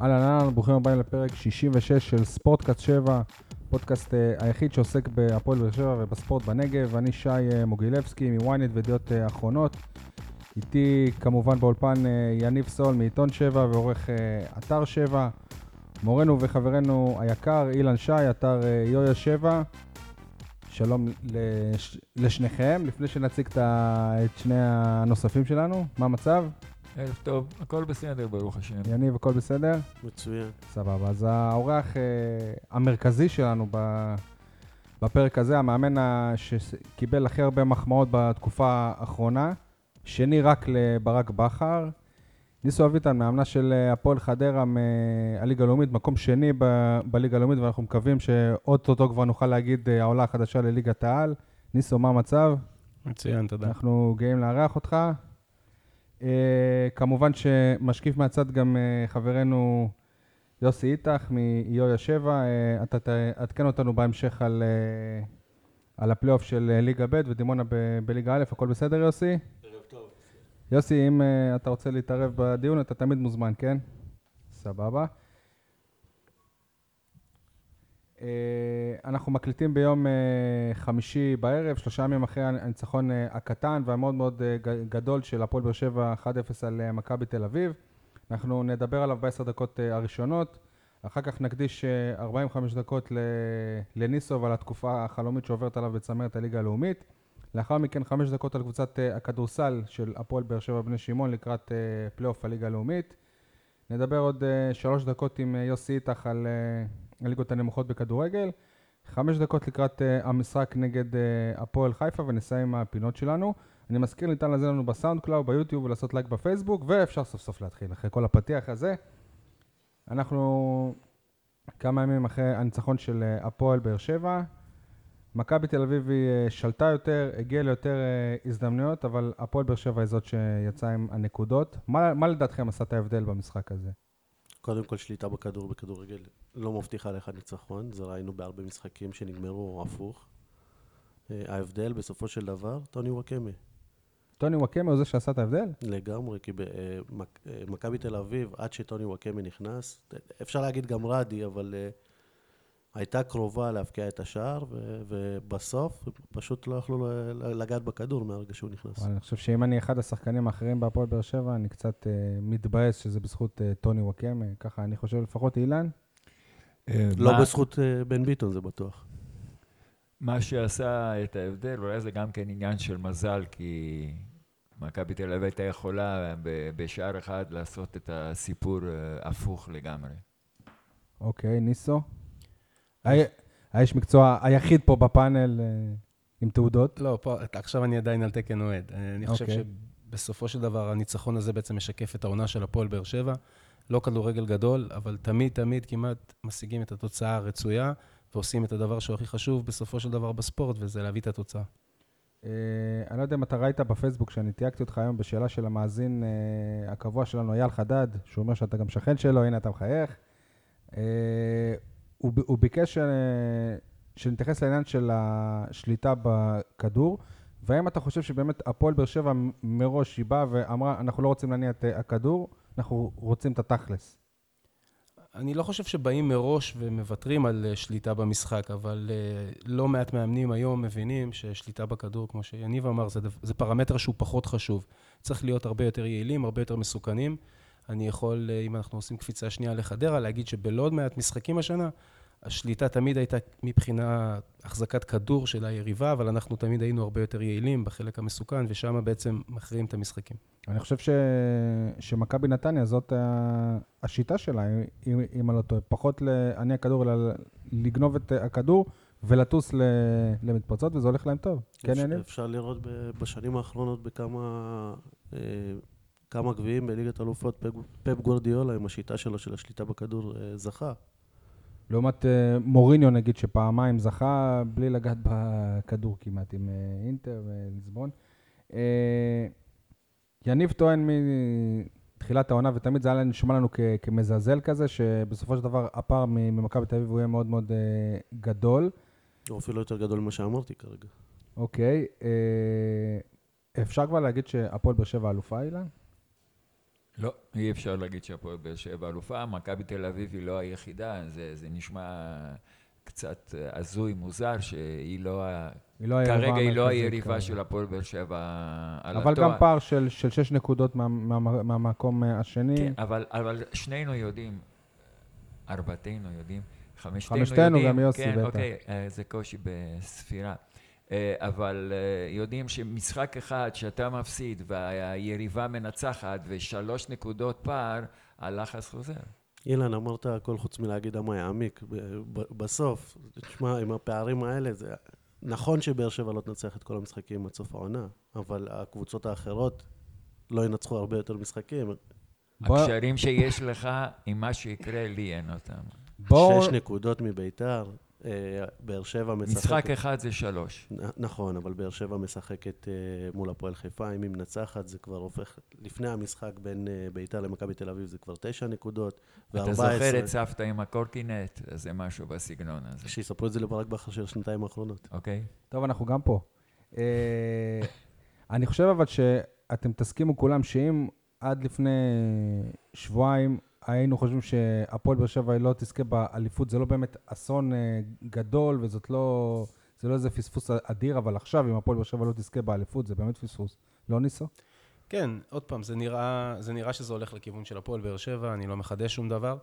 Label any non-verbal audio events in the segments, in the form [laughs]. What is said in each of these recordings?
אהלן אהלן, ברוכים הבאים לפרק 66 של ספורטקאסט 7, פודקאסט אה, היחיד שעוסק בהפועל באר שבע ובספורט בנגב. אני שי אה, מוגילבסקי מוויינט וידיעות אה, אחרונות. איתי כמובן באולפן אה, יניב סול מעיתון 7 ועורך אה, אתר 7. מורנו וחברנו היקר אילן שי, אתר אה, יויה 7. שלום לש... לשניכם, לפני שנציג את שני הנוספים שלנו, מה המצב? ערב טוב, הכל בסדר, ברוך השם. יניב, הכל בסדר? מצוין. סבבה, אז האורח אה, המרכזי שלנו ב, בפרק הזה, המאמן שקיבל הכי הרבה מחמאות בתקופה האחרונה, שני רק לברק בכר. ניסו אביטן, מאמנה של אה, הפועל חדרה מהליגה הלאומית, מקום שני ב- בליגה הלאומית, ואנחנו מקווים שאו-טו-טו כבר נוכל להגיד אה, העולה החדשה לליגת העל. ניסו, מה המצב? מצוין, תודה. אנחנו גאים לארח אותך. Uh, כמובן שמשקיף מהצד גם uh, חברנו יוסי איתך מיויה 7. Uh, אתה תעדכן אותנו בהמשך על, uh, על הפלייאוף של ליגה ב' ודימונה ב- בליגה א', הכל בסדר יוסי? ערב טוב. יוסי, אם uh, אתה רוצה להתערב בדיון, אתה תמיד מוזמן, כן? סבבה. Uh, אנחנו מקליטים ביום uh, חמישי בערב, שלושה ימים אחרי הניצחון uh, הקטן והמאוד מאוד גדול של הפועל באר שבע 1-0 על מכבי תל אביב. אנחנו נדבר עליו בעשר דקות הראשונות, אחר כך נקדיש uh, 45 דקות ל- לניסו ועל התקופה החלומית שעוברת עליו בצמרת הליגה הלאומית. לאחר מכן חמש דקות על קבוצת הכדורסל של הפועל באר שבע בני שמעון לקראת פלייאוף הליגה הלאומית. נדבר עוד שלוש דקות עם יוסי איתך על הליגות הנמוכות בכדורגל. חמש דקות לקראת אה, המשחק נגד אה, הפועל חיפה ונסיים עם הפינות שלנו. אני מזכיר, ניתן להאזין לנו בסאונד קלאוד, ביוטיוב ולעשות לייק בפייסבוק, ואפשר סוף סוף להתחיל אחרי כל הפתיח הזה. אנחנו כמה ימים אחרי הניצחון של אה, הפועל באר שבע. מכבי תל אביב היא שלטה יותר, הגיעה ליותר הזדמנויות, אבל הפועל באר שבע היא זאת שיצאה עם הנקודות. מה, מה לדעתכם עשה את ההבדל במשחק הזה? קודם כל, שליטה בכדור בכדורגל לא מבטיחה לך ניצחון, זה ראינו בהרבה משחקים שנגמרו הפוך. אה, ההבדל, בסופו של דבר, טוני וואקמה. טוני וואקמה הוא זה שעשה את ההבדל? לגמרי, כי במכבי תל אביב, עד שטוני וואקמה נכנס, אפשר להגיד גם רדי, אבל אה, הייתה קרובה להבקיע את השער, ו- ובסוף פשוט לא יכלו ל- לגעת בכדור מהרגע שהוא נכנס. אבל אני חושב שאם אני אחד השחקנים האחרים בהפועל באר שבע, אני קצת אה, מתבאס שזה בזכות אה, טוני וואקמה, ככה אני חושב לפחות אילן. אה, לא בזכות בן ביטון, זה בטוח. מה שעשה את ההבדל, אולי זה גם כן עניין של מזל, כי מכבי תל אביב הייתה יכולה ב- בשער אחד לעשות את הסיפור הפוך לגמרי. אוקיי, ניסו. האיש מקצוע היחיד פה בפאנל אה, עם תעודות. לא, פה, עכשיו אני עדיין על תקן אוהד. אני חושב אוקיי. שבסופו של דבר הניצחון הזה בעצם משקף את העונה של הפועל באר שבע. לא כדורגל גדול, אבל תמיד תמיד כמעט משיגים את התוצאה הרצויה, ועושים את הדבר שהוא הכי חשוב בסופו של דבר בספורט, וזה להביא את התוצאה. אה, אני לא יודע אם אתה ראית בפייסבוק שאני תייגתי אותך היום בשאלה של המאזין אה, הקבוע שלנו, אייל חדד, שהוא אומר שאתה גם שכן שלו, הנה אתה מחייך. הוא, הוא ביקש אה, שנתייחס לעניין של השליטה בכדור, והאם אתה חושב שבאמת הפועל באר שבע מראש היא באה ואמרה, אנחנו לא רוצים להניע את אה, הכדור, אנחנו רוצים את התכלס. אני לא חושב שבאים מראש ומוותרים על אה, שליטה במשחק, אבל לא מעט מאמנים היום מבינים ששליטה בכדור, כמו שיניב אמר, זה, זה פרמטר שהוא פחות חשוב. צריך להיות הרבה יותר יעילים, הרבה יותר מסוכנים. אני יכול, אם אנחנו עושים קפיצה שנייה לחדרה, להגיד שבלא מעט משחקים השנה, השליטה תמיד הייתה מבחינה החזקת כדור של היריבה, אבל אנחנו תמיד היינו הרבה יותר יעילים בחלק המסוכן, ושם בעצם מכריעים את המשחקים. אני חושב ש... שמכבי נתניה זאת השיטה שלה, אם, אני לא טועה, פחות להניע כדור, אלא לגנוב את הכדור ולטוס ל... למתפרצות, וזה הולך להם טוב. כן, אפשר- יניב? אפשר לראות ב- בשנים האחרונות בכמה אה, כמה גביעים בליגת אלופות, פפ- גורדיאלה עם השיטה שלו של השליטה בכדור אה, זכה. לעומת אה, מוריניו, נגיד, שפעמיים זכה בלי לגעת בכדור כמעט, עם אה, אינטר וליסבון. אה, יניב טוען מתחילת העונה, ותמיד זה היה נשמע לנו כ- כמזלזל כזה, שבסופו של דבר הפער ממכבי תל אביב הוא יהיה מאוד מאוד גדול. הוא אפילו יותר גדול ממה שאמרתי כרגע. אוקיי, אפשר כבר להגיד שהפועל באר שבע אלופה, אילן? לא, אי אפשר להגיד שהפועל באר שבע אלופה, מכבי תל אביב היא לא היחידה, זה, זה נשמע קצת הזוי, מוזר, שהיא לא, ה- היא לא כרגע היא לא היריבה כרגע. של הפועל באר שבע על אבל התואר. גם פער של, של שש נקודות מה, מה, מהמקום אה, השני. כן, אבל, אבל שנינו יודעים, ארבעתנו יודעים, חמשתנו, חמשתנו, יודעים, גם יוסי כן, בטח. אוקיי, אה, זה קושי בספירה. אה, אבל אה, יודעים שמשחק אחד שאתה מפסיד והיריבה מנצחת ושלוש נקודות פער, הלחץ חוזר. אילן, אמרת הכל חוץ מלהגיד עמה יעמיק. בסוף, תשמע, עם הפערים האלה, זה... נכון שבאר שבע לא תנצח את כל המשחקים עד סוף העונה, אבל הקבוצות האחרות לא ינצחו הרבה יותר משחקים. בוא- הקשרים שיש לך, עם מה שיקרה, לי אין אותם. בואו... שש נקודות מביתר, באר שבע משחקת... משחק אחד זה שלוש. נ- נכון, אבל באר שבע משחקת אה, מול הפועל חיפה, אם היא מנצחת זה כבר הופך, לפני המשחק בין אה, ביתר למכבי תל אביב זה כבר תשע נקודות, אתה זוכר את סבתא עם הקורקינט? אז זה משהו בסגנון הזה, שיספרו את זה לברק בכר של השנתיים האחרונות. אוקיי? טוב, אנחנו גם פה. אה, [laughs] אני חושב אבל שאתם תסכימו כולם שאם עד לפני שבועיים היינו חושבים שהפועל באר שבע לא תזכה באליפות, זה לא באמת אסון אה, גדול וזאת לא... זה לא איזה פספוס אדיר, אבל עכשיו אם הפועל באר שבע לא תזכה באליפות, זה באמת פספוס. לא ניסו? כן, עוד פעם, זה נראה, זה נראה שזה הולך לכיוון של הפועל באר שבע, אני לא מחדש שום דבר.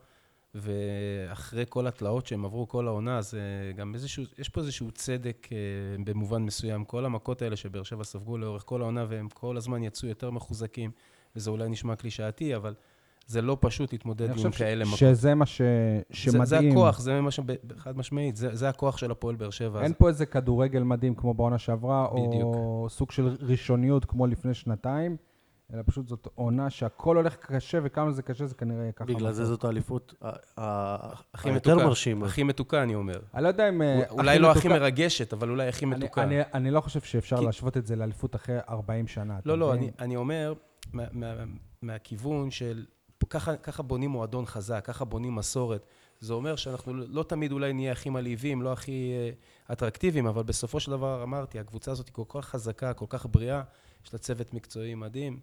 ואחרי כל התלאות שהם עברו כל העונה, זה גם איזשהו, יש פה איזשהו צדק אה, במובן מסוים. כל המכות האלה שבאר שבע ספגו לאורך כל העונה, והם כל הזמן יצאו יותר מחוזקים, וזה אולי נשמע קלישאתי, אבל זה לא פשוט להתמודד עם כאלה מכות. שזה מה ש... זה, שמדהים. זה הכוח, זה מה ש... חד משמעית, זה, זה הכוח של הפועל באר שבע. אין אז- פה איזה כדורגל מדהים כמו בעונה שעברה, או בדיוק. סוג של ראשוניות כמו לפני שנתיים, אלא פשוט זאת עונה שהכל הולך קשה, וכמה זה קשה זה כנראה יהיה ככה. בגלל זה. זאת האליפות היותר מתוקה, מרשימה. הכי מתוקה, אני אומר. אני לא יודע אם... אה, אולי לא הכי מרגשת, אבל אולי הכי מתוקה. אני- אני לא חושב שאפשר כי- להשוות את זה לאליפות אחרי 40 שנה. לא, לא? אני, אני אומר, מה, מה, מהכיוון של, ככה, ככה בונים מועדון חזק, ככה בונים מסורת. זה אומר שאנחנו לא תמיד אולי נהיה הכי מלהיבים, לא הכי אה, אטרקטיביים, אבל בסופו של דבר, אמרתי, הקבוצה הזאת היא כל כך חזקה, כל כך בריאה, יש לה צוות מקצועי מדהים,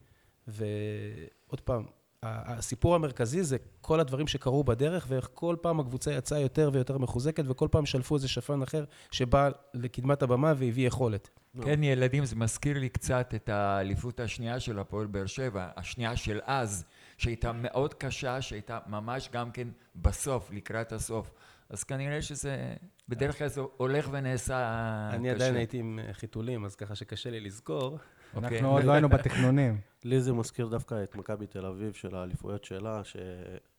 ועוד פעם, הסיפור המרכזי זה כל הדברים שקרו בדרך, ואיך כל פעם הקבוצה יצאה יותר ויותר מחוזקת, וכל פעם שלפו איזה שפן אחר שבא לקדמת הבמה והביא יכולת. כן, ילדים, זה מזכיר לי קצת את האליפות השנייה של הפועל באר שבע, השנייה של אז, שהייתה מאוד קשה, שהייתה ממש גם כן בסוף, לקראת הסוף. אז כנראה שזה, בדרך כלל זה הולך ונעשה קשה. אני עדיין הייתי עם אה, חיתולים, אז ככה שקשה לי לזכור. אוקיי. אנחנו עוד לא היינו בתכנונים. [laughs] לי זה מזכיר דווקא את מכבי תל אביב של האליפויות שלה, ש...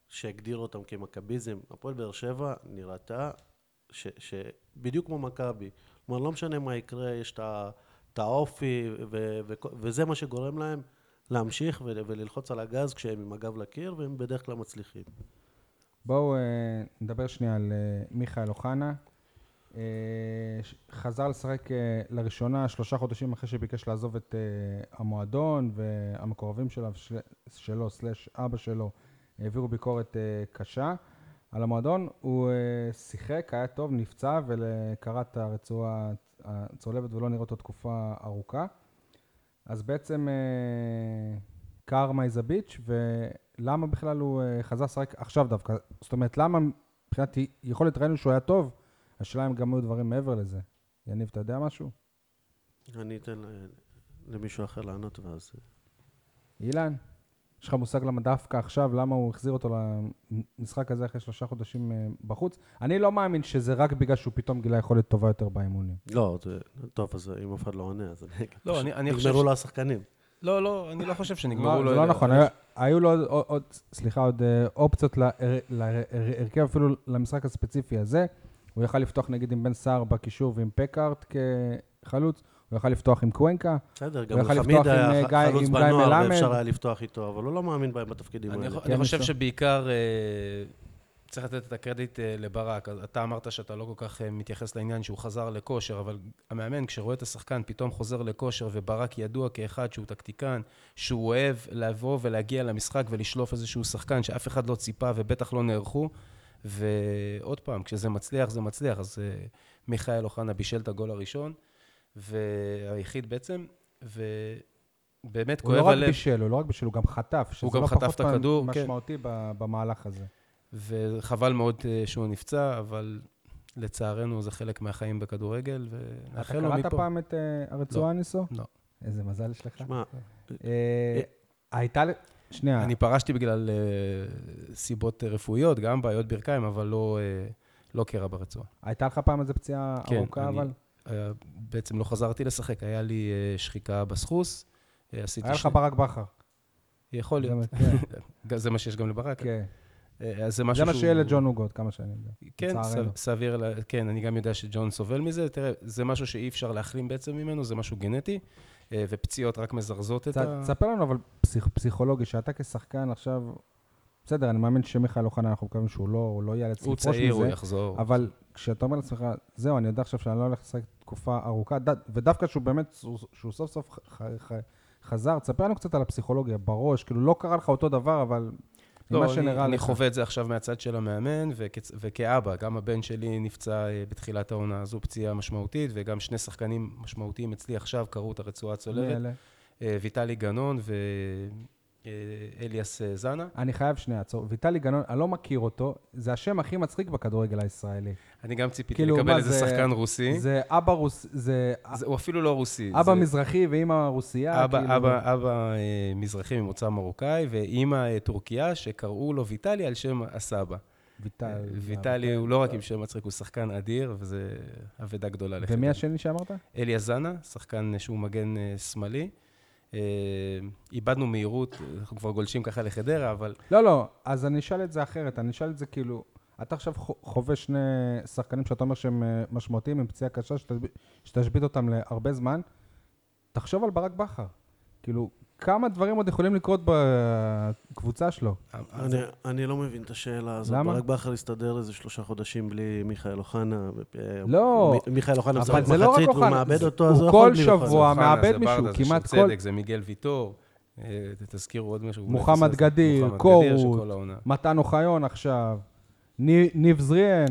שהגדיר אותם כמכביזם. הפועל באר שבע נראתה ש... שבדיוק כמו מכבי. כלומר, לא משנה מה יקרה, יש את האופי, ו... ו... וזה מה שגורם להם להמשיך ו... וללחוץ על הגז כשהם עם הגב לקיר, והם בדרך כלל מצליחים. בואו אה, נדבר שנייה על אה, מיכאל אוחנה. אה, חזר לשחק לראשונה שלושה חודשים אחרי שביקש לעזוב את המועדון, והמקורבים שלו, של- שלו, סלאש אבא שלו, העבירו ביקורת קשה על המועדון. הוא שיחק, היה טוב, נפצע וקרע את הרצועה הצולבת ולא נראה אותו תקופה ארוכה. אז בעצם קארמה איזה ביץ', ולמה בכלל הוא אה, חזר לשחק עכשיו דווקא? זאת אומרת, למה מבחינת יכולת ראינו שהוא היה טוב, השאלה אם גם היו דברים מעבר לזה. יניב, אתה יודע משהו? אני אתן למישהו אחר לענות, ואז... אילן, יש לך מושג למה דווקא עכשיו, למה הוא החזיר אותו למשחק הזה אחרי שלושה חודשים אה, בחוץ? אני לא מאמין שזה רק בגלל שהוא פתאום גילה יכולת טובה יותר באימונים. לא. טוב, אז אם אף אחד לא עונה, אז אני. לא, אני- חושב נגמרו לו השחקנים. לא, לא, אני לא חושב שנגמרו לא, לו... זה לא נכון, היו- לו עוד- סליחה, עוד אה, אופציות להר- להרכב אפילו למשחק הספציפי הזה. הוא יכל לפתוח נגיד עם בן סער בקישור ועם פקארט כחלוץ, הוא יכל לפתוח עם קוונקה. בסדר, גם הוא יכל חמיד לפתוח עם, היה אה, גיא- חלוץ עם גיא בנוער, מלמד. ואפשר היה לפתוח איתו, אבל הוא לא מאמין בהם בתפקידים אני, האלה. כן, אני חושב בסדר. שבעיקר אה, צריך לתת את הקרדיט אה, לברק. אתה אמרת שאתה לא כל כך אה, מתייחס לעניין שהוא חזר לכושר, אבל המאמן, כשרואה את השחקן פתאום חוזר לכושר, וברק ידוע כאחד שהוא טקטיקן, שהוא אוהב לבוא ולהגיע למשחק ולשלוף איזשהו שחקן שאף אחד לא ציפה ובטח לא נערכו. ועוד פעם, כשזה מצליח, זה מצליח. אז אה, מיכאל אוחנה בישל את הגול הראשון, והיחיד בעצם, באמת הוא לא כואב רק הלב, בישל, הוא לא רק בישל, הוא גם חטף. שזה גם לא חטף פחות את הכדור, כן. משמעותי ב- במהלך הזה. וחבל מאוד אה, שהוא נפצע, אבל לצערנו זה חלק מהחיים בכדורגל, אתה ונאחל לו קראת מפה. פעם את אה, הרצועה ניסו? לא. איזה מזל יש לך. שמע, אה, הייתה... שנייה, אני פרשתי בגלל אה, סיבות רפואיות, גם בעיות ברכיים, אבל לא, אה, לא קרע ברצועה. הייתה לך פעם איזה פציעה כן, ארוכה, אני- אבל? היה- בעצם לא חזרתי לשחק, היה לי אה, שחיקה בסחוס. אה, עשיתי היה לך ברק בכר. יכול להיות. זה מה- כן, [laughs] זה מה שיש גם לברק. כן. אה, אז זה משהו זה מה שהוא- שיהיה לג'ון הוגו, עד כמה שאני יודע. כן, סביר, כן, אני גם יודע שג'ון סובל מזה. תראה, זה משהו שאי אפשר להחלים בעצם ממנו, זה משהו גנטי, אה, ופציעות רק מזרזות את ה... תספר לנו אבל פסיכ- פסיכולוגי, שאתה כשחקן עכשיו, בסדר, אני מאמין שמיכאל אוחנה, אנחנו מקווים שהוא לא הוא לא ייאלץ הוא לפרוש צעיר, הוא מזה, יחזור. אבל כשאתה אומר לעצמך, זהו, אני יודע עכשיו שאני לא הולך לשחק תקופה ארוכה, ד- ודווקא שהוא באמת, שהוא סוף סוף ח- ח- חזר, תספר לנו קצת על הפסיכולוגיה בראש, כאילו לא קרה לך אותו דבר, אבל לא, אני, שנראה אני לך. חווה את זה עכשיו מהצד של המאמן, וכ- וכאבא, גם הבן שלי נפצע אה, בתחילת העונה הזו פציעה משמעותית, וגם שני שחקנים משמעותיים אצלי עכשיו קראו את הרצועה הצולבת? אה, ויטלי גנון ואליאס אה, זנה. אני חייב שנייה לעצור. ויטלי גנון, אני לא מכיר אותו, זה השם הכי מצחיק בכדורגל הישראלי. אני גם ציפיתי כאילו, לקבל איזה זה- שחקן רוסי. זה אבא רוס... זה זה, הוא אפילו לא רוסי. אבא זה מזרחי ואימא רוסייה. אבא, כאילו- אבא, אבא אה, מזרחי ממוצא מרוקאי, ואימא אה, טורקיה, שקראו לו ויטלי על שם הסבא. ויטל. אה, ויטלי הוא לא רק עם שם מצחיק, הוא שחקן אדיר, וזו אבדה גדולה לך. ומי השני שאמרת? אליה זנה, שחקן שהוא מגן אה, שמאלי. אה, איבדנו מהירות, אנחנו כבר גולשים ככה לחדרה, אבל לא, לא, אז אני אשאל את זה אחרת, אני אשאל את זה כאילו, אתה עכשיו חו- חווה שני שחקנים שאתה אומר שהם אה, משמעותיים עם פציעה קשה, שתשב- שתשבית אותם להרבה זמן, תחשוב על ברק בכר. כאילו, כמה דברים עוד יכולים לקרות בקבוצה שלו? אני, אני לא מבין את השאלה הזאת. למה? ברק בכר הסתדר איזה שלושה חודשים בלי מיכאל אוחנה. לא, מ- מיכאל אוחנה משחק לא מחצית, והוא אוחנה, מאבד אותו, הוא אז הוא כל יכול בלי שבוע- אוחנה. הוא אוחנה, מאבד זה מישהו, זה כמעט של כל- צדק, זה מיגל ויטור. אה, תזכירו עוד משהו. מוחמד. גדיר, קורות. כל. מתן אוחיון עכשיו, ני- ניב זריאן,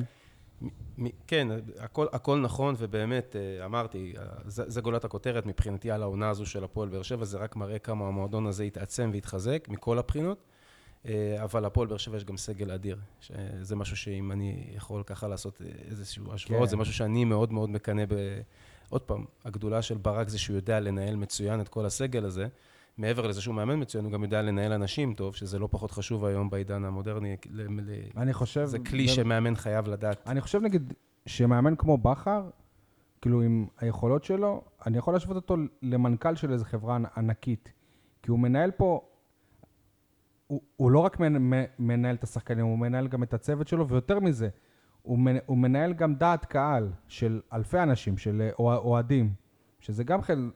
כן, הכל, הכל נכון, ובאמת, אה, אמרתי, אה, זה, זה גולת הכותרת מבחינתי על העונה הזו של הפועל באר שבע, זה רק מראה כמה המועדון הזה התעצם והתחזק מכל הבחינות, אה, אבל הפועל באר שבע יש גם סגל אדיר. זה משהו שאם אני יכול ככה לעשות איזשהו השוואות, כן. זה משהו שאני מאוד מאוד מקנא ב... עוד פעם, הגדולה של ברק זה שהוא יודע לנהל מצוין את כל הסגל הזה. מעבר לזה שהוא מאמן מצוין, הוא גם יודע לנהל אנשים טוב, שזה לא פחות חשוב היום בעידן המודרני. אני חושב... זה כלי שמאמן חייב לדעת. אני חושב נגיד, שמאמן כמו בכר, כאילו עם היכולות שלו, אני יכול להשוות אותו למנכ"ל של איזו חברה ענ- ענקית. כי הוא מנהל פה, הוא, הוא לא רק מנ, מנהל את השחקנים, הוא מנהל גם את הצוות שלו, ויותר מזה, הוא, מנ, הוא מנהל גם דעת קהל של אלפי אנשים, של אוה- אוהדים, שזה גם חלק,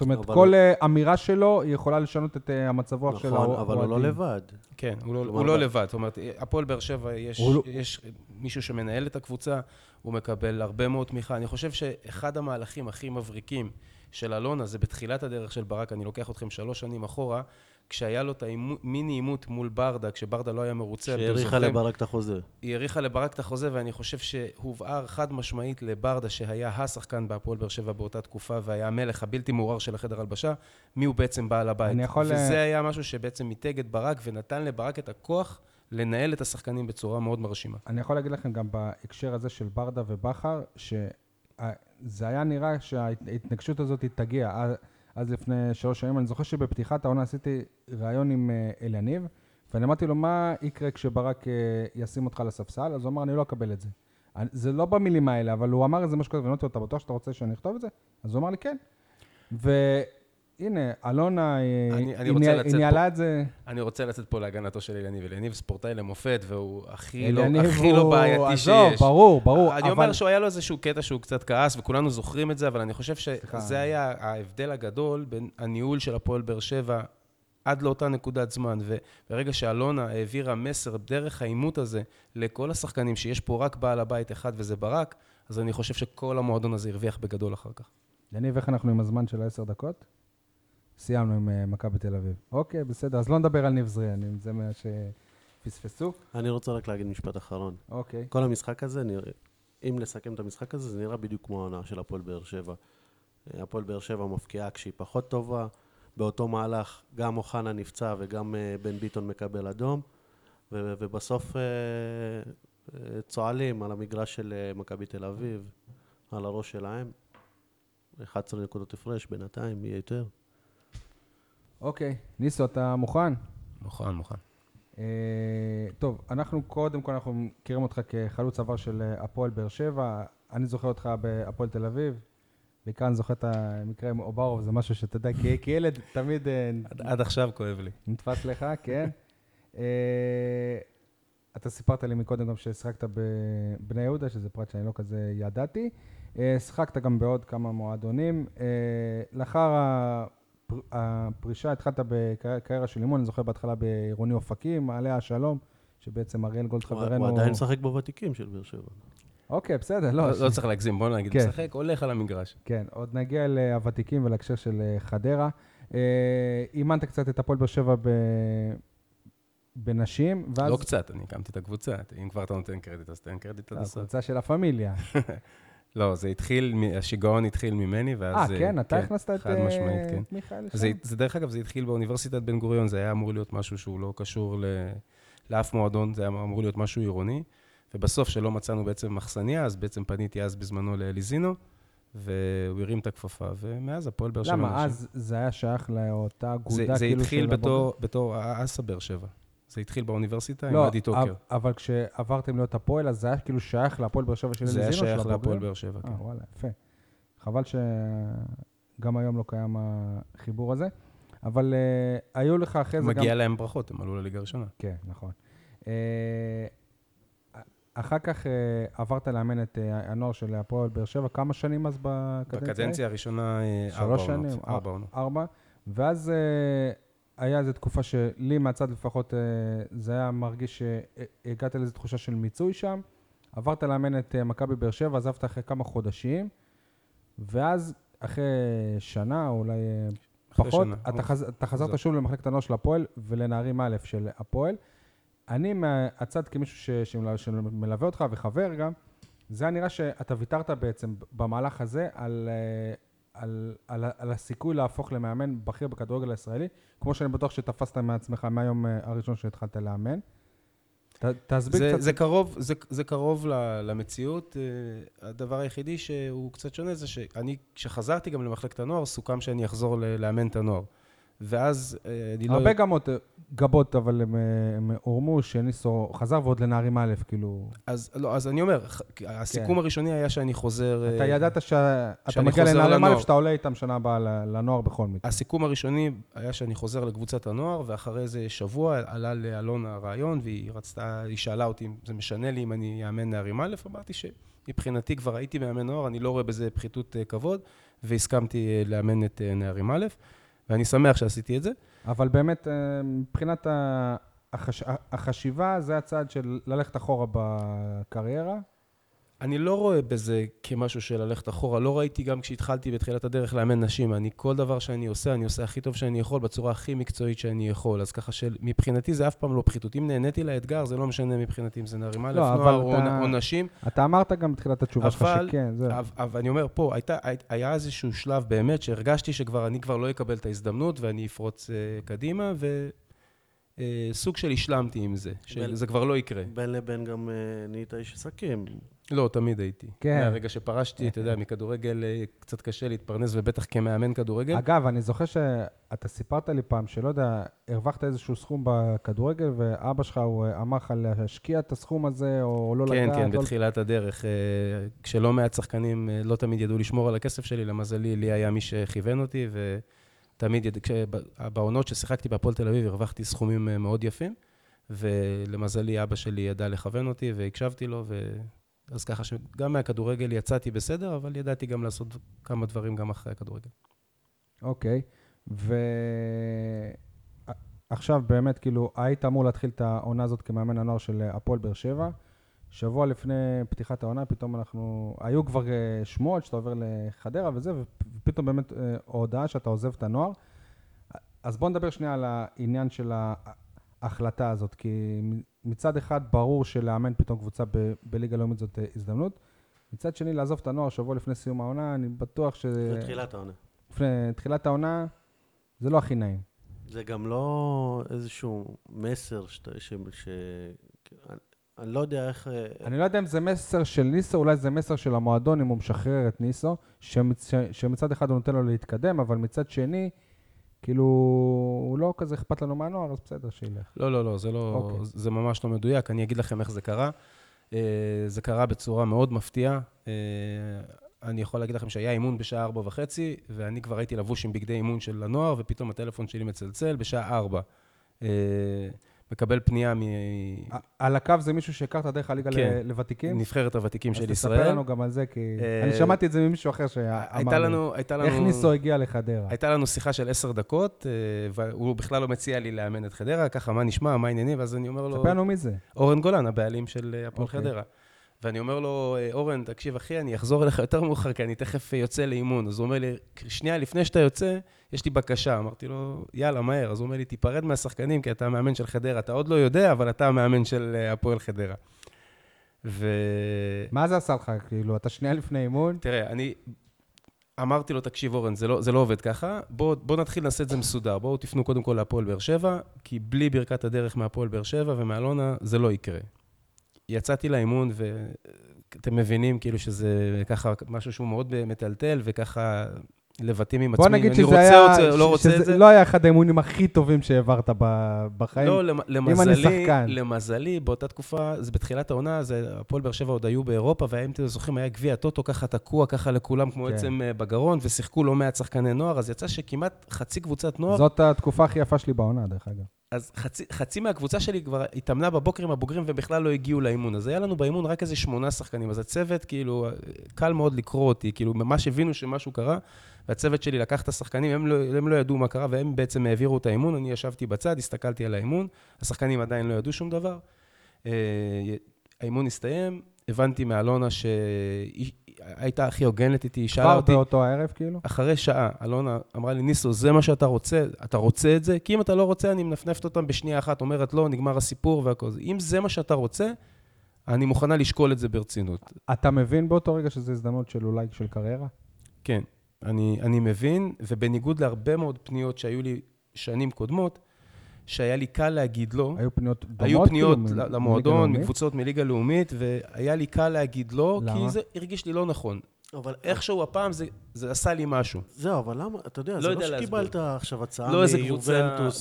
זאת אומרת, אבל כל הוא- אה, אמירה שלו היא יכולה לשנות את אה, המצב רוח של נכון, האוהדים. אבל הוא לא לבד. כן, הוא לא, הוא לא לבד. זאת אומרת, הפועל באר שבע, יש, הוא לא- יש מישהו שמנהל את הקבוצה, הוא מקבל הרבה מאוד תמיכה. אני חושב שאחד המהלכים הכי מבריקים של אלונה זה בתחילת הדרך של ברק, אני לוקח אתכם שלוש שנים אחורה, כשהיה לו את המיני עימות מול ברדה, כשברדה לא היה מרוצה. אתם שהאריכה זוכרים? לברק את החוזה. היא האריכה לברק את החוזה, ואני חושב שהובהר חד משמעית לברדה, שהיה השחקן בהפועל באר שבע באותה תקופה, והיה המלך הבלתי מעורר של החדר הלבשה, מי הוא בעצם בעל הבית. אני יכול, וזה אה, היה משהו שבעצם מיתג את ברק, ונתן לברק את הכוח לנהל את השחקנים בצורה מאוד מרשימה. אני יכול להגיד לכם גם בהקשר הזה של ברדה ובכר, שזה היה נראה שההתנגשות הזאת תגיע. אז, לפני שלוש שנים, אני זוכר שבפתיחת העונה עשיתי ראיון עם אה, אליניב, ואני אמרתי לו, מה יקרה כשברק אה, ישים אותך לספסל? אז הוא אמר, אני לא אקבל את זה. זה לא במילים האלה, אבל הוא אמר איזה משהו כזה, ואני אמרתי לו, אתה בטוח שאתה רוצה שאני אכתוב את זה? אז הוא אמר לי, כן. והנה, אלונה, אני- אני היא. ניהלה את זה... אני רוצה לצאת פה להגנתו של אליניב. אליניב ספורטאי למופת, והוא הכי לא, הכי לא הוא- בעייתי עזוב, שיש. ברור, ברור, אני אבל... אומר שהוא היה לו איזשהו קטע שהוא קצת כעס, וכולנו זוכרים את זה, אבל אני חושב. שזה היה ההבדל הגדול בין הניהול של הפועל באר שבע עד לאותה נקודת זמן. וברגע שאלונה העבירה מסר דרך העימות הזה לכל השחקנים, שיש פה רק בעל הבית אחד וזה ברק, אז אני חושב שכל המועדון הזה הרוויח בגדול אחר כך. יניב, איך אנחנו עם הזמן של העשר דקות? סיימנו עם אה, מכבי תל אביב. אוקיי, בסדר, אז לא נדבר על ניב זריאן, אם זה מה שפספסו. אני רוצה רק להגיד משפט אחרון. אוקיי. כל המשחק הזה, נראה, אם נסכם את המשחק הזה, זה נראה בדיוק כמו העונה של הפועל באר שבע. אה, הפועל באר שבע מפקיעה כשהיא פחות טובה, באותו מהלך גם אוחנה נפצע וגם אה, בן ביטון מקבל אדום, ו- ובסוף צוהלים על המגרש של מכבי תל אביב, על הראש שלהם. 11 נקודות הפרש בינתיים, יהיה יותר. אוקיי, ניסו, אתה מוכן? מוכן, מוכן. אה, טוב, אנחנו קודם כל, אנחנו מכירים אותך כחלוץ עבר של אה, הפועל באר שבע. אני זוכר אותך בהפועל תל אביב. בעיקר אני זוכר את המקרה עם אוברוב, זה משהו שאתה יודע, כי כילד תמיד אה, עד, עכשיו כואב לי. נתפס לך, כן. אתה סיפרת לי מקודם גם ששיחקת בבני יהודה, שזה פרט שאני לא כזה ידעתי. שיחקת גם בעוד כמה מועדונים. לאחר הפרישה התחלת בקריירה של אימון, אני זוכר בהתחלה בעירוני אופקים, עליה השלום, שבעצם אריאל גולד חברנו... הוא עדיין משחק בוותיקים של באר שבע. אוקיי, בסדר, לא. לא, לא צריך להגזים, בוא נגיד, כן. משחק, הולך על המגרש. כן, עוד נגיע לוותיקים ולהקשר של אה, חדרה. אה, אימנת קצת את הפועל באר שבע ב... בנשים, ואז... לא קצת, אני הקמתי את הקבוצה. אם כבר אתה נותן קרדיט, אז תן קרדיט עד הסוף. הקבוצה של הפמיליה. [laughs] לא, זה התחיל, השיגעון התחיל ממני, ואז... אה, כן? אתה הכנסת את משמעית, אה, כן. מיכאל לשם? זה, זה דרך אגב, זה התחיל באוניברסיטת בן גוריון, זה היה אמור להיות משהו שהוא לא קשור ל, לאף מועדון, זה היה אמור להיות משהו עירוני, ובסוף, שלא מצאנו בעצם מחסניה, אז בעצם פניתי אז בזמנו לאליזינו, והוא הרים את הכפפה, ומאז הפועל באר שבע... למה? אז זה היה שייך לאותה אגודה, זה, זה כאילו, התחיל בתור, בתור אסה באר שבע. זה התחיל באוניברסיטה עם לא, אדי טוקר. אבל- כשעברתם להיות הפועל, אז זה היה כאילו שייך להפועל באר שבע של זה היה אליזינו? של שייך? להפועל באר שבע, אה, כן. וואלה, יפה. חבל שגם היום לא קיים החיבור הזה. אבל אה, היו לך אחרי זה גם... מגיע להם ברכות, הם עלו לליגה הראשונה. כן, נכון. אה, אחר כך אה, עברת לאמן את אה, הנוער של הפועל באר שבע, כמה שנים אז בקדנציה? בקדנציה הראשונה, אה, ארבע שלוש עונות. שנים? ארבע עונות. ארבע. ואז אה, היה איזו תקופה שלי מהצד לפחות, אה, זה היה מרגיש שהגעת לאיזו תחושה של מיצוי שם. עברת לאמן את אה, מכבי באר שבע, עזבת אחרי כמה חודשים, ואז אחרי שנה, או אולי אה, אחרי פחות, שנה. אתה, חז... אתה חזרת. שוב למחלקת הנוער של הפועל ולנערים א' של הפועל. אני מהצד כמישהו ש... שמלווה, שמלווה אותך וחבר גם, זה היה נראה שאתה ויתרת בעצם במהלך הזה על, על, על, על הסיכוי להפוך למאמן בכיר בכדורגל הישראלי, כמו שאני בטוח שתפסת מעצמך מהיום אה, הראשון שהתחלת לאמן. ת, תסביר זה, קצת. זה קרוב, זה, זה קרוב ל- למציאות. אה, הדבר היחידי שהוא קצת שונה זה שאני, כשחזרתי גם למחלקת הנוער, סוכם שאני אחזור לאמן את הנוער. ואז אה, אני לא... הרבה גמות, גבות, אבל הם, אה, הם הורמו שניסו חזר ועוד לנערים א', כאילו... אז, לא, אז אני אומר, הסיכום הראשוני היה שאני חוזר... אתה אה, ידעת שאתה מגיע לנערים א'. שאתה עולה איתם שנה הבאה לנוער בכל מקרה. הסיכום הראשוני היה שאני חוזר לקבוצת הנוער, ואחרי איזה שבוע עלה לאלון הרעיון, והיא רצתה, היא שאלה אותי אם זה משנה לי אם אני אאמן נערים א', אמרתי שמבחינתי כבר הייתי מאמן נוער, אני לא רואה בזה פחיתות אה, כבוד, והסכמתי אה, לאמן את אה, נערים א', ואני שמח שעשיתי את זה. אבל באמת, אה, מבחינת החש... החשיבה, זה הצעד של ללכת אחורה בקריירה. אני לא רואה בזה כמשהו של ללכת אחורה. לא ראיתי גם כשהתחלתי בתחילת הדרך לאמן נשים. אני, כל דבר שאני עושה, אני עושה הכי טוב שאני יכול, בצורה הכי מקצועית שאני יכול. אז ככה שמבחינתי זה אף פעם לא פחיתות. אם נהניתי לאתגר, זה לא משנה מבחינתי אם זה נערים א', לא, אבל נוער או, אתה- או נשים. אתה אמרת גם בתחילת התשובה שלך אבל- שכן, זהו. אבל, אבל אני אומר, פה הייתה, היה איזשהו שלב באמת שהרגשתי שכבר, אני כבר לא אקבל את ההזדמנות ואני אפרוץ uh, קדימה, וסוג של השלמתי עם זה, שזה כבר לא יקרה. בין לבין גם אה, נהיית איש עסקים. לא, תמיד הייתי. כן. מהרגע שפרשתי, אתה יודע, מכדורגל אה, קצת קשה להתפרנס, ובטח כמאמן כדורגל. אגב, אני זוכר שאתה סיפרת לי פעם שלא יודע, הרווחת איזשהו סכום בכדורגל, ואבא שלך, הוא אה, אמר לך להשקיע את הסכום הזה, או לא כן, לגעת. כן, לא... בתחילת הדרך. אה, כשלא מעט שחקנים לא תמיד ידעו לשמור על הכסף שלי, למזלי, לי היה מי שכיוון אותי, ותמיד, יד- בעונות ששיחקתי בהפועל תל אביב, הרווחתי סכומים מאוד יפים, ולמזלי, אבא שלי ידע לכוון אותי, והקשבתי לו, ו... אז ככה שגם מהכדורגל יצאתי בסדר, אבל ידעתי גם לעשות כמה דברים גם אחרי הכדורגל. אוקיי, ועכשיו באמת, כאילו, היית אמור להתחיל את העונה הזאת כמאמן הנוער של הפועל באר שבע. שבוע לפני פתיחת העונה, פתאום אנחנו... היו כבר אה, שמועות שאתה עובר לחדרה וזה, ופתאום באמת אה, הודעה שאתה עוזב את הנוער. אז בואו נדבר שנייה על העניין של ההחלטה הזאת, כי מצד אחד ברור שלאמן פתאום קבוצה ב- בליגה לאומית זאת אה, הזדמנות. מצד שני, לעזוב את הנוער שבוע לפני סיום העונה, אני בטוח ש... בתחילת העונה. לפני תחילת העונה, זה לא הכי נעים. זה גם לא איזשהו מסר ש... ש... אני- אני לא יודע איך... אה, אני לא יודע אם זה מסר של ניסו, אולי זה מסר של המועדון, אם הוא משחרר את ניסו, שמצ... שמצד אחד הוא נותן לו להתקדם, אבל מצד שני, כאילו, הוא לא כזה אכפת לנו מהנוער, אז בסדר, שילך. לא, לא, לא, זה לא... אוקיי. זה ממש לא מדויק. אני אגיד לכם איך זה קרה. אה, זה קרה בצורה מאוד מפתיעה. אה, אני יכול להגיד לכם שהיה אימון בשעה ארבע וחצי, ואני כבר הייתי לבוש עם בגדי אימון של הנוער, ופתאום הטלפון שלי מצלצל בשעה ארבע. מקבל פנייה על הקו זה מישהו שהכרת דרך הליגה כן. לוותיקים? מנבחרת הוותיקים של אז ישראל. תספר לנו גם על זה, כי אה, אני שמעתי את זה ממישהו אחר שאמר הייתה לי. לנו, הייתה לנו... איך ניסו הגיע לחדרה? הייתה לנו שיחה של עשר דקות, אה, והוא בכלל לא מציע לי לאמן את חדרה, ככה, מה נשמע, מה העניינים, ואז אני אומר לו... ספר לנו מי זה. אורן גולן, הבעלים של אה, הפועל אוקיי. חדרה. ואני אומר לו, אה, אורן, תקשיב, אחי, אני אחזור אליך יותר מאוחר, כי אני תכף יוצא לאימון. אז הוא אומר לי, שנייה, לפני שאתה יוצא, יש לי בקשה. אמרתי לו, יאללה, מהר. אז הוא אומר לי, תיפרד מהשחקנים, כי אתה המאמן של חדרה. אתה עוד לא יודע, אבל אתה המאמן של אה, הפועל חדרה. ו... מה זה עשה לך? כאילו, אתה שנייה לפני אימון? תראה, אני אמרתי לו, תקשיב, אורן, זה לא, זה לא עובד ככה. בוא, בוא נתחיל לעשות את זה מסודר. בואו תפנו קודם כל להפועל באר שבע, כי בלי ברכת הדרך מהפועל באר שבע ומאלונה, זה לא יקרה. יצאתי לאימון, ואתם מבינים כאילו שזה ככה משהו שהוא מאוד מטלטל, וככה לבטים עם עצמי. בוא נגיד אני שזה רוצה היה... את זה, לא רוצה שזה את זה. לא היה אחד האימונים הכי טובים שהעברת בחיים. לא, למזלי, שחקן. למזלי, באותה תקופה, זה בתחילת העונה, זה, הפועל באר שבע עוד היו באירופה, ואם אתם זוכרים, היה גביע הטוטו ככה תקוע ככה לכולם, כמו כן. עצם אה, בגרון, ושיחקו לא מעט שחקני נוער, אז יצא שכמעט חצי קבוצת נוער, זאת התקופה הכי יפה שלי בעונה, דרך אגב. אז חצי, חצי מהקבוצה שלי כבר התאמנה בבוקר עם הבוגרים ובכלל לא הגיעו לאימון. אז היה לנו באימון רק איזה שמונה שחקנים. אז הצוות, כאילו, קל מאוד לקרוא אותי, כאילו, ממש הבינו שמשהו קרה, והצוות שלי לקח את השחקנים, הם לא, הם לא ידעו מה קרה, והם בעצם העבירו את האימון. אני ישבתי בצד, הסתכלתי על האימון, השחקנים עדיין לא ידעו שום דבר. אה, האימון הסתיים, הבנתי מאלונה שהיא הייתה הכי הוגנת איתי, שאלה כבר אותי... באותו הערב, כאילו? אחרי שעה, אלונה אמרה לי, ניסו, זה מה שאתה רוצה? אתה רוצה את זה? כי אם אתה לא רוצה, אני מנפנפת אותם בשנייה אחת, אומרת, לא, נגמר הסיפור והכל. אם זה מה שאתה רוצה, אני מוכנה לשקול את זה ברצינות. אתה מבין באותו רגע שזו הזדמנות של אולי של קריירה? כן, אני, אני מבין, ובניגוד להרבה מאוד פניות שהיו לי שנים קודמות, שהיה לי קל להגיד לא, היו פניות דומות? היו פניות כאילו, מ- ל- מליגה למועדון, לאומית? מקבוצות מליגה לאומית, והיה לי קל להגיד לא, למה? כי זה הרגיש לי לא נכון. אבל איכשהו הפעם זה, זה עשה לי משהו. זהו, אבל למה, אתה יודע, לא זה לא יודע להסביר. שקיבלת עכשיו הצעה לא איזה קבוצה, ממש,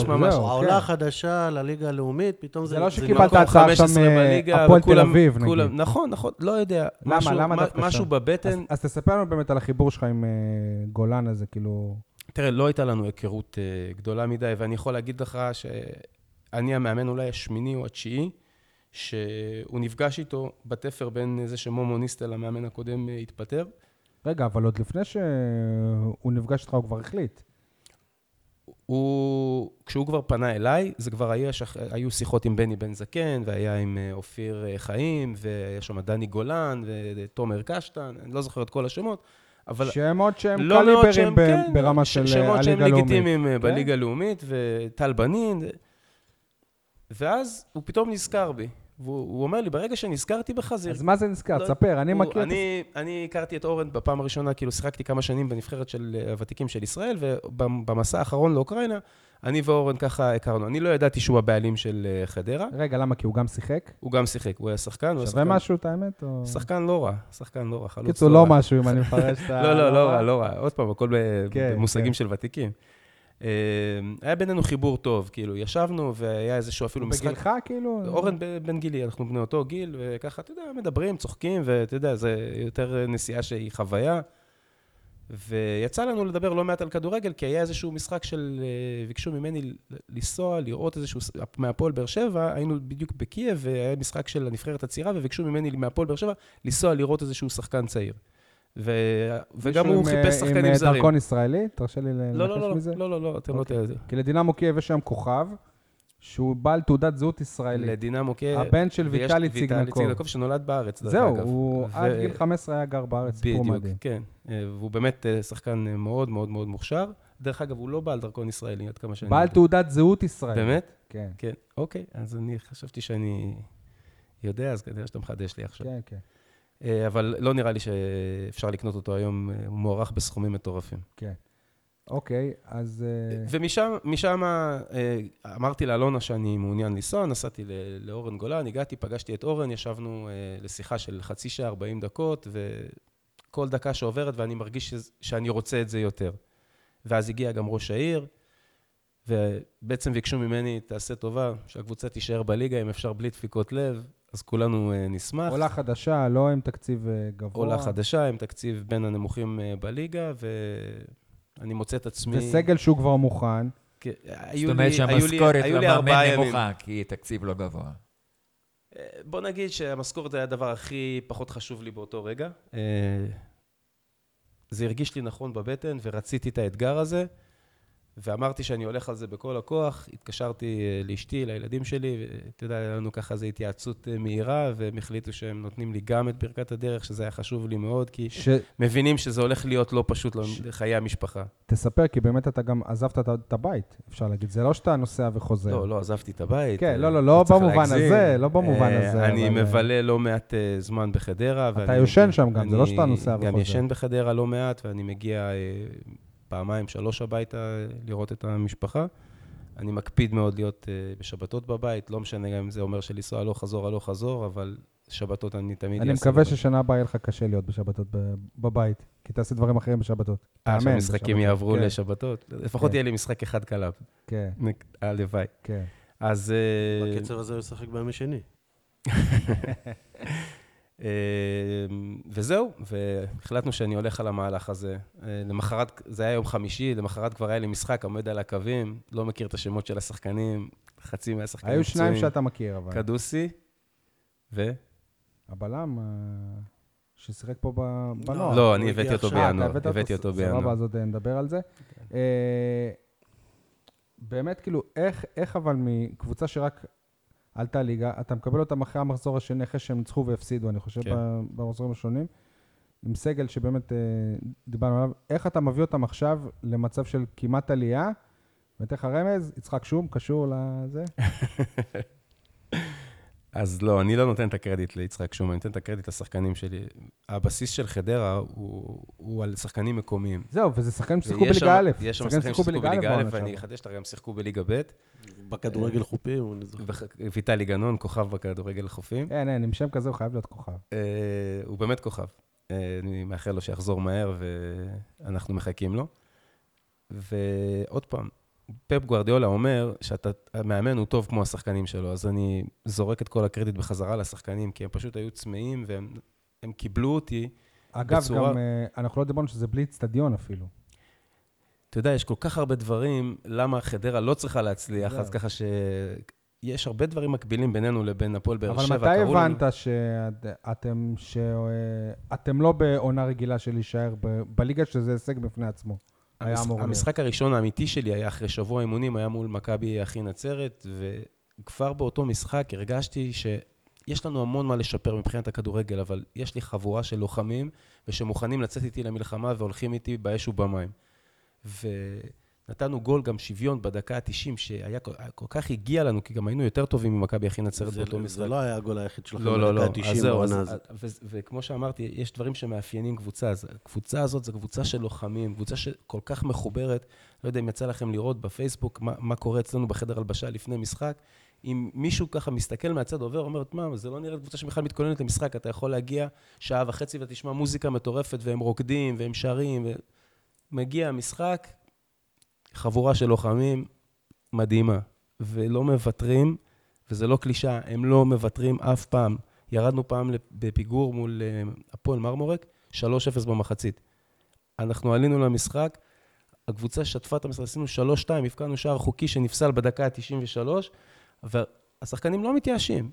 זהו, ממש. זהו. העולה כן. החדשה לליגה הלאומית, פתאום זה... זה לא זה שקיבלת הצעה עכשיו 15 בליגה, מהפועל תל אביב, נגיד. כולם- נכון, נכון, לא יודע. למה? משהו- למה מה- דווקא שם? משהו אז, בבטן. אז תספר לנו באמת על החיבור שלך עם אה, גולן הזה, כאילו... תראה, לא הייתה לנו היכרות אה, גדולה מדי, ואני יכול להגיד לך שאני המאמן אולי השמיני או התשיעי, שהוא נפגש איתו בתפר בין זה שמומו ניסטל, המאמן הקודם, אה, התפטר. רגע, אבל עוד לפני שהוא נפגש איתך, הוא כבר החליט. הוא, כשהוא כבר פנה אליי, זה כבר היה, שח... היו שיחות עם בני בן זקן, והיה עם אה, אופיר חיים, והיה שם דני גולן, ותומר קשטן, אני לא זוכר את כל השמות, אבל שמות שהם לא מאוד קליברים שהם, ב- כן, ברמה ש- של אה, שמות שהם הליגה הלאומית. לגיטימיים אה, כן? בליגה הלאומית, וטל בנין, ואז הוא פתאום נזכר בי. והוא הוא אומר לי, ברגע שנזכרתי בך, זה... אז מה זה נזכר? לא- תספר, אני הוא- מכיר את אני, אני הכרתי את אורן בפעם הראשונה, כאילו שיחקתי כמה שנים בנבחרת של אה, הוותיקים של ישראל, ובמסע האחרון לאוקראינה, אני ואורן ככה הכרנו. אני לא ידעתי שהוא הבעלים של אה, חדרה, רגע, למה? כי הוא גם שיחק? הוא גם שיחק, הוא היה שחקן, שווה שחקן... משהו, את האמת? או- שחקן לא רע, שחקן לא רע, חלוץ קיצור, לא משהו, אם אני [laughs] מפרש את ה... לא, לא, לא רע, לא רע. עוד פעם, הכל ב- כן, במושגים כן. של ותיקים. אה, היה בינינו חיבור טוב, כאילו, ישבנו, והיה איזשהו אפילו משחק... בגילך, כאילו? אורן בן גילי, אנחנו בני אותו גיל, וככה, אתה יודע, מדברים, צוחקים, ואתה יודע, זה יותר נסיעה שהיא חוויה. ויצא לנו לדבר לא מעט על כדורגל, כי היה איזשהו משחק של... אה, ביקשו ממני לנסוע, לראות איזשהו... מהפועל באר שבע, היינו בדיוק בקייב, והיה משחק של הנבחרת הצעירה, וביקשו ממני מהפועל באר שבע לנסוע לראות איזשהו שחקן צעיר. ו... וגם מישהו הוא עם, חיפש אה, שחקנים עם זרים. דרכון ישראלי? תרשה לי לא, לא, לנחש לא, מזה? לא, לא, לא, אתם לא אוקיי. תדעו. כי לדינמו קייב יש שם כוכב, שהוא בעל תעודת זהות ישראלית. לדינמו קייב. הבן של ויטלי ויטלי ציגנקוב. ציגנקוב שנולד בארץ, דרך זהו, אגב. הוא ו- עד גיל 15 היה גר בארץ, סיפור בדיוק, מדהים. כן. אה, והוא באמת אה, שחקן אה, מאוד מאוד מאוד מוכשר. דרך אגב, הוא לא בעל דרכון ישראלי, עד כמה שאני בעל יודע. תעודת זהות ישראלית. באמת? כן, כן. אוקיי, אז אני חשבתי שאני יודע, אז כנראה שאתה מחדש לי עכשיו. כן, כן. אבל לא נראה לי שאפשר לקנות אותו היום, הוא מוערך בסכומים מטורפים. כן. אוקיי, אז... אה, ומשם, משם אה, אמרתי לאלונה שאני מעוניין לנסוע, נסעתי לאורן גולן, הגעתי, פגשתי את אורן, ישבנו אה, לשיחה של חצי שעה, 40 דקות, וכל דקה שעוברת ואני מרגיש שאני רוצה את זה יותר. ואז הגיע גם ראש העיר, ובעצם ביקשו ממני, תעשה טובה, שהקבוצה תישאר בליגה, אם אפשר בלי דפיקות לב, אז כולנו נשמח. עולה חדשה, לא עם תקציב גבוה. עולה חדשה, עם תקציב בין הנמוכים בליגה, ואני מוצא את עצמי... וסגל שהוא כבר מוכן. כן, זאת אומרת שהמשכורת למאמן. נמוכה, כי תקציב לא גבוה. אה, בוא נגיד שהמשכורת היה הדבר הכי פחות חשוב לי באותו רגע. אה, זה הרגיש לי נכון בבטן ורציתי את האתגר הזה, ואמרתי שאני הולך על זה בכל הכוח. התקשרתי אה, לאשתי, לילדים שלי, ואתה יודע, היה לנו ככה איזו התייעצות אה, מהירה, והם החליטו שהם נותנים לי גם את ברכת הדרך, שזה היה חשוב לי מאוד, כי ש... מבינים שזה הולך להיות לא פשוט לחיי המשפחה. תספר, כי באמת אתה גם עזבת את- הבית, אפשר להגיד. זה לא שאתה נוסע וחוזר. לא, לא עזבתי את הבית. כן, אה, לא, לא, לא במובן להגזים. הזה, לא במובן הזה, אני אבל, מבלה לא מעט זמן בחדרה. אתה ואני יושן שם גם, זה לא אני שאתה נוסע גם וחוזר. ישן בחדרה לא מעט, ואני מגיע פעמיים, שלוש הביתה לראות את המשפחה. אני מקפיד מאוד להיות אה, בשבתות בבית, לא משנה גם אם זה אומר שלנסוע הלוך חזור, הלוך חזור, אבל שבתות אני תמיד אני מקווה בבית. ששנה הבאה יהיה לך קשה להיות בשבתות בבית, כי תעשה דברים אחרים בשבתות. אה, תאמן שהמשחקים. יעברו כן, לשבתות. לפחות כן. יהיה לי משחק אחד קלה. כן, הלוואי. כן. אז... אה, בקצב הזה הוא ישחק בימי שני. [laughs] אה, וזהו, והחלטנו שאני הולך על המהלך הזה. אה, למחרת, זה היה יום חמישי, למחרת כבר היה לי משחק, עומד על הקווים, לא מכיר את השמות של השחקנים, חצי מהשחקנים היו שניים פצועים. שאתה מכיר, אבל. קדוסי, ו... הבלם אה, ששיחק פה ב- בנוער. לא, הוא אני הבאתי אותו עכשיו. אה, בינואר. הבאת הבאתי אותו סבבה, בינואר. אז עוד נדבר על זה. אה, באמת, כאילו, איך, איך אבל מקבוצה שרק עלתה ליגה, אתה מקבל אותם אחרי המחזור השני, אחרי שהם ניצחו והפסידו, אני חושב, כן. במחזורים השונים, עם סגל שבאמת אה, דיברנו עליו, איך אתה מביא אותם עכשיו למצב של כמעט עלייה? ואתן לך רמז, יצחק שום, קשור לזה? [laughs] אז לא, אני לא נותן את הקרדיט ליצחק שום, אני נותן את הקרדיט לשחקנים שלי. הבסיס של חדרה הוא, הוא על שחקנים מקומיים. זהו, וזה שחקנים ששיחקו בליגה א'. יש שם שחקנים ששיחקו בליגה א', ואני. אחדש לך, גם שיחקו בליגה ב'. בכדורגל חופים, אני זוכר. וח- ויטלי גנון, כוכב בכדורגל החופים. אין, אין, עם שם כזה הוא חייב להיות כוכב. אה, הוא באמת כוכב. אה, אני מאחל לו שיחזור מהר, ואנחנו מחכים לו. ועוד פעם, פפ גוארדיולה אומר שהמאמן הוא טוב כמו השחקנים שלו, אז אני זורק את כל הקרדיט בחזרה לשחקנים, כי הם פשוט היו צמאים, והם הם קיבלו אותי. אגב, בצורה- גם, אה, אנחנו לא דיברנו שזה בלי אצטדיון אפילו. אתה יודע, יש כל כך הרבה דברים, למה חדרה לא צריכה להצליח. אז ככה שיש הרבה דברים מקבילים בינינו לבין הפועל באר אבל שבע. מתי קראו לנו- הבנת שאתם, שאתם לא בעונה רגילה של להישאר ב- בליגה, שזה הישג בפני עצמו? היה המש- אמור להיות. המשחק הראשון האמיתי שלי היה אחרי שבוע אימונים, היה מול מכבי אחי נצרת, וכבר באותו משחק הרגשתי שיש לנו המון מה לשפר מבחינת הכדורגל, אבל יש לי חבורה של לוחמים, ושמוכנים לצאת איתי למלחמה והולכים איתי באש ובמים. ונתנו גול גם שוויון בדקה ה-90, שהיה כל, כך הגיע לנו, כי גם היינו יותר טובים ממכבי אחי נצרת זה- באותו זה משחק. לא היה הגול היחיד שלכם לא, לא, לא. אז ה-90 זהו, אז. ו- וכמו שאמרתי, יש דברים שמאפיינים קבוצה. אז הקבוצה הזאת זו קבוצה של לוחמים, קבוצה שכל כך מחוברת. לא יודע אם יצא לכם לראות בפייסבוק מה, מה קורה אצלנו בחדר הלבשה לפני משחק. אם מישהו ככה מסתכל מהצד, עובר, אומר, מה, זה לא נראה קבוצה שבכלל מתכוננת למשחק. אתה יכול להגיע שעה וחצי ותשמע מוזיקה מטורפת, והם רוקדים, והם שרים, ומגיע המשחק, חבורה של לוחמים מדהימה, ולא מוותרים, וזה לא קלישאה, הם לא מוותרים אף פעם. ירדנו פעם בפיגור מול אה, הפועל מרמורק, 3-0 במחצית. אנחנו עלינו למשחק, הקבוצה שטפה את המשחק, עשינו 3-2, הבקענו שער חוקי שנפסל בדקה ה-93, והשחקנים לא מתייאשים.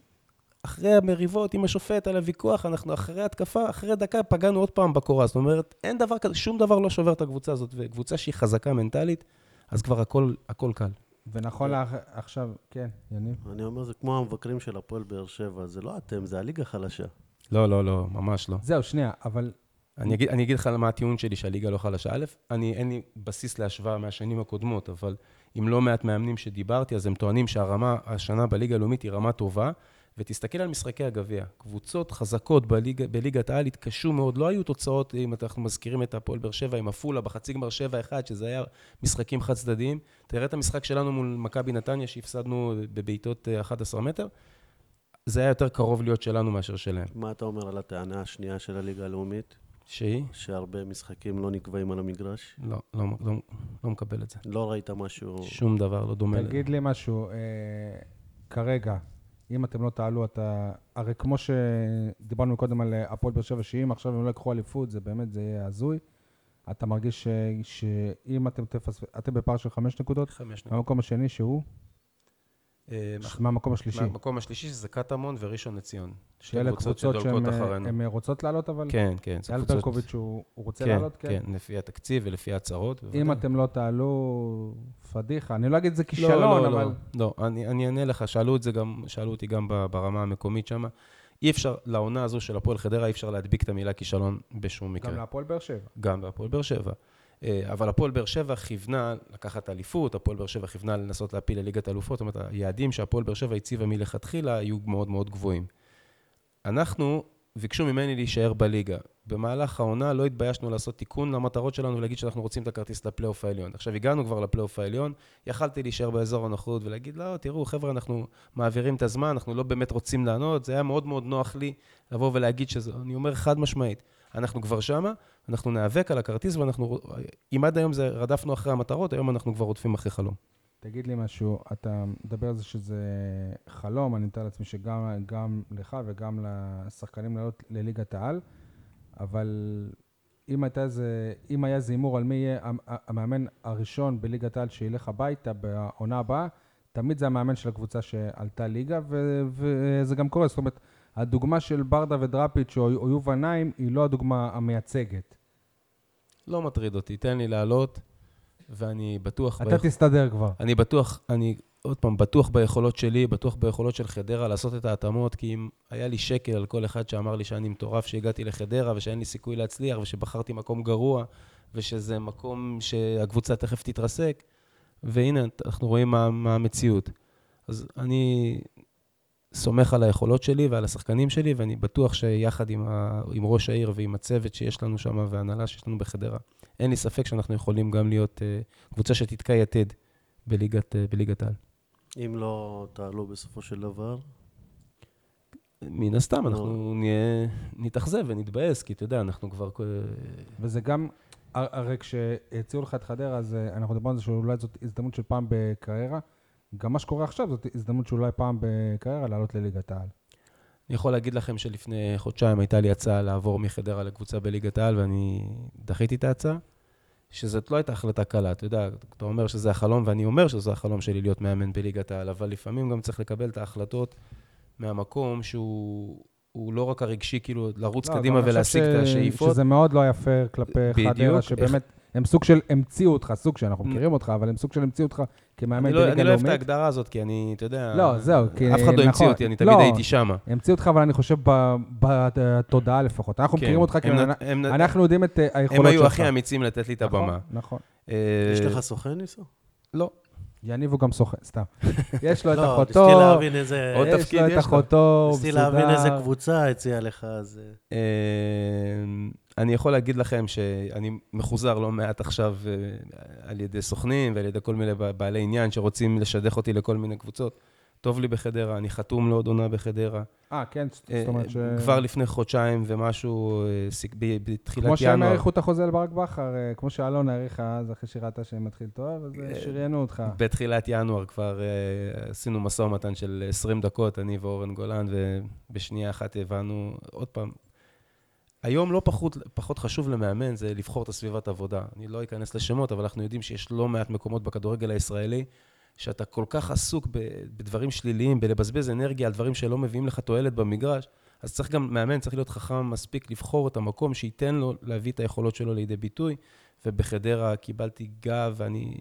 אחרי המריבות עם השופט על הוויכוח, אנחנו אחרי התקפה, אחרי דקה פגענו עוד פעם בקורה. זאת אומרת, אין דבר כזה, שום דבר לא שובר את הקבוצה הזאת, וקבוצה שהיא חזקה מנטלית, אז כבר הכל, הכל קל. ונכון לאח- עכשיו, כן, יניב. אני אומר, זה כמו המבקרים של הפועל באר שבע, זה לא אתם, זה הליגה חלשה. לא, לא, לא, ממש לא. זהו, שנייה, אבל אני אגיד, אני אגיד לך מה הטיעון שלי שהליגה לא חלשה. א', אני, אין לי בסיס להשוואה מהשנים הקודמות, אבל עם לא מעט מאמנים שדיברתי, אז הם טוענים שהרמה השנה בליגה הלאומית היא רמה טובה, ותסתכל על משחקי הגביע. קבוצות חזקות בליג, בליגת העל התקשו מאוד, לא היו תוצאות, אם אנחנו מזכירים את הפועל באר שבע עם עפולה בחצי גמר 7-1, שזה היה משחקים חד צדדיים. תראה את המשחק שלנו מול מכבי נתניה, שהפסדנו בבעיטות אה, 11 מטר. זה היה יותר קרוב להיות שלנו מאשר שלהם. מה אתה אומר על הטענה השנייה של הליגה הלאומית? שהיא? שהרבה משחקים לא נקבעים על המגרש? לא, לא, לא, לא מקבל את זה. לא ראית משהו... שום דבר לא דומה. תגיד לי משהו, אה, כרגע, אם אתם לא תעלו, אתה... הרי כמו שדיברנו קודם על אה, הפועל באר שבע, שאם עכשיו הם לא יקחו אליפות, זה באמת, זה יהיה הזוי. אתה מרגיש ש... שאם אתם תפספ... אתם בפער של חמש נקודות, חמש נקודות. מהמקום השני שהוא, מהמקום השלישי. מהמקום השלישי שזה קטמון וראשון לציון. שאלה קבוצות שהן. הן רוצות לעלות, אבל... כן, כן. אייל ברקוביץ', הוא רוצה כן, לעלות? כן, לפי התקציב ולפי ההצהרות. אם. אתם לא תעלו, פדיחה. אני לא אגיד זה לא, כישלון, לא, אבל... לא, לא, אני, אענה לך, שאלו את אותי גם ברמה המקומית שם. אי אפשר, לעונה הזו של הפועל חדרה, אי אפשר להדביק את המילה כישלון בשום מקרה. גם להפועל באר שבע. גם בהפועל באר שבע. אה, אבל הפועל באר שבע כיוונה לקחת אליפות, הפועל באר שבע כיוונה לנסות להפיל לליגת אלופות, זאת אומרת, היעדים שהפועל באר שבע הציבה מלכתחילה היו מאוד מאוד גבוהים. אנחנו, ביקשו ממני להישאר בליגה. במהלך העונה לא התביישנו לעשות תיקון למטרות שלנו ולהגיד שאנחנו רוצים את הכרטיס לפלייאוף העליון. עכשיו, הגענו כבר לפלייאוף העליון, יכלתי להישאר באזור הנוחות ולהגיד, לא, תראו, חבר'ה, אנחנו מעבירים את הזמן, אנחנו לא באמת רוצים לענות, זה היה מאוד מאוד נוח לי לבוא ולהגיד שזה, אני אומר חד משמעית, אנחנו כבר שמה, אנחנו ניאבק על הכרטיס ואנחנו, אם עד היום זה רדפנו אחרי המטרות, היום אנחנו כבר רודפים אחרי חלום. תגיד לי משהו, אתה מדבר על זה שזה חלום, אני מתאר לעצמי שגם גם לך וגם לשחקנים לעלות לליגת העל, אבל אם, הייתה איזה, אם היה איזה הימור על מי יהיה המ- המאמן הראשון בליגת העל שילך הביתה בעונה הבאה, תמיד זה המאמן של הקבוצה שעלתה ליגה, ו- וזה גם קורה. זאת אומרת, הדוגמה של ברדה ודראפיץ' או, או יובל נעים היא לא הדוגמה המייצגת. לא מטריד אותי, תן לי לעלות, ואני בטוח... אתה תסתדר כבר. אני בטוח, אני עוד פעם, בטוח ביכולות שלי, בטוח ביכולות של חדרה לעשות את ההתאמות, כי אם היה לי שקל על כל אחד שאמר לי שאני מטורף שהגעתי לחדרה ושאין לי סיכוי להצליח ושבחרתי מקום גרוע ושזה מקום שהקבוצה תכף תתרסק, והנה, אנחנו רואים מה, מה המציאות. אז אני סומך על היכולות שלי ועל השחקנים שלי, ואני בטוח שיחד עם, ה, עם ראש העיר ועם הצוות שיש לנו שם וההנהלה שיש לנו בחדרה, אין לי ספק שאנחנו יכולים גם להיות uh, קבוצה שתתקע יתד בליגת, uh, בליגת העל. אם לא תעלו בסופו של דבר, מן הסתם, לא. אנחנו נהיה, נתאכזב ונתבאס, כי אתה יודע, אנחנו כבר... וזה גם, הר- הרי כשהציעו לך את חדרה, אז אה, אנחנו דיברנו על זה שאולי זאת הזדמנות של פעם בקריירה. גם מה שקורה עכשיו זאת הזדמנות שאולי פעם בקריירה לעלות לליגת העל. אני יכול להגיד לכם שלפני חודשיים הייתה לי הצעה לעבור מחדרה לקבוצה בליגת העל, ואני דחיתי את ההצעה, שזאת לא הייתה החלטה קלה. אתה יודע, אתה אומר שזה החלום, ואני אומר שזה החלום שלי להיות מאמן בליגת העל, אבל לפעמים גם צריך לקבל את ההחלטות מהמקום שהוא הוא לא רק הרגשי, כאילו, לרוץ לא, קדימה ולהשיג חושב את ש- השאיפות. שזה מאוד לא היה פייר כלפי חדרה, שבאמת, הם סוג של המציאו אותך, סוג שאנחנו מכירים אותך, אבל הם סוג של המציאו אותך כמאמן אני לא, בליגה אני לא אוהב את לאומית. ההגדרה הזאת, כי אני, אתה יודע... לא, זהו, כי- אף אחד לא נכון. המציא אותי, אני תמיד לא. הייתי שמה. המציאו אותך, אבל אני חושב ב- בתודעה לפחות. אנחנו כן. מכירים אותך, כי הם אנחנו- הם יודעים את אה, היכולות הם שלך. היו הכי אמיצים לתת לי את נכון, הבמה. נכון. אה, יש לך סוכן ניסו? לא. יניב הוא גם סוכן, סתם. [laughs] יש לו את לא, אחותו, יש לו את. אחותו, הוא ניסיתי להבין איזה מסודר. קבוצה הציעה לך, אז... אני יכול להגיד לכם שאני מחוזר לא מעט עכשיו אה, על ידי סוכנים ועל ידי כל מיני בעלי עניין שרוצים לשדך אותי לכל מיני קבוצות. טוב לי בחדרה, אני חתום לעוד עונה בחדרה. אה, כן, זאת אה, אומרת ש... כבר לפני חודשיים ומשהו, אה, בתחילת כמו שהם ינואר. האריכו את החוזה לברק בכר, כמו שאלון האריך אז, אחרי שראתה שמתחיל טוב, אז שריינו אותך. בתחילת ינואר כבר עשינו משא ומתן של 20 דקות, אני ואורן גולן, ובשנייה אחת הבנו, עוד פעם, היום לא פחות, פחות חשוב למאמן, זה לבחור את הסביבת עבודה. אני לא אכנס לשמות, אבל אנחנו יודעים שיש לא מעט מקומות בכדורגל הישראלי, שאתה כל כך עסוק בדברים שליליים, בלבזבז אנרגיה על דברים שלא מביאים לך תועלת במגרש, אז צריך גם, מאמן צריך להיות חכם מספיק לבחור את המקום שייתן לו להביא את היכולות שלו לידי ביטוי, ובחדרה קיבלתי גב, ואני...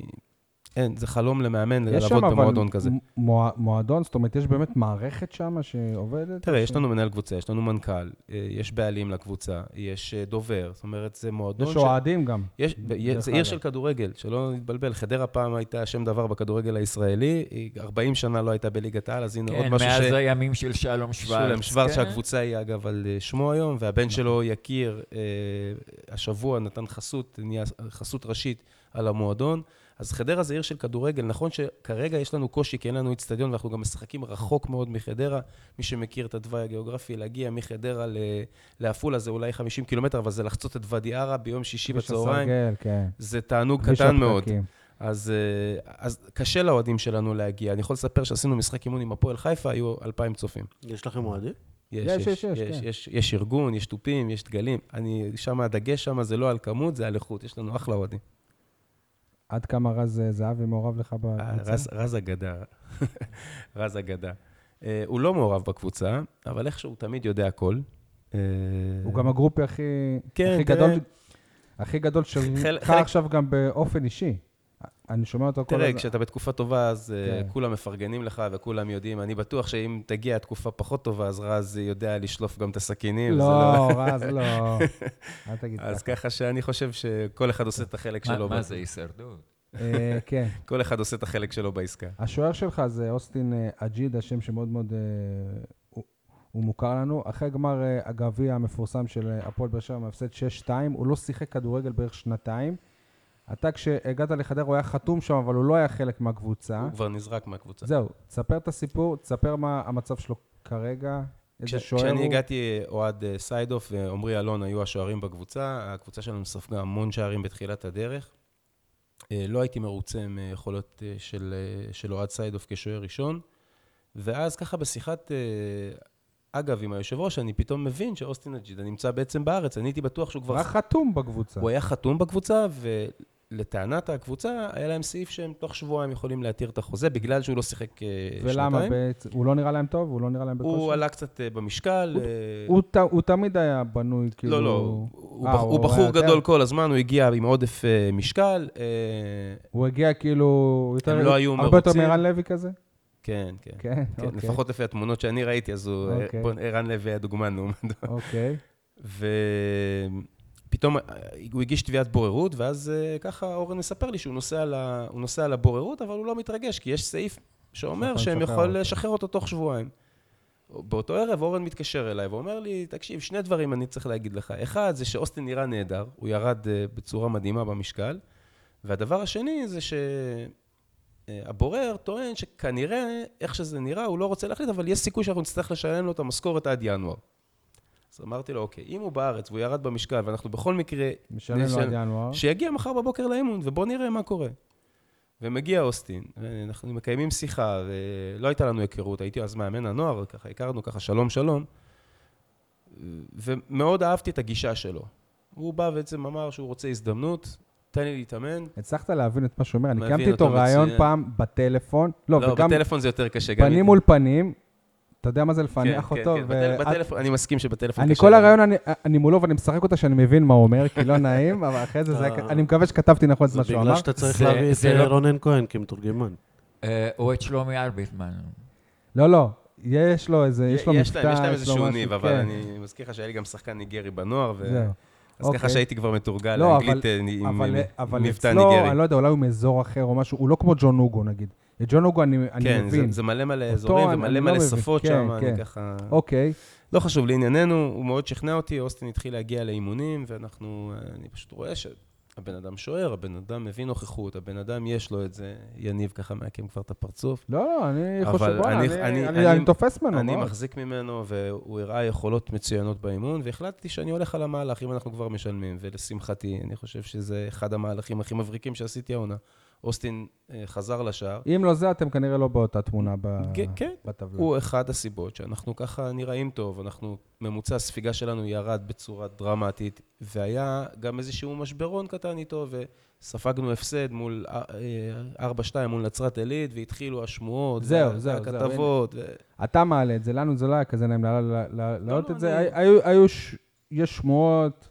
אין, זה חלום למאמן יש לעבוד שם אבל במועדון כזה. מ- מוע- מועדון, זאת אומרת, יש באמת מערכת שם שעובדת? תראה, יש לנו מנהל קבוצה, יש לנו מנכ"ל, אה, יש בעלים לקבוצה, יש אה, דובר, זאת אומרת, זה מועדון יש אוהדים גם. יש, זה עיר. של כדורגל, שלא נתבלבל. חדרה פעם הייתה שם דבר בכדורגל הישראלי, היא 40 שנה לא הייתה בליגת העל, אז הנה עוד כן, משהו מאז ש... הימים של שלום שוורץ. שולם שוורץ, כן. שהקבוצה היא אגב על אה, שמו היום, והבן שלו יקיר, אה, השבוע נתן חסות, נהיה חסות ראשית על המועדון. אז חדרה זה עיר של כדורגל. נכון שכרגע יש לנו קושי, כי אין לנו איצטדיון, ואנחנו גם משחקים רחוק מאוד מחדרה. מי שמכיר את התוואי הגיאוגרפי, להגיע מחדרה לעפולה זה אולי 50 קילומטר, אבל זה לחצות את ואדי ערה ביום שישי בצהריים. הסרגל, כן. זה תענוג קטן מאוד. אז, אה, אז קשה לאוהדים שלנו להגיע. אני יכול לספר שעשינו משחק אימון עם הפועל חיפה, היו 2,000 צופים. יש לכם אוהדים? יש, יש, יש, יש, יש, יש, כן. יש, יש ארגון, יש תופים, יש דגלים. אני, שם הדגש שם זה לא על כמות, זה על איכות. יש לנו אחלה אוהדים. עד כמה רז אה, זהבי מעורב לך אה, בקבוצה? רז, רז אגדה. [laughs] רז אגדה. אה, הוא לא מעורב בקבוצה, אבל איכשהו הוא תמיד יודע הכל. הוא גם הגרופי הכי כן, הכי גדול, הכי גדול שלך חלק- עכשיו גם באופן אישי. אני שומע אותו כל תראה, הזמן. כשאתה בתקופה טובה, אז אה, כן. כולם מפרגנים לך וכולם יודעים. אני בטוח שאם תגיע תקופה פחות טובה, אז רז יודע לשלוף גם את הסכינים. וזה לא, רז, לא. אל תגיד אז ככה. ככה שאני חושב שכל אחד עושה את החלק שלו. מה זה הישרדות? אה, כן. [laughs] כל אחד עושה את החלק שלו בעסקה. השוער שלך זה אוסטין אה, אג'יד, השם שמאוד מאוד הוא- הוא מוכר לנו. אחרי גמר הגביע המפורסם של הפועל באר שבע, מהפסד 6-2, הוא לא שיחק כדורגל בערך שנתיים. אתה, כשהגעת לחדרה, הוא היה חתום שם, אבל הוא לא היה חלק מהקבוצה. הוא כבר נזרק מהקבוצה. זהו, תספר את הסיפור, תספר מה המצב שלו כרגע, איזה שוער הוא. כשאני הגעתי, אוהד אה, סיידוף ועמרי אלון היו השוערים בקבוצה. הקבוצה שלנו ספגה המון שערים בתחילת הדרך. אה, לא הייתי מרוצה מיכולות אה, של של אוהד סיידוף כשוער ראשון. ואז ככה בשיחת, אגב, עם היושב ראש, אני פתאום מבין שאוסטין אג'ידה נמצא בעצם בארץ. אני הייתי בטוח שהוא הוא כבר... היה חתום בקבוצה. הוא היה חתום בקבוצה, ולטענת הקבוצה, היה להם סעיף שהם תוך שבועיים יכולים להתיר את החוזה, בגלל שהוא לא שיחק אה, שנתיים. ולמה? הוא לא נראה להם טוב? הוא לא נראה להם בקושי? הוא עלה קצת אה, במשקל. אה, הוא תמיד היה בנוי, כאילו... לא, לא, הוא בחור גדול כל הזמן, הוא הגיע עם עודף משקל. הוא הגיע כאילו... הם לא היו הרבה יותר מרוצים. מערן לוי כזה? כן, כן. כן, כן, אוקיי. לפחות לפי התמונות שאני ראיתי, אז הוא... אוקיי. ערן לוי היה דוגמן לעומדו. אוקיי. ופתאום אה, הוא הגיש תביעת בוררות, ואז אה, ככה אורן מספר לי שהוא נוסע, ל... הוא נוסע לבוררות, אבל הוא לא מתרגש, כי יש סעיף שאומר שיכול שהם לשחרר יכול אותו. לשחרר אותו תוך שבועיים. באותו ערב אורן מתקשר אליי ואומר לי, תקשיב, שני דברים אני צריך להגיד לך. אחד, זה שאוסטין נראה נהדר, הוא ירד אה, בצורה מדהימה במשקל. והדבר השני זה שהבורר טוען שכנראה, איך שזה נראה, הוא לא רוצה להחליט, אבל יש סיכוי שאנחנו נצטרך לשלם לו את המשכורת עד ינואר. אז אמרתי לו, אוקיי, אם הוא בארץ והוא ירד במשקל, ואנחנו בכל מקרה... משלם לו עד ינואר. שיגיע מחר בבוקר לאימון, ובואו נראה מה קורה. ומגיע אוסטין, ואנחנו מקיימים שיחה, ולא הייתה לנו היכרות, הייתי אז מאמן הנוער, ככה הכרנו ככה שלום שלום, ומאוד אהבתי את הגישה שלו. הוא בא בעצם אמר שהוא רוצה הזדמנות, תן לי להתאמן. הצלחת להבין את מה שהוא אומר? אני קיימתי איתו ראיון מצוין. פעם בטלפון. לא, לא, וגם בטלפון זה יותר קשה. גם פנים איתי. מול פנים. אתה יודע מה זה כן, לפענח כן, אותו? כן, בטל- בטלפון, אני מסכים שבטלפון אני קשה כל לנו. הרעיון, אני- אני מולו ואני משחק אותה שאני מבין מה הוא אומר, כי לא [laughs] נעים, אבל אחרי זה, זה היה- אה. אני מקווה שכתבתי נכון את זה מה שהוא בגלל אמר. שאתה צריך זה- להביא את זה אה, לא- רונן כהן כמתורגמן. אה, או את שלומי ארביטמן. לא, לא, יש לו איזה, יש לו יש להם, מבטא, יש להם יש לו איזשהו משהו, ניב, אבל כן. אני מזכיר לך שהיה לי גם שחקן ניגרי בנוער, ו... זהו. אז ככה אוקיי. שהייתי כבר מתורגל לא, לאנגלית אבל- אה, עם אבל, עם אבל מבטא אצלו, ניגרי. אני לא יודע, אולי הוא מאזור אחר או משהו, הוא לא כמו ג'ון אוגו נגיד. את ג'ון אוגו אני, אני כן, מבין. זה, זה מלא מלא אזורים אני- ומלא אני לא מלא מבין. שפות כן, שם, כן. אני ככה... אוקיי, לא חשוב, לענייננו, הוא מאוד שכנע אותי, אוסטין התחיל להגיע לאימונים, ואנחנו, אני פשוט רואה שהבן אדם שוער, הבן אדם מביא נוכחות, הבן אדם יש לו את זה, יניב ככה מעקם כבר את הפרצוף. לא, לא, אני חושב, בוא'נה, אני- אני- אני- אני אני- אני תופס ממנו, אני מאוד. מחזיק ממנו, והוא הראה יכולות מצוינות באימון, והחלטתי שאני הולך על המהלך, אם אנחנו כבר משלמים, ולשמחתי, אני חושב שזה אחד המהלכים הכי מבריקים שעשיתי העונה. אוסטין אה, חזר לשער. אם לא זה, אתם כנראה לא באותה תמונה כן, כן. בטבלה. הוא אחד הסיבות שאנחנו ככה נראים טוב, אנחנו, ממוצע הספיגה שלנו ירד בצורה דרמטית, והיה גם איזשהו משברון קטן איתו, וספגנו הפסד מול אה, 4-2 מול נצרת עילית, והתחילו השמועות, זהו, זהו, והכתבות. ו... אתה מעלה את זה, לנו זה לא היה כזה נעים להעלות- לה- להעלות לא, את זה. אני- הי- היו, יש שמועות,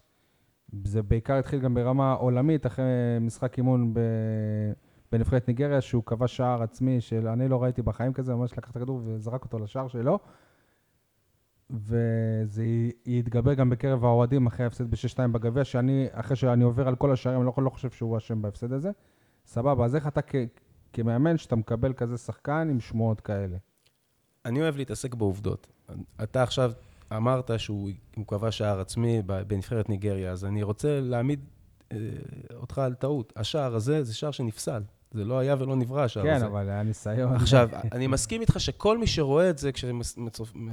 זה בעיקר התחיל גם ברמה עולמית, אחרי משחק אימון ב- בנבחרת ניגריה, שהוא כבש שער עצמי, שאני לא ראיתי בחיים כזה, ממש לקח את הכדור וזרק אותו לשער שלו. וזה יתגבר גם בקרב האוהדים אחרי ההפסד ב-6-2 בגביע, שאני, אחרי שאני עובר על כל השערים, אני לא, לא חושב שהוא אשם בהפסד הזה. סבבה, אז איך אתה כ- כמאמן, שאתה מקבל כזה שחקן עם שמועות כאלה? אני אוהב להתעסק בעובדות. אתה עכשיו אמרת שהוא הוא כבש שער עצמי בנבחרת ניגריה, אז אני רוצה להעמיד אה, אותך על טעות. השער הזה זה שער שנפסל. זה לא היה ולא נברא השער כן, הזה. אבל היה ניסיון. עכשיו, [laughs] אני מסכים איתך שכל מי שרואה את זה, כשמצרפים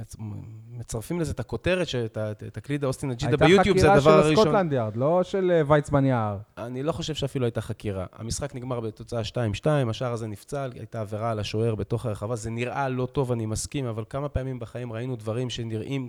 לזה את הכותרת, שאתה תקליד אוסטין אג'ידה ביוטיוב, זה הדבר הייתה חקירה של הראשון. סקוטלנד יארד, לא של אה, ויצמן יער. אני לא חושב שאפילו הייתה חקירה. המשחק נגמר בתוצאה 2-2, השער הזה נפסל, הייתה עבירה על השוער בתוך הרחבה. זה נראה לא טוב, אני מסכים, אבל כמה פעמים בחיים ראינו דברים שנראים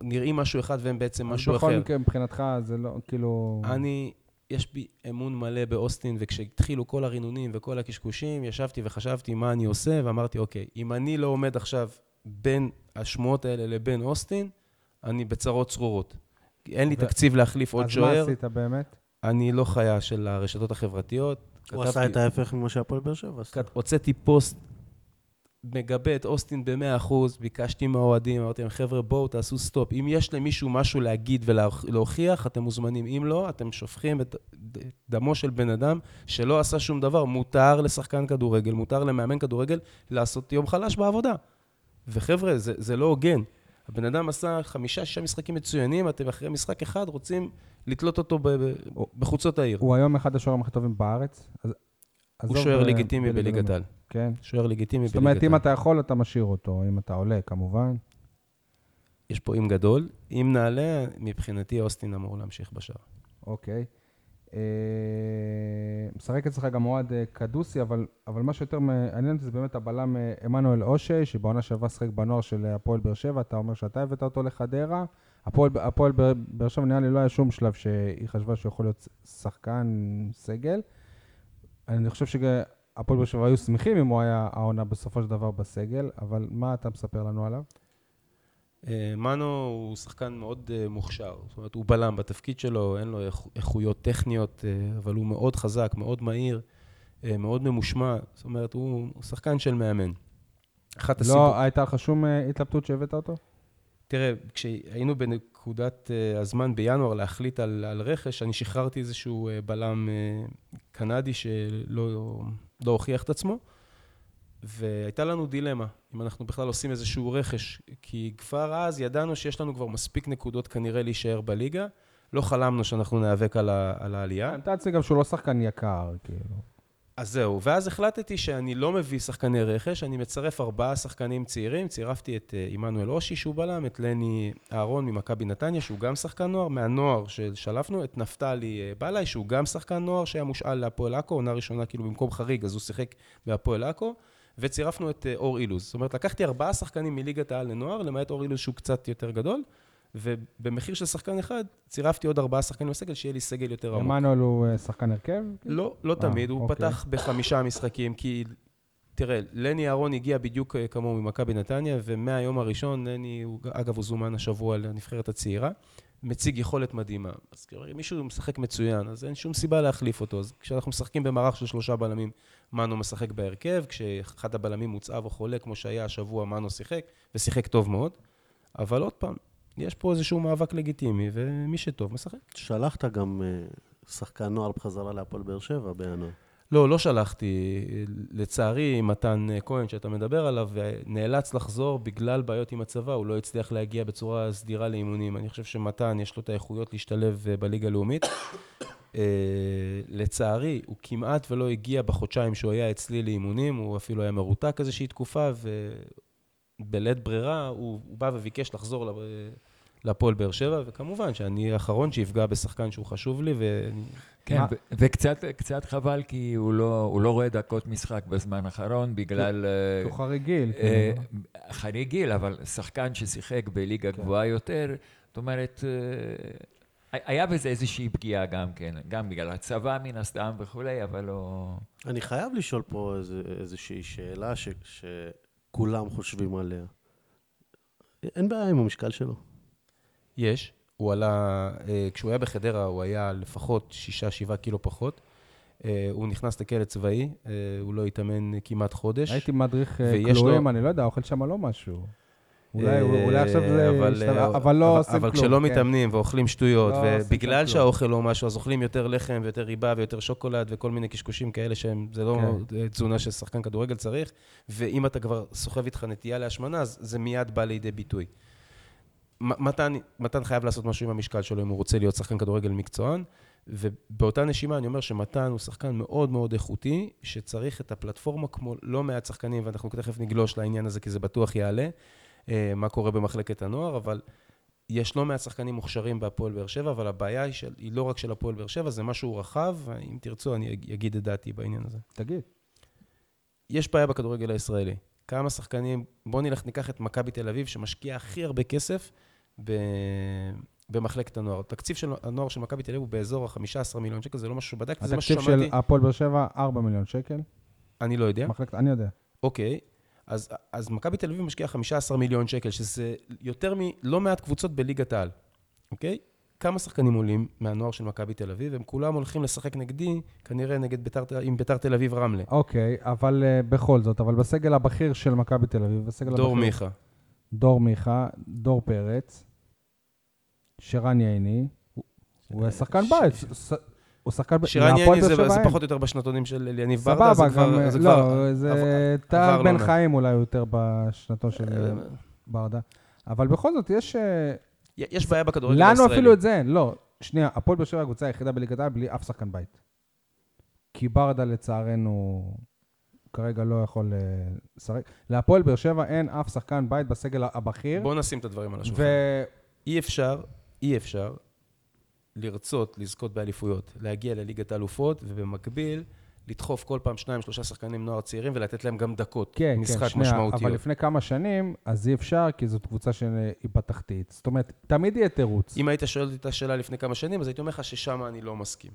נראים משהו אחד והם בעצם משהו אז אחר. בכל מקרה, מבחינתך, זה לא, כאילו... אני, יש בי אמון מלא באוסטין, וכשהתחילו כל הרינונים וכל הקשקושים, ישבתי וחשבתי מה אני עושה, ואמרתי, אוקיי, אם אני לא עומד עכשיו בין השמועות האלה לבין אוסטין, אני בצרות צרורות. אין לי ו- תקציב להחליף עוד אז מה שוער, עשית באמת? אני לא חיה של הרשתות החברתיות. הוא עשה את ההפך ממה שהפועל באר שבע עשה. הוצאתי פוסט, מגבה את אוסטין ב-100%, ביקשתי מהאוהדים, אמרתי להם, חבר'ה, בואו תעשו סטופ. אם יש למישהו משהו להגיד ולהוכיח, אתם מוזמנים. אם לא, אתם שופכים את דמו של בן אדם שלא עשה שום דבר. מותר לשחקן כדורגל, מותר למאמן כדורגל לעשות יום חלש בעבודה. וחבר'ה, זה, זה לא הוגן. הבן אדם עשה חמישה, שישה משחקים מצוינים, אתם אחרי משחק אחד רוצים לתלות אותו ב- ב- בחוצות העיר. הוא היום אחד השוערים הכי טובים בארץ. אז- הוא שוער ב- לגיטימי בליגת. העל. כן. שוער לגיטימי זאת. אומרת, אם אתה יכול, אתה משאיר אותו, אם אתה עולה, כמובן. יש פה אם גדול. אם נעלה, מבחינתי אוסטין אמור להמשיך בשער. אוקיי. אה, משחק אצלך גם אוהד אה, קדוסי, אבל, אבל מה שיותר מעניין אותי זה באמת הבלם אה, עמנואל אושי, שבעונה שעברה שיחק בנוער של הפועל באר שבע, אתה אומר שאתה הבאת אותו לחדרה. הפועל, הפועל באר- באר שבע נראה לי לא היה שום שלב שהיא חשבה שהוא יכול להיות שחקן סגל. אני חושב שהפועל באר שבע היו שמחים אם הוא היה העונה בסופו של דבר בסגל, אבל מה אתה מספר לנו עליו? אה, מנו הוא שחקן מאוד אה, מוכשר, זאת אומרת, הוא בלם בתפקיד שלו, אין לו איכ- איכויות טכניות, אה, אבל הוא מאוד חזק, מאוד מהיר, מאוד ממושמע, זאת אומרת, הוא שחקן של מאמן. אחת הסיבות... לא הייתה לך שום התלבטות שהבאת אותו? תראה, כשהיינו בנקודת הזמן בינואר להחליט על, על רכש, אני שחררתי איזשהו בלם קנדי שלא לא הוכיח את עצמו, והייתה לנו דילמה, אם אנחנו בכלל עושים איזשהו רכש, כי כבר אז ידענו שיש לנו כבר מספיק נקודות כנראה להישאר בליגה, לא חלמנו שאנחנו ניאבק על, ה, על העלייה. מתאר לעצמי גם שהוא לא שחקן יקר, כאילו. אז זהו, ואז החלטתי שאני לא מביא שחקני רכש, אני מצרף ארבעה שחקנים צעירים, צירפתי את אה, עמנואל אושי שהוא בלם, את לני אהרון ממכבי נתניה, שהוא גם שחקן נוער, מהנוער ששלפנו, את נפתלי אה, בלעי, שהוא גם שחקן נוער, שהיה מושאל להפועל עכו, עונה ראשונה כאילו במקום חריג, אז הוא שיחק בהפועל עכו, וצירפנו את אה, אור אילוז. זאת אומרת, לקחתי ארבעה שחקנים מליגת העל לנוער, למעט אור אילוז שהוא קצת יותר גדול, ובמחיר של שחקן אחד, צירפתי עוד ארבעה שחקנים בסגל, שיהיה לי סגל יותר עמוק. עמנואל הוא אה, שחקן הרכב? לא, לא תמיד, הוא אוקיי. פתח בחמישה משחקים, כי תראה, לני אהרון הגיע בדיוק אה, כמוהו ממכבי נתניה, ומהיום הראשון, לני, אגב, הוא זומן השבוע לנבחרת הצעירה, מציג יכולת מדהימה. אז אם מישהו משחק מצוין, אז אין שום סיבה להחליף אותו. אז כשאנחנו משחקים במערך של שלושה בלמים, מנו משחק בהרכב, כשאחד הבלמים מוצאב או חולה, כמו שהיה השבוע, מנו שיחק, ושיחק טוב מאוד. אבל עוד פעם, יש פה איזשהו מאבק לגיטימי, ומי שטוב משחק. שלחת גם אה, שחקן נוער בחזרה להפועל באר שבע בינואר. לא, לא שלחתי. לצערי, מתן כהן, שאתה מדבר עליו, נאלץ לחזור בגלל בעיות עם הצבא, הוא לא הצליח להגיע בצורה סדירה לאימונים. אני חושב שמתן, יש לו את האיכויות להשתלב אה, בליגה הלאומית. אה, לצערי, הוא כמעט ולא הגיע בחודשיים שהוא היה אצלי לאימונים, הוא אפילו היה מרותק איזושהי תקופה, ובלית ברירה הוא, הוא בא וביקש לחזור ל- להפועל באר שבע, וכמובן שאני האחרון שיפגע בשחקן שהוא חשוב לי, ואני... כן, מה- ו- וקצת קצת חבל, כי הוא לא, הוא לא רואה דקות משחק בזמן האחרון, בגלל... אה, הוא חריג גיל. אה, כאילו. חריג גיל, אבל שחקן ששיחק בליגה גבוהה יותר, זאת אומרת, אה, היה בזה איזושהי פגיעה גם כן, גם בגלל הצבא מן הסתם וכולי, אבל לא... אני חייב לשאול פה איזה, איזושהי שאלה ש, שכולם חושבים עליה. אין בעיה עם המשקל שלו. יש. הוא עלה, אה, כשהוא היה בחדרה הוא היה לפחות 6-7 קילו פחות. אה, הוא נכנס לכלא צבאי, אה, הוא לא התאמן כמעט חודש. הייתי מדריך ויש כלואים, לו- אני לא יודע, אוכל שם לא משהו. אולי אה, עכשיו זה... אבל, השתנה- אה, אבל לא עושים כלום. אבל כשלא כן. מתאמנים ואוכלים שטויות, לא ובגלל. שהאוכל לא משהו, אז אוכלים יותר לחם ויותר ריבה ויותר שוקולד וכל מיני קשקושים כאלה שהם, זה לא כן. תזונה ששחקן כדורגל צריך, ואם אתה כבר סוחב איתך נטייה להשמנה, אז זה מיד בא לידי ביטוי. מתן, מתן חייב לעשות משהו עם המשקל שלו אם הוא רוצה להיות שחקן כדורגל מקצוען, ובאותה נשימה אני אומר שמתן הוא שחקן מאוד מאוד איכותי, שצריך את הפלטפורמה כמו לא מעט שחקנים, ואנחנו תכף נגלוש לעניין הזה כי זה בטוח יעלה, אה, מה קורה במחלקת הנוער, אבל יש לא מעט שחקנים מוכשרים בהפועל באר שבע, אבל הבעיה היא, של, היא לא רק של הפועל באר שבע, זה משהו רחב, אם תרצו אני אג- אגיד את דעתי בעניין הזה. תגיד. יש בעיה בכדורגל הישראלי. כמה שחקנים, בואו נלך, ניקח את מכבי תל אביב, שמשקיע הכי הרבה כסף ב... במחלקת הנוער. התקציב של הנוער של מכבי תל אביב הוא באזור ה-15 מיליון שקל, זה לא משהו שבדקתי, זה מה התקציב ששמעתי. של הפועל באר שבע, 4 מיליון שקל. אני לא יודע. מחלקת, אני יודע. אוקיי, אז, אז מכבי תל אביב משקיעה 15 מיליון שקל, שזה יותר מלא מעט קבוצות בליגת העל, אוקיי? כמה שחקנים עולים מהנוער של מכבי תל אביב, הם כולם הולכים לשחק נגדי, כנראה נגד ביתר, עם ביתר תל אביב רמלה. אוקיי, אבל אה, בכל זאת, אבל בסגל הבכיר של מכבי תל אביב, בסגל הבכיר... דור מיכה. דור מיכה, דור פרץ, שרן ייני, הוא- הוא שחקן בית, הוא שחקן להפועל יני זה, זה. פחות או יותר בשנתונים של יניב ברדה, זה כבר... זה לא, זה טל בן לא. חיים אולי יותר בשנתו של אה, ברדה. אבל בכל זאת, יש... אה, יש בעיה בכדורגל לנו הישראלי. אפילו את זה אין, לא. שנייה, הפועל באר שבע הקבוצה היחידה בליגת העל בלי אף שחקן בית. כי ברדה לצערנו כרגע לא יכול אה, לשחק. להפועל באר שבע אין אף שחקן בית בסגל הבכיר. בואו נשים את הדברים על השולחן. ו... אי אפשר, אי אפשר לרצות לזכות באליפויות, להגיע לליגת האלופות, ובמקביל לדחוף כל פעם שניים, שלושה שחקנים נוער צעירים ולתת להם גם דקות כן, משחק כן, שנייה, משמעותיות. אבל לפני כמה שנים, אז אי אפשר, כי זאת קבוצה שהיא בתחתית. זאת אומרת, תמיד יהיה תירוץ. אם היית שואל את השאלה לפני כמה שנים, אז הייתי אומר לך ששם אני לא מסכים,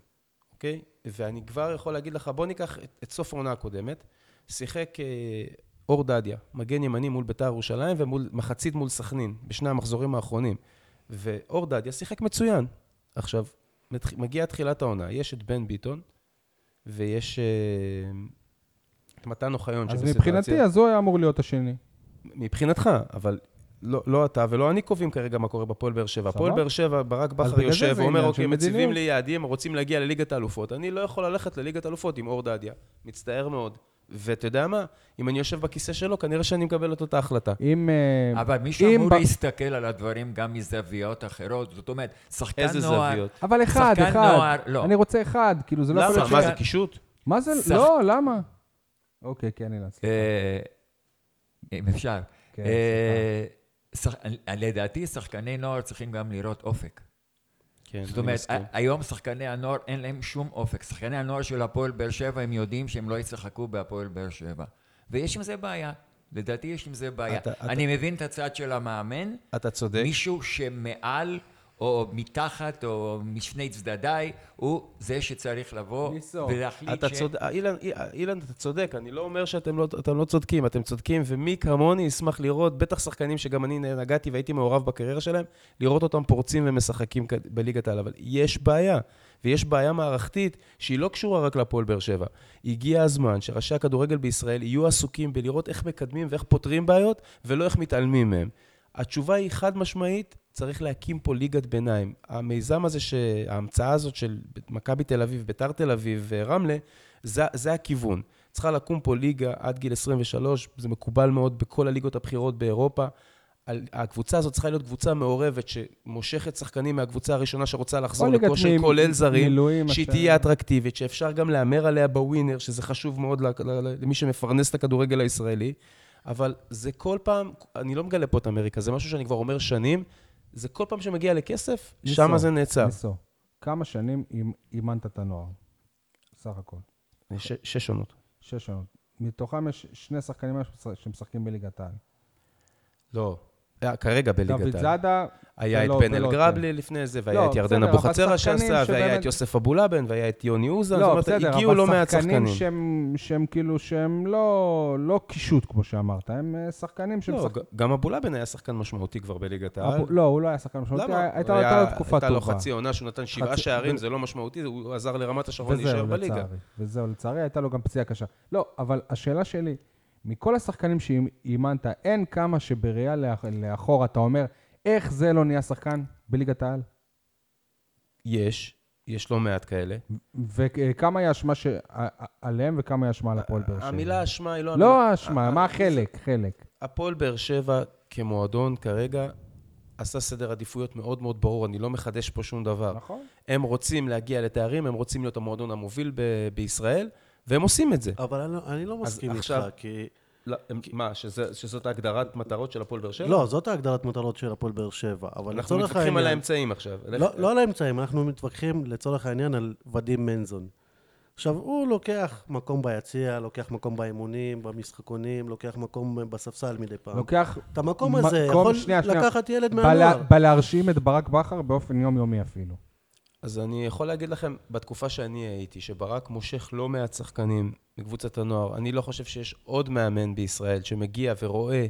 אוקיי? ואני כבר יכול להגיד לך, בוא ניקח את, את סוף העונה הקודמת. שיחק אה, אור דדיה, מגן ימני מול ביתר ירושלים ומחצית מול סכנין, בשני המחזורים האחרונים. ואור דדיה שיחק מצוין. עכשיו, מגיעה תחילת העונה, יש את בן ביטון, ויש אה, את מתן אוחיון, אז מבחינתי, אז הוא היה אמור להיות השני. מבחינתך, אבל לא, לא אתה ולא אני קובעים כרגע מה קורה בפועל באר שבע. הפועל. באר שבע, ברק בכר יושב ואומר, אוקיי, מציבים מדיניות." לי יעדים, רוצים להגיע לליגת האלופות. אני לא יכול ללכת לליגת האלופות עם אור דדיה. מצטער מאוד. ואתה יודע מה? אם אני יושב בכיסא שלו, כנראה שאני מקבל את אותה החלטה. אם... אה, אבל מישהו אם אמור ב- להסתכל על הדברים גם מזוויות אחרות. זאת אומרת, שחקן איזה נוער... זוויות? אבל אחד, שחקן אחד. נוער, לא. אני רוצה אחד, כאילו זה לא יכול למה? להיות... מה ש- זה, קישוט? מה זה? שח- לא, למה? אוקיי, כן, אילן, סליחה. אה, אם אפשר. כן, אה, שח- לדעתי, שחקני נוער צריכים גם לראות אופק. כן, זאת אומרת, מסכים. היום שחקני הנוער אין להם שום אופק. שחקני הנוער של הפועל באר שבע, הם יודעים שהם לא ישחקו בהפועל באר שבע. ויש עם זה בעיה. לדעתי יש עם זה בעיה. אתה- אתה- אני מבין את הצד של המאמן, אתה צודק. מישהו שמעל או מתחת או משני צדדיי, הוא זה שצריך לבוא ניסו. ולהחליט אתה ש... צודק, אילן, אילן, אתה צודק, אני לא אומר שאתם לא, אתם לא צודקים, אתם צודקים, ומי כמוני ישמח לראות, בטח שחקנים שגם אני נגעתי והייתי מעורב בקריירה שלהם, לראות אותם פורצים ומשחקים בליגת העל, אבל יש בעיה, ויש בעיה מערכתית שהיא לא קשורה רק להפועל באר שבע. הגיע הזמן שראשי הכדורגל בישראל יהיו עסוקים בלראות איך מקדמים ואיך פותרים בעיות, ולא איך מתעלמים מהם. התשובה היא חד משמעית, צריך להקים פה ליגת ביניים. המיזם הזה, ש... ההמצאה הזאת של מכבי תל אביב, ביתר תל אביב ורמלה, זה, זה הכיוון. צריכה לקום פה ליגה עד גיל 23, זה מקובל מאוד בכל הליגות הבכירות באירופה. הקבוצה הזאת צריכה להיות קבוצה מעורבת, שמושכת שחקנים מהקבוצה הראשונה שרוצה לחזור לכושר מ- כולל זרים, מילואים, שהיא תהיה אטרקטיבית, שאפשר גם להמר עליה בווינר, שזה חשוב מאוד למי שמפרנס את הכדורגל הישראלי. אבל זה כל פעם, אני לא מגלה פה את אמריקה, זה משהו שאני כבר אומר שנים, זה כל פעם שמגיע לכסף, שם זה נעצר. ניסו, כמה שנים אימ- אימנת את הנוער? סך הכל. ש- שש עונות. שש שנות. מתוכם יש שני שחקנים שמשחקים בליגת העל. לא, כרגע בליגת דוד העל. זאדה, היה את בן ולא אלגרבלי לפני זה, והיה לא, את ירדן בסדר, אבוחצירא אבל שעשה, והיה את יוסף אבולאבן, והיה את יוני אוזן, זאת לא, אומרת, בסדר, הגיעו לא אבל מעט שחקנים שחקנים. שהם, שהם כאילו, שהם לא, לא קישוט, כמו שאמרת, הם אה, שחקנים שהם לא, גם אבולאבן היה שחקן משמעותי כבר בליגת העל. לא, הוא לא היה שחקן משמעותי? הייתה היה- לו תקופה הייתה לו טובה. חצי עונה שהוא נתן שבעה שערים, זה לא משמעותי, הוא עזר לרמת השרון להישאר בליגה. וזהו, לצערי, הייתה לו גם פציעה קשה. לא, אבל השאלה שלי, מכל השחקנים שאימנת, אין כמה שבראייה לאח- לאחור אתה אומר, איך זה לא נהיה שחקן בליגת העל? יש, יש לא מעט כאלה. וכמה היא האשמה ש- עליהם וכמה היא האשמה על הפועל באר שבע? המילה אשמה היא לא... לא המילה- האשמה, ה- מה החלק? חלק. הפועל באר שבע כמועדון כרגע עשה סדר עדיפויות מאוד מאוד ברור, אני לא מחדש פה שום דבר. נכון. הם רוצים להגיע לתארים, הם רוצים להיות המועדון המוביל ב- בישראל, והם עושים את זה. אבל אני לא- אני לא מסכים איתך, עכשיו- כי... לא, הם- מה, שזה- שזאת הגדרת מטרות של הפועל באר שבע? לא, זאת ההגדרת מטרות של הפועל באר שבע, אבל אנחנו לצורך מתווכחים על העניין... האמצעים עכשיו. לא, לא על האמצעים, אנחנו מתווכחים לצורך העניין על ודים מנזון. עכשיו, הוא לוקח מקום ביציע, לוקח מקום באימונים, במשחקונים, לוקח מקום בספסל מדי פעם. לוקח... את המקום מקום- הזה יכול שנייה, שנייה. לקחת ילד בא מהנוער. לה- בא להרשים את ברק בכר באופן יומיומי אפילו. אז אני יכול להגיד לכם, בתקופה שאני הייתי, שברק מושך לא מעט שחקנים מקבוצת הנוער, אני לא חושב שיש עוד מאמן בישראל שמגיע ורואה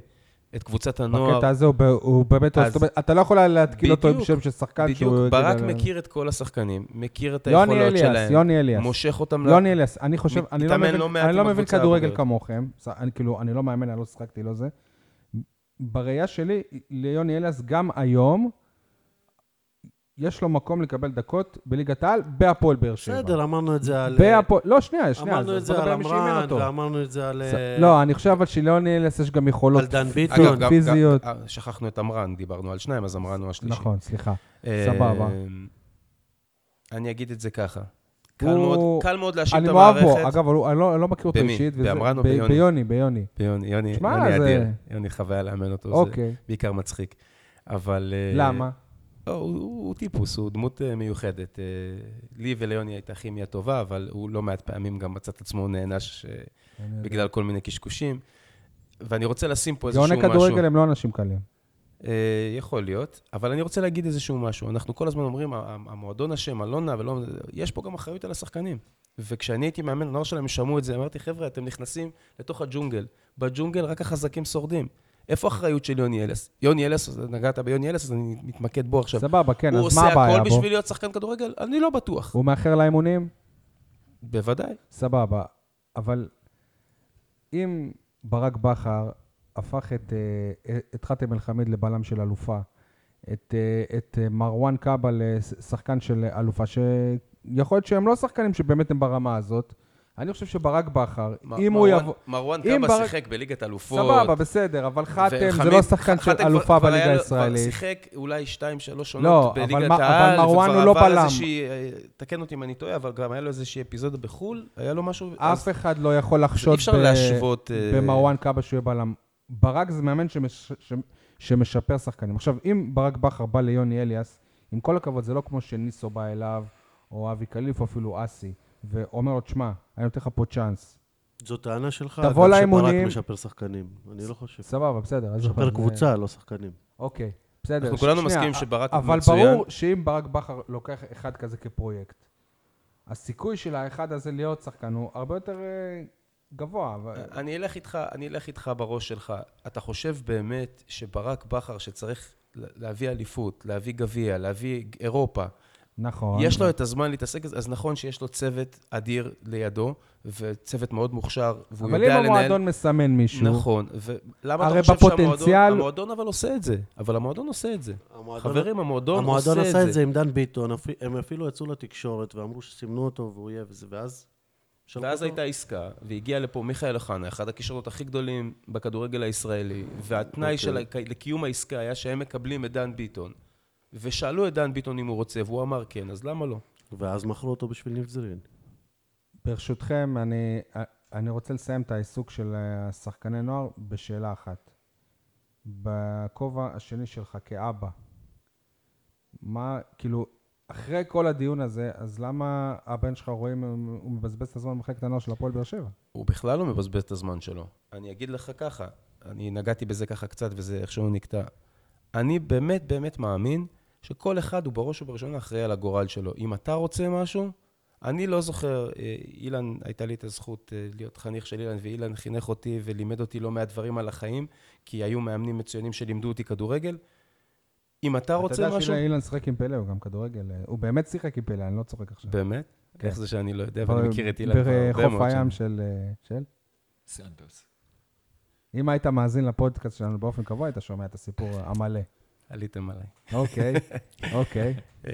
את קבוצת הנוער. בקטע הזה הוא הוא באמת... אז- זאת אומרת, אתה לא יכול להתקיל אותו עם בדיוק, שם של שחקן בדיוק, שהוא... ברק אתה יודע, מכיר את כל השחקנים, מכיר את יוני היכולות אליאס, שלהם, יוני אליאס. מושך אותם ל... יוני אליאס, אני חושב, אני לא מבין, לא אני לא מבין כדורגל. כמוכם, אני כאילו, אני לא מאמן, אני לא שיחקתי, לא זה. בראייה שלי, ליוני אליאס, גם היום, יש לו מקום לקבל דקות בליגת העל בהפועל באר שבע. בסדר, אמרנו את זה על... בהפועל, לא, שנייה, שנייה, אמרנו את זה על אותו. ואמרנו את זה על... ס- אה, לא, אני חושב אבל שליוני אליאס יש גם יכולות על דן אגב, ביטון. גם- פיזיות. גם- אה, שכחנו את עמרן, דיברנו על שניים, אז עמרן הוא השלישי. נכון, סליחה. אה, סבבה. אני אגיד את זה ככה. קל הוא- מאוד- קל מאוד להאשים את אני מאוהב המערכת. בו, אגב, אני לא אני לא מכיר אותו במי? אישית. וזה- בעמרן או ב- ביוני? ביוני, ביוני. יוני, יוני, זה- אדיר. יוני חוויה לאמן אותו, זה אוקיי. בעיקר מצחיק. אבל... אה, למה? לא, הוא, הוא, טיפוס, הוא דמות אה, מיוחדת. אה, לי וליוני הייתה כימיה טובה, אבל הוא לא מעט פעמים גם מצא את עצמו נענש אה. בגלל כל מיני קשקושים. ואני רוצה לשים פה איזשהו גאוני משהו. כדורגל הם לא אנשים קלים. יכול להיות, אבל אני רוצה להגיד איזשהו משהו. אנחנו כל הזמן אומרים, המועדון אשם, אלונה ולא... יש פה גם אחריות על השחקנים. וכשאני הייתי מאמן, הנוער שלהם שמעו את זה, אמרתי, חבר'ה, אתם נכנסים לתוך הג'ונגל. בג'ונגל רק החזקים שורדים. איפה האחריות של יוני אלס? יוני אלס, נגעת ביוני אלס, אז אני מתמקד בו עכשיו. סבבה, כן, הוא אז מה עושה הבעיה הכל בו? בשביל להיות שחקן כדורגל? אני לא בטוח. הוא מאחר לאימונים? בוודאי. סבבה. אבל אם ברק בכר הפך את, אה, את חאתם אל-חמיד לבלם של אלופה, את, אה, את אה, מרואן קאבה לשחקן של אלופה, שיכול להיות שהם לא שחקנים שבאמת הם ברמה הזאת, אני חושב שברק בכר, אם הוא יבוא... מרואן קאבה שיחק בליגת אלופות. סבבה, בסדר, אבל חאתם זה לא שחקן של אלופה בליגה הישראלית. שיחק אולי שתיים, שלוש לא, עונות בליגת מה- אבל העל, מרואן הוא לא בלם. אה, תקן אותי אם אני טועה, אבל גם היה לו איזושהי אפיזודה בחו"ל, היה לו משהו... אף אחד לא יכול לחשוד. אה, במרואן קאבה שהוא יהיה בלם. ברק זה מאמן שמשפר שחקנים. עכשיו, אם ברק בכר בא ליוני אליאס, עם כל הכבוד, זה לא כמו שניסו בא אליו, או אבי קליף, או אפילו אסי, ואומר לו, תשמע, אני נותן לך פה צ'אנס. זו טענה שלך, תבוא גם לאימונים. שברק משפר שחקנים. אני לא חושב. סבבה, בסדר. משפר קבוצה, לא שחקנים. אוקיי, בסדר. אנחנו כולנו מסכימים שברק הוא אבל מצוין. ברור שאם ברק בכר לוקח אחד כזה כפרויקט, הסיכוי של האחד הזה להיות שחקן הוא הרבה יותר אה, גבוה. אני אלך איתך, אני אלך איתך בראש שלך. אתה חושב באמת שברק בכר, שצריך להביא אליפות, להביא גביע, להביא אירופה, נכון. יש לו את הזמן להתעסק בזה, אז נכון שיש לו צוות אדיר לידו, וצוות מאוד מוכשר, והוא אבל יודע אם לנהל... המועדון מסמן מישהו, נכון, ולמה אתה חושב בפוטנציאל- שהמועדון... המועדון אבל עושה את זה, אבל המועדון עושה את זה. המועדון- חברים, המועדון, המועדון עושה עשה את זה עם דן ביטון, הם אפילו יצאו לתקשורת ואמרו שסימנו אותו והוא יהיה וזה, ואז... ואז. הייתה עסקה, והגיע לפה מיכאל אוחנה, אחד הכישרונות הכי גדולים בכדורגל הישראלי, והתנאי אוקיי. של לקיום העסקה היה שהם מקבלים את דן ביטון. ושאלו את דן ביטון אם הוא רוצה, והוא אמר כן, אז למה לא? ואז מכרו אותו בשביל ניב זרין. ברשותכם, אני, אני רוצה לסיים את העיסוק של אה, שחקני נוער בשאלה אחת. בכובע השני שלך כאבא, מה, כאילו, אחרי כל הדיון הזה, אז למה הבן שלך רואים, הוא מבזבז את הזמן במחלקת הנוער של הפועל באר שבע? הוא בכלל לא מבזבז את הזמן שלו. אני אגיד לך ככה, אני נגעתי בזה ככה קצת וזה איכשהו נקטע. אני באמת באמת מאמין שכל אחד הוא בראש ובראשונה אחראי על הגורל שלו. אם אתה רוצה משהו, אני לא זוכר, אה, אילן, הייתה לי את הזכות אה, להיות חניך של אילן, ואילן חינך אותי ולימד אותי לא מעט דברים על החיים, כי היו מאמנים מצוינים שלימדו אותי כדורגל. אם אתה רוצה אתה יודע משהו... שאילן שיחק עם פלא, הוא גם כדורגל, אה, הוא באמת שיחק עם פלא, אני לא צוחק עכשיו. באמת? כן. איך זה שאני לא יודע, ואני מכיר את אילן כבר הרבה בחוף מאוד הים שנים. של... של? סנטוס. אם היית מאזין לפודקאסט שלנו באופן קבוע, היית שומע את הסיפור המלא. עליתם עליי. אוקיי, אוקיי. אה,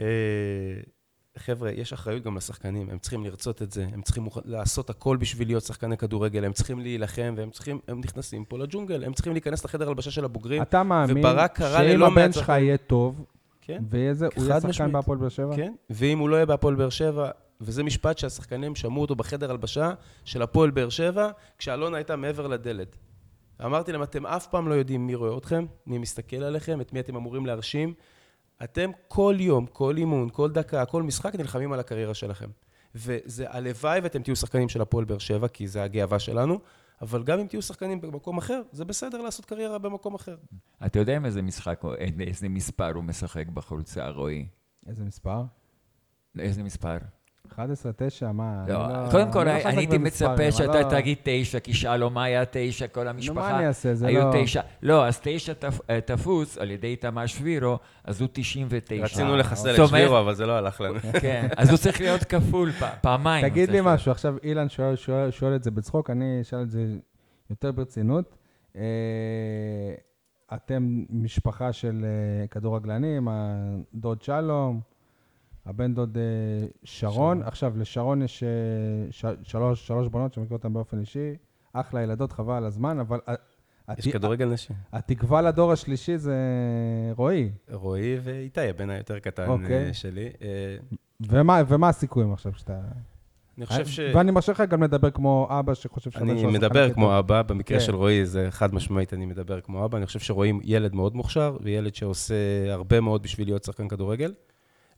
חבר'ה, יש אחריות גם לשחקנים, הם צריכים לרצות את זה, הם צריכים לעשות הכל בשביל להיות שחקני כדורגל, הם צריכים להילחם, והם צריכים, הם נכנסים פה לג'ונגל, הם צריכים להיכנס לחדר הלבשה של הבוגרים, אתה מאמין שאם הבן שלך. יהיה טוב, כן? ויהיה זה, הוא יהיה שחקן. בהפועל באר שבע? כן, ואם הוא לא יהיה בהפועל באר שבע, וזה משפט שהשחקנים שמעו אותו בחדר הלבשה של הפועל באר שבע, כשאלונה הייתה מעבר לדלת. אמרתי להם, אתם אף פעם לא יודעים מי רואה אתכם, מי מסתכל עליכם, את מי אתם אמורים להרשים. אתם כל יום, כל אימון, כל דקה, כל משחק נלחמים על הקריירה שלכם. וזה הלוואי ואתם תהיו שחקנים של הפועל באר שבע, כי זה הגאווה שלנו, אבל גם אם תהיו שחקנים במקום אחר, זה בסדר לעשות קריירה במקום אחר. אתה יודע עם איזה משחק, איזה מספר הוא משחק בחולצה, רועי? איזה מספר? איזה מספר? 11, 9, מה? לא, אני קודם כל, אני לא הייתי מצפה אני שאתה לא- תגיד תשע, כי שאלו מה היה תשע, כל נו, המשפחה. מה אני אעשה? זה היו לא... תשע. לא, אז תשע תפ- אה, תפוס על ידי איתמר שבירו, אז הוא 99. רצינו לחסל את שבירו, אבל זה לא הלך לנו. [laughs] כן, אז הוא צריך להיות כפול פ- פעמיים. תגיד לי. משהו, עכשיו אילן שואל- שואל שואל את זה בצחוק, אני אשאל את זה יותר ברצינות. אה, אתם משפחה של אה, כדורגלנים, הדוד שלום, הבן דוד אה, שרון. עכשיו, לשרון יש אה, ש- שלוש שלוש בנות שאני מכיר אותן באופן אישי, אחלה ילדות, חבל על הזמן, אבל יש הת- כדורגל נשים. התקווה לדור השלישי זה רועי. רועי ואיתי, הבן היותר קטן אוקיי. אה, שלי. אה, ומה ומה הסיכויים עכשיו שאתה... אני חושב ש... ואני מרשה לך גם לדבר כמו אבא שחושב שהבן אני מדבר כמו. אבא, במקרה כן. של רועי זה חד משמעית, אני מדבר כמו אבא. אני חושב שרועי ילד מאוד מוכשר, וילד שעושה הרבה מאוד בשביל להיות שחקן כדורגל.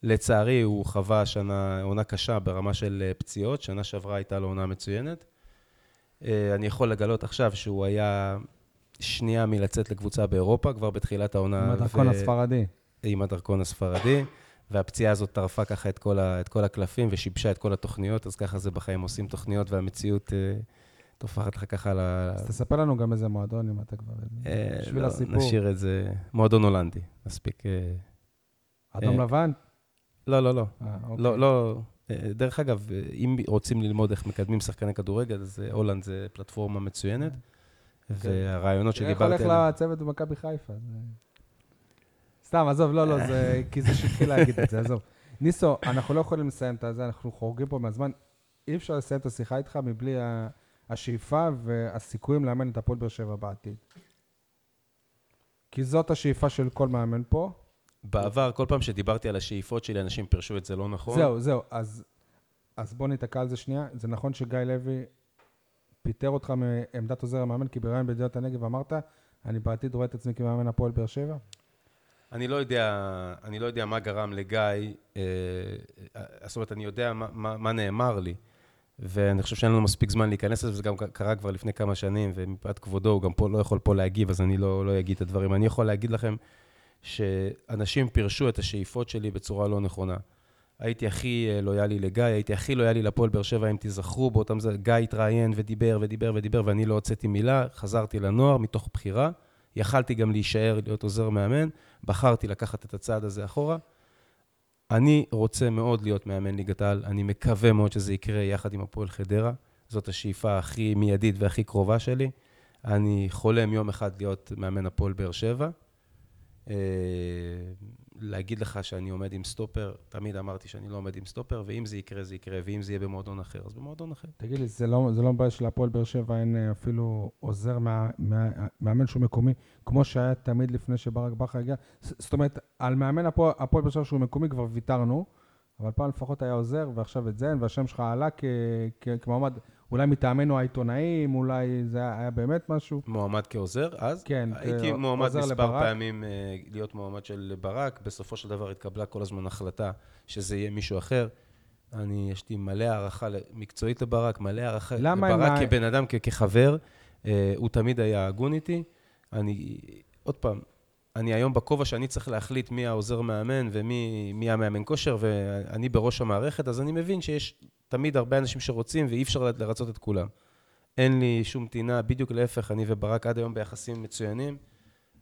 לצערי, הוא חווה השנה עונה קשה ברמה של אה, פציעות, שנה שעברה הייתה לו עונה מצוינת. אה, אני יכול לגלות עכשיו שהוא היה שנייה מלצאת לקבוצה באירופה, כבר בתחילת העונה. עם הדרכון ו- הספרדי. עם הדרכון הספרדי, והפציעה הזאת טרפה ככה את כל, ה, את כל הקלפים ושיבשה את כל התוכניות, אז ככה זה בחיים, עושים תוכניות והמציאות אה, טופחת לך ככה ה... אז תספר לנו גם איזה מועדון, אם אתה כבר... בשביל לא, הסיפור. נשאיר את זה, מועדון הולנדי, מספיק. אדום לבן? לא, לא, לא. אה, אוקיי. לא, לא. אה, דרך אגב, אה, אם רוצים ללמוד איך מקדמים שחקני כדורגל, אז הולנד זה פלטפורמה מצוינת, והרעיונות תראה איך הולך. לצוות במכבי חיפה. סתם, עזוב, לא, לא, זה... [laughs] כי זה שטחי להגיד את זה, עזוב. ניסו, אנחנו לא יכולים לסיים את זה, אנחנו חורגים פה מהזמן. אי אפשר לסיים את השיחה איתך מבלי השאיפה והסיכויים לאמן את הפועל באר שבע בעתיד. כי זאת השאיפה של כל מאמן פה. בעבר, כל פעם שדיברתי על השאיפות שלי, אנשים פירשו את זה לא נכון. זהו, זהו. אז, אז בוא ניתקע על זה שנייה. זה נכון שגיא לוי פיטר אותך מעמדת עוזר המאמן, כי בראיון בידיעות הנגב אמרת, אני בעתיד רואה את עצמי כמאמן הפועל באר שבע? אני לא יודע, אני לא יודע מה גרם לגיא, אה, אה, זאת אומרת, אני יודע מה, מה, מה נאמר לי, ואני חושב שאין לנו מספיק זמן להיכנס לזה, וזה גם קרה כבר לפני כמה שנים, ומפאת כבודו הוא גם פה לא יכול פה להגיב, אז אני לא, לא אגיד את הדברים. אני יכול להגיד לכם שאנשים פירשו את השאיפות שלי בצורה לא נכונה. הייתי הכי אה, לויאלי לגיא, הייתי הכי לויאלי לפועל באר שבע, אם תיזכרו באותם זה, גיא התראיין ודיבר ודיבר ודיבר, ואני לא הוצאתי מילה, חזרתי לנוער מתוך בחירה. יכלתי גם להישאר, להיות עוזר מאמן, בחרתי לקחת את הצעד הזה אחורה. אני רוצה מאוד להיות מאמן ליגת העל, אני מקווה מאוד שזה יקרה יחד עם הפועל חדרה. זאת השאיפה הכי מיידית והכי קרובה שלי. אני חולם יום אחד להיות מאמן הפועל באר שבע. אה, להגיד לך שאני עומד עם סטופר, תמיד אמרתי שאני לא עומד עם סטופר, ואם זה יקרה, זה יקרה, ואם זה יהיה במועדון אחר, אז במועדון אחר. תגיד לי, זה לא, זה לא בעיה של הפועל באר שבע, אין אה, אפילו עוזר מאמן שהוא מקומי, כמו שהיה תמיד לפני שברק בכר הגיע. זאת אומרת, על מאמן הפועל באר שבע שהוא מקומי כבר ויתרנו, אבל פעם לפחות היה עוזר, ועכשיו את זה והשם שלך עלה כ, כ, כמועמד, אולי מטעמנו העיתונאים, אולי זה היה, באמת משהו. מועמד כעוזר, אז? כן, הייתי כעוזר מועמד מספר לברק. פעמים אה, להיות מועמד של ברק, בסופו של דבר התקבלה כל הזמן החלטה שזה יהיה מישהו אחר. אני, יש לי מלא הערכה מקצועית לברק, מלא הערכה למה לברק הם- כבן אדם, כ- כחבר. אה, הוא תמיד היה הגון איתי. אני, עוד פעם, אני היום בכובע שאני צריך להחליט מי העוזר מאמן ומי מי המאמן כושר, ואני בראש המערכת, אז אני מבין שיש תמיד הרבה אנשים שרוצים ואי אפשר לרצות את כולם. אין לי שום טינה, בדיוק להפך, אני וברק עד היום ביחסים מצוינים,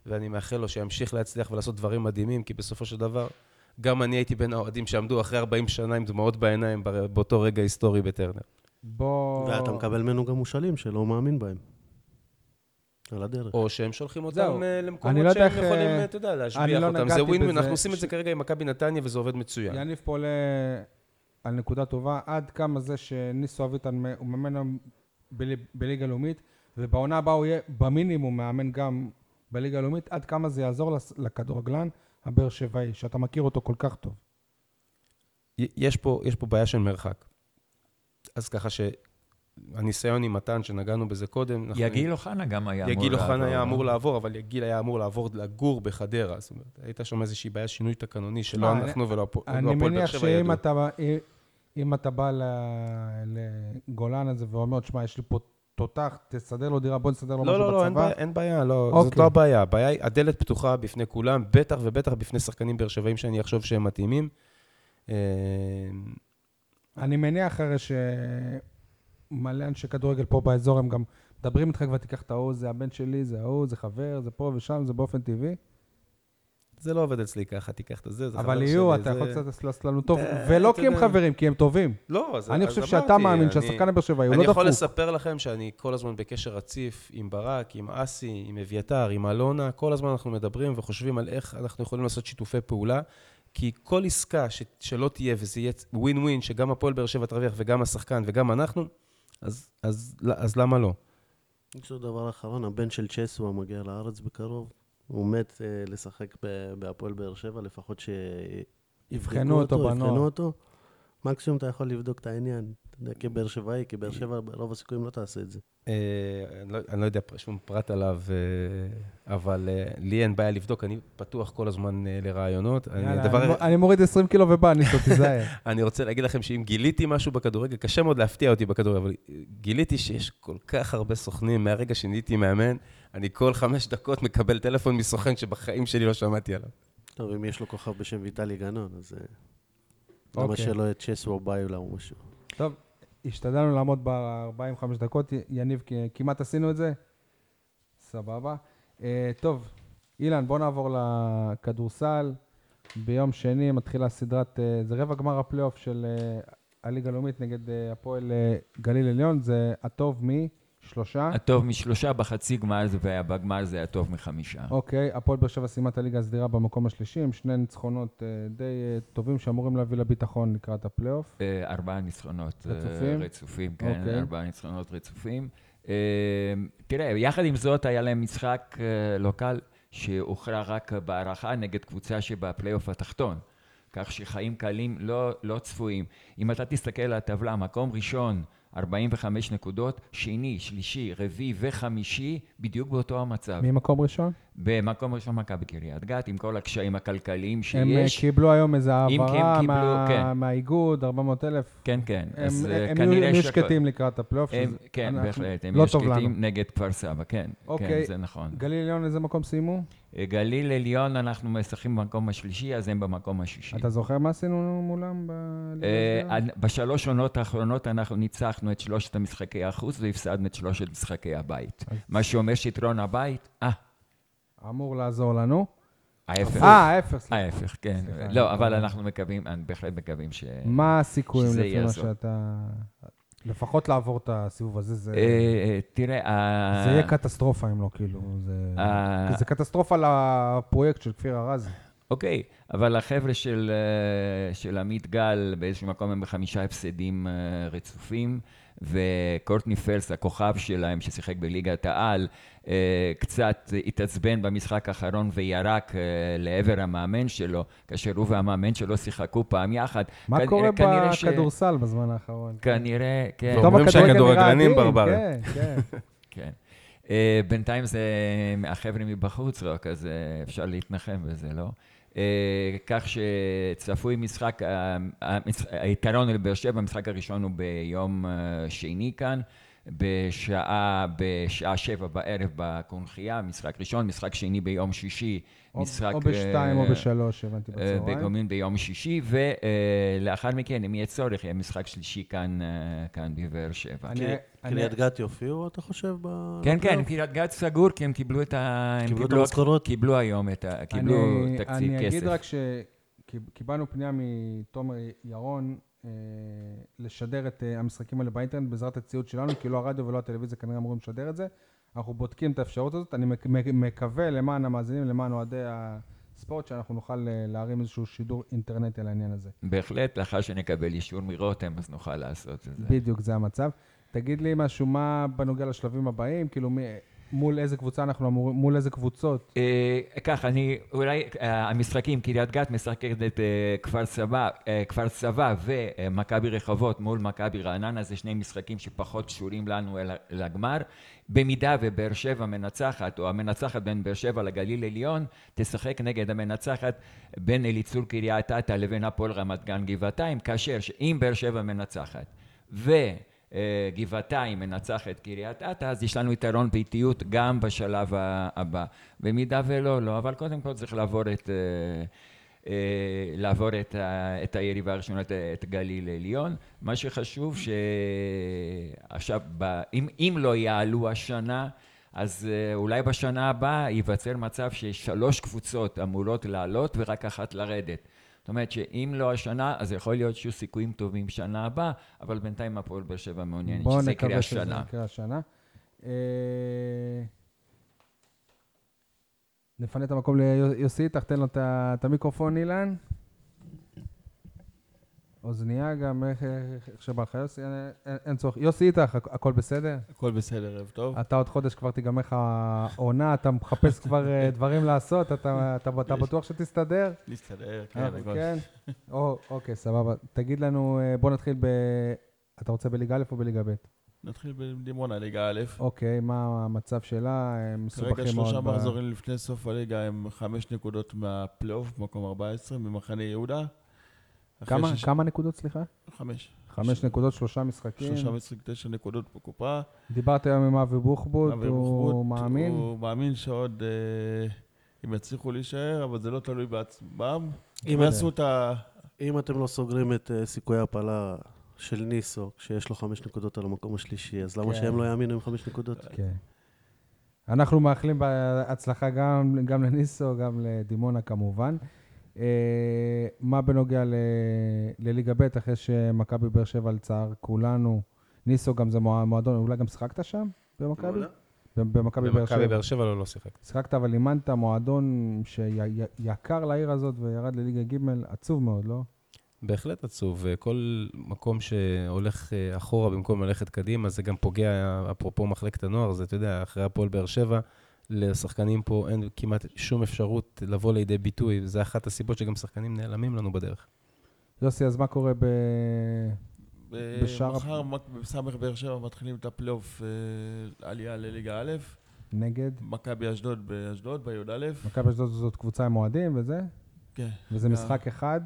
ואני מאחל לו שימשיך להצליח ולעשות דברים מדהימים, כי בסופו של דבר, גם אני הייתי בין האוהדים שעמדו אחרי 40 שנה עם דמעות בעיניים באותו רגע היסטורי בטרנר. בוא... ואתה מקבל ממנו גם מושאלים שלא מאמין בהם. על הדרך. או שהם שולחים זהו. אותם אה, אני למקומות לא שהם יכולים, אה, אתה יודע, אני להשביח לא אותם. זה ווין ווין, בזה. אנחנו עושים את ש- זה כרגע עם מכבי נתניה וזה עובד מצוין. יניב פה על נקודה טובה, עד כמה זה שניסו אביטן הוא מאמן בליגה לאומית, ובעונה הבאה הוא יהיה במינימום מאמן גם בליגה הלאומית, עד כמה זה יעזור לכדורגלן הבאר שבעי, שאתה מכיר אותו כל כך טוב. יש פה, יש פה בעיה של מרחק. אז ככה שהניסיון עם מתן, שנגענו בזה קודם, אנחנו- יגיל אוחנה גם היה אמור יגיל לעבור. אוחנה היה אמור לעבור, אבל יגיל היה אמור לעבור לגור בחדרה. זאת אומרת, הייתה שם איזושהי בעיה, שינוי תקנוני, שלא שמע, אנחנו ולא הפועל לא אני הפועל באר מניח שבע שאם ידעו. אתה, אם אתה בא לגולן הזה ואומר, שמע, יש לי פה תותח, תסדר לו דירה, בוא נסדר לו לא, משהו לא, לא, אין בצבא. בעיה, אין בעיה, לא, זאת אוקיי. לא הבעיה. הבעיה היא, הדלת פתוחה בפני כולם, בטח ובטח בפני שחקנים באר שבעים שאני אחשוב שהם מתאימים. אה, אני מניח הרי שמלא אנשי כדורגל פה באזור, הם גם מדברים איתך כבר, תיקח את ההוא, זה הבן שלי, זה ההוא, זה חבר, זה פה ושם, זה באופן טבעי. זה לא עובד אצלי ככה, תיקח את זה, זה חבר אבל שלי, יהיו, אתה יכול קצת לעשות לנו טוב, אה, ולא כי הם. חברים, כי הם טובים. לא, אז אני אז חושב שאתה אמרתי, מאמין אני- שהשחקן הבאר שבעי הוא אני לא יכול דפוק. לספר לכם שאני כל הזמן בקשר רציף עם ברק, עם אסי, עם אביתר, עם אלונה, כל הזמן אנחנו מדברים וחושבים על איך אנחנו יכולים לעשות שיתופי פעולה, כי כל עסקה ש- שלא תהיה וזה יהיה ווין ווין, שגם הפועל באר שבע תרוויח וגם השחקן וגם אנחנו, אז, אז, אז למה לא? יש עוד דבר אחרון, הבן של צ'סווה מגיע לארץ בקרוב. הוא מת אה, לשחק ב- בהפועל באר שבע, לפחות שיבחנו יבחנו אותו בנוער. יבחנו אותו. מקסימום אתה יכול לבדוק את העניין. אתה יודע, כבאר שבעי, כי באר שבע ברוב הסיכויים לא תעשה את זה. אה, אני, לא, אני לא יודע שום פרט עליו, אה, אבל אה, לי אין בעיה לבדוק, אני פתוח כל הזמן אה, לרעיונות. אני- אני אני מוריד 20 קילו ובא, ניסו, תיזהר. [laughs] אני רוצה להגיד לכם שאם גיליתי משהו בכדורגל, קשה מאוד להפתיע אותי בכדורגל, אבל גיליתי שיש כל כך הרבה סוכנים, מהרגע שנהייתי מאמן, אני כל חמש דקות מקבל טלפון מסוכן שבחיים שלי לא שמעתי עליו. טוב, אם יש לו כוכב בשם ויטלי גנון, אז... אה, למה אוקיי. שלא את צ'סווה ביולה או משהו. טוב, השתדלנו לעמוד ב-45 דקות, יניב, כמעט עשינו את זה. סבבה. אה, טוב, אילן, בוא נעבור לכדורסל. ביום שני מתחילה סדרת, אה, זה רבע גמר הפלייאוף של אה, הליגה הלאומית נגד אה, הפועל אה, גליל עליון, זה הטוב משלושה. הטוב משלושה בחצי גמר זה- ובגמר זה הטוב מחמישה. אוקיי, הפועל באר שבע סיימה את הליגה הסדירה במקום השלישי, עם שני ניצחונות אה, די אה, טובים שאמורים להביא לביטחון לקראת הפלייאוף. אה, ארבעה ניצחונות רצופים? רצופים, כן, אוקיי. ארבעה ניצחונות רצופים. אה, תראה, יחד עם זאת היה להם משחק לא קל, שהוכרע רק בהערכה נגד קבוצה שבפלייאוף התחתון. כך שחיים קלים לא, לא צפויים. אם אתה תסתכל על הטבלה, מקום ראשון, 45 נקודות, שני, שלישי, רביעי וחמישי, בדיוק באותו המצב. ממקום ראשון? במקום ראשון מכבי קריית גת, עם כל הקשיים הכלכליים הם אה, שיש. קיבלו היום איזו הם העברה קיבלו, מה- כן. מהאיגוד, 400 אלף. כן, כן. הם אז אה, הם כנראה יהיו שקטים לקראת הפלייאוף. הם, כן, בהחלט, הם לא יהיו. שקטים נגד כפר סבא, כן. אוקיי. כן, זה נכון. גליל עליון, איזה מקום סיימו? אה, גליל עליון, אנחנו משחקים במקום השלישי, אז הם במקום השישי. אתה זוכר מה עשינו מולם בשלוש עונות האחרונות אנחנו ניצחנו את שלושת המשחקי החוץ והפסדנו את שלושת משחקי הבית. מה שאומר שיתרון הבית, אה, אמור לעזור לנו. ההפך. אה, ההפך. ההפך, כן. לא, אבל אנחנו מקווים, אני בהחלט מקווים ש... מה הסיכויים לפי מה. שאתה... לפחות לעבור את הסיבוב הזה, זה... אה, אה, תראה, זה יהיה קטסטרופה אם לא, כאילו. זה- קטסטרופה לפרויקט של כפיר ארזי. אוקיי, אבל החבר'ה של, אה, של עמית גל באיזשהו מקום הם בחמישה הפסדים רצופים, וקורטני פלס, הכוכב שלהם ששיחק בליגת העל, קצת התעצבן במשחק האחרון וירק אה, לעבר המאמן שלו, כאשר הוא והמאמן שלו שיחקו פעם יחד. מה קורה כנראה ש- בכדורסל בזמן האחרון? כנראה, כן. אומרים שהכדורגלנים ברברים. כן, כן. [laughs] כן. אה, בינתיים זה החבר'ה מבחוץ רק, אז אה, אפשר להתנחם בזה, לא? אה, כך שצפוי משחק, אה, המש- היתרון לבאר שבע, המשחק הראשון הוא ביום אה, שני כאן, בשעה, בשעה שבע בערב בקונכייה, משחק ראשון, משחק שני ביום שישי, או- משחק... או בשתיים או אה, בשלוש, הבנתי אה, בצהריים. בגומלין ביום שישי, ולאחר מכן, אם יהיה צורך, יהיה משחק שלישי כאן, אה, כאן בבאר שבע. אני- קריית- אני- גת יופיעו, אתה חושב? ב- כן, כן? קריית גת סגור, כי הם קיבלו את ה... הם קיבלו את המשכורות? קיבלו היום את ה... קיבלו אני- תקציב אני כסף. אגיד רק שקיבלנו פנייה מתומר ירון אה, לשדר את אה, המשחקים האלה באינטרנט בעזרת הציוד שלנו, כי לא הרדיו ולא הטלוויזיה כנראה אמורים לשדר את זה. אנחנו בודקים את האפשרות הזאת. אני מק- מק- מקווה למען המאזינים, למען אוהדי הספורט, שאנחנו נוכל אה, להרים איזשהו שידור אינטרנטי על העניין הזה. בהחלט, לאחר שנקבל אישור מרותם, אז נוכל לעשות את זה. בדיוק, זה המצב. תגיד לי משהו, מה בנוגע לשלבים הבאים? כאילו, מי, מול איזה קבוצה אנחנו אמורים, מול איזה קבוצות? אה, ככה, אני, אולי אה, המשחקים, קריית גת משחקת את אה, כפר סבא, אה, כפר סבא ומכבי רחובות מול מכבי רעננה, זה שני משחקים שפחות קשורים לנו אל לגמר. במידה ובאר שבע מנצחת, או המנצחת בין באר שבע לגליל עליון, תשחק נגד המנצחת בין אליצור קריית אתא לבין הפועל רמת גן גבעתיים, כאשר אם באר שבע מנצחת ו... גבעתיים מנצחת קריית אתא, אז יש לנו יתרון באיטיות גם בשלב הבא. במידה ולא, לא, אבל קודם כל צריך לעבור את, אה, אה, לעבור את, את היריבה הראשונה, את, את גליל עליון. מה שחשוב שעכשיו, אם, אם לא יעלו השנה, אז אה, אולי בשנה הבאה ייווצר מצב ששלוש קבוצות אמורות לעלות ורק אחת לרדת. זאת אומרת שאם לא השנה, אז יכול להיות שיהיו סיכויים טובים שנה הבאה, אבל בינתיים הפועל באר שבע מעוניינת בואו שזה יקרה נקווה שזה השנה. יקרה השנה. נפנה את המקום ליוסי, תחתן לו את המיקרופון, אילן. אוזנייה גם, איך שבא לך, יוסי, אין- צורך. יוסי איתך, הכ- הכל בסדר? הכל בסדר, ערב טוב. אתה עוד חודש כבר תיגמר לך העונה, אתה מחפש כבר אה, דברים לעשות, אתה אתה- אתה בטוח שתסתדר? נסתדר, כן, הכל. כן? או, אוקיי, סבבה. תגיד לנו, אה, בוא נתחיל ב... אתה רוצה בליגה א' או בליגה ב'? נתחיל בדימונה, ליגה א'. אוקיי, מה המצב שלה? הם מסובכים כרגע מאוד. שלושה ב- מחזורים לפני סוף הליגה הם חמש נקודות מהפלייאוף, מקום 14, ממחנה יהודה. כמה, שש- כמה נקודות, סליחה? חמש. חמש נקודות, שלושה משחקים. שלושה משחק תשע נקודות בקופה. דיברתי היום עם אבי בוחבוט, הוא בחוט, מאמין? הוא מאמין שעוד אה, הם יצליחו להישאר, אבל זה לא תלוי בעצמם. אם יעשו את ה... אם אתם לא סוגרים את אה, סיכויי ההפלה של ניסו, כשיש לו חמש נקודות על המקום השלישי, אז למה כן. שהם לא יאמינו עם חמש נקודות? כן. אנחנו מאחלים בהצלחה גם, גם לניסו, גם לדימונה כמובן. אה, מה בנוגע ל, לליגה ב', אחרי שמכבי באר שבע לצער כולנו, ניסו גם זה מוע- מועדון, אולי גם שיחקת שם במכבי? במכבי באר במכבי שבע. באר שבע לא, לא שיחק. שיחקת, אבל אימנת מועדון שיקר לעיר הזאת וירד לליגה ג', עצוב מאוד, לא? בהחלט עצוב. כל מקום שהולך אה, אחורה במקום ללכת קדימה, זה גם פוגע, אפרופו מחלקת הנוער, זה, אתה יודע, אחרי הפועל באר שבע, לשחקנים פה אין כמעט שום אפשרות לבוא לידי ביטוי. זה אחת הסיבות שגם שחקנים נעלמים לנו בדרך. יוסי, אז מה קורה ב... ב- בשאר- מחר בסמך באר שבע מתחילים את הפלייאוף אה, עלייה לליגה א', נגד? מכבי אשדוד באשדוד, בי"א. מכבי אשדוד זאת קבוצה עם אוהדים וזה? כן, וזה גם. משחק אחד,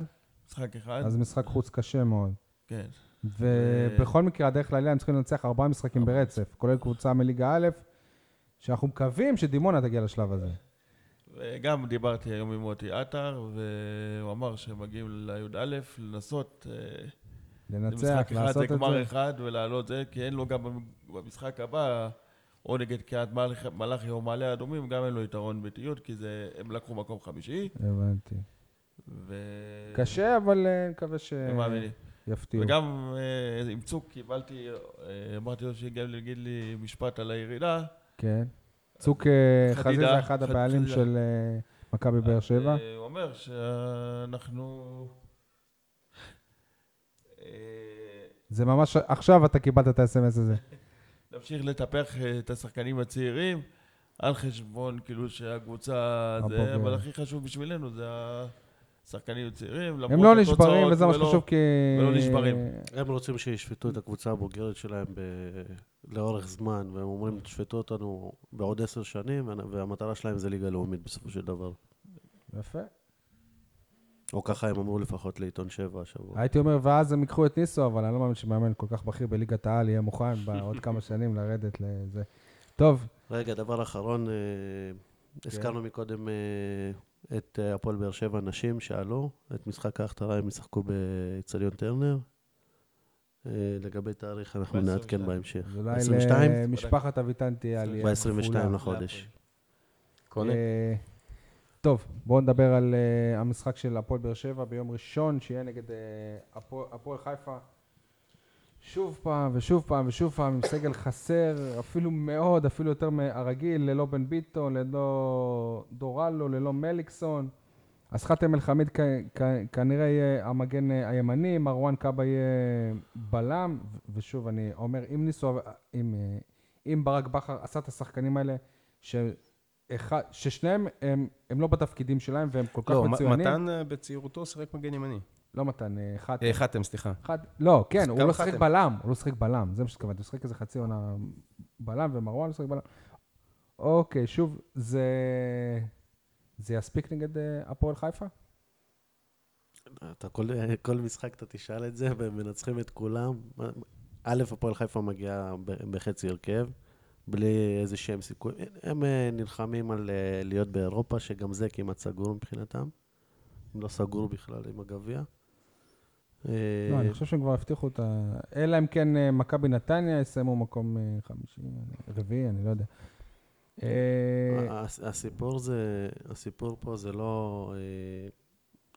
משחק אחד. אז משחק חוץ קשה מאוד. כן. ובכל מקרה, הדרך לעלייה הם צריכים לנצח ארבעה משחקים ברצף, כולל קבוצה מליגה א', שאנחנו מקווים שדימונה תגיע לשלב הזה. וגם דיברתי היום עם מוטי עטר, והוא אמר שהם מגיעים לי"א לנסות אה, לנצח, לעשות את זה. אחד ולעלות זה, כי אין לו גם במשחק הבא, או נגד קריית מלאכי- או מעלה אדומים, גם אין לו יתרון באיטיות, כי זה, הם לקחו מקום חמישי, הבנתי. ו... קשה, אבל אה, נקווה הם מאמינים. שיפתיעו. וגם אה, עם צוק קיבלתי, אה, אמרתי לו שיגיע להגיד לי משפט על הירידה. כן. צוק אה, חדידה, חזיזה, אחד חד- הבעלים. של אה, מכבי באר שבע. אה, הוא אומר שאנחנו... אה, זה ממש, עכשיו אתה קיבלת את ה-SMS הזה. [laughs] נמשיך לטפח אה, את השחקנים הצעירים על חשבון כאילו שהקבוצה. זה, אבל הכי חשוב בשבילנו זה השחקנים הצעירים. הם לא נשברים, וזה מה שחשוב, כי... ולא נשברים. הם רוצים שישפטו את הקבוצה הבוגרת שלהם ב... לאורך זמן, והם אומרים, תשפטו אותנו בעוד עשר שנים, והמטרה שלהם זה ליגה לאומית בסופו של דבר. יפה. או ככה הם אמרו לפחות לעיתון שבע השבוע. הייתי אומר, ואז הם ייקחו את ניסו, אבל אני לא מאמין שמאמן כל כך בכיר בליגת העל יהיה מוכן בעוד כמה שנים לרדת לזה. טוב, רגע, דבר אחרון, אה, הזכרנו מקודם אה, את אה, הפועל באר שבע נשים שעלו, את משחק ההכתרה הם ישחקו באיצטדיון טרנר. אה, לגבי תאריך אנחנו נעדכן 22. בהמשך. אולי 22? למשפחת אביטן תהיה עלייה. ב-22 כפולה. לחודש. קונה. אה, טוב, בואו נדבר על המשחק של הפועל באר שבע ביום ראשון, שיהיה נגד הפועל חיפה. שוב פעם ושוב פעם ושוב פעם עם סגל חסר, אפילו מאוד, אפילו יותר מהרגיל, ללא בן ביטון, ללא דורלו, ללא מליקסון. אז חאתם אל-חמיד כ- כ- כנראה יהיה המגן הימני, מרואן קאבה יהיה בלם, ו- ושוב, אני אומר, אם ניסו, אם, אם ברק בכר עשה את השחקנים האלה, ש... אחד, ששניהם הם, הם לא בתפקידים שלהם והם כל כך לא, מצוינים. מתן אה, בצעירותו שיחק מגן ימני. לא מתן, אה, אחד. אה, חתם, סליחה. אחד, לא, כן, הוא לא שיחק חתם. בלם, הוא לא שיחק בלם, זה מה שהתכוונתי, הוא שיחק איזה חצי עונה בלם ומרואן לא שיחק בלם. אוקיי, שוב, זה... זה יספיק נגד אה, הפועל חיפה? אתה כל, כל משחק אתה תשאל את זה, והם מנצחים את כולם. א', הפועל חיפה מגיעה ב- בחצי הרכב, בלי איזה שהם סיכויים. הם נלחמים על להיות באירופה, שגם זה כמעט סגור מבחינתם. הם לא סגור בכלל עם הגביע. אה, לא, אני חושב שהם כבר הבטיחו את ה... אלא אם כן אה, מכבי נתניה יסיימו מקום אה, חמישי, רביעי, אני לא יודע. אה, הס- הסיפור זה, הסיפור פה זה לא, אה,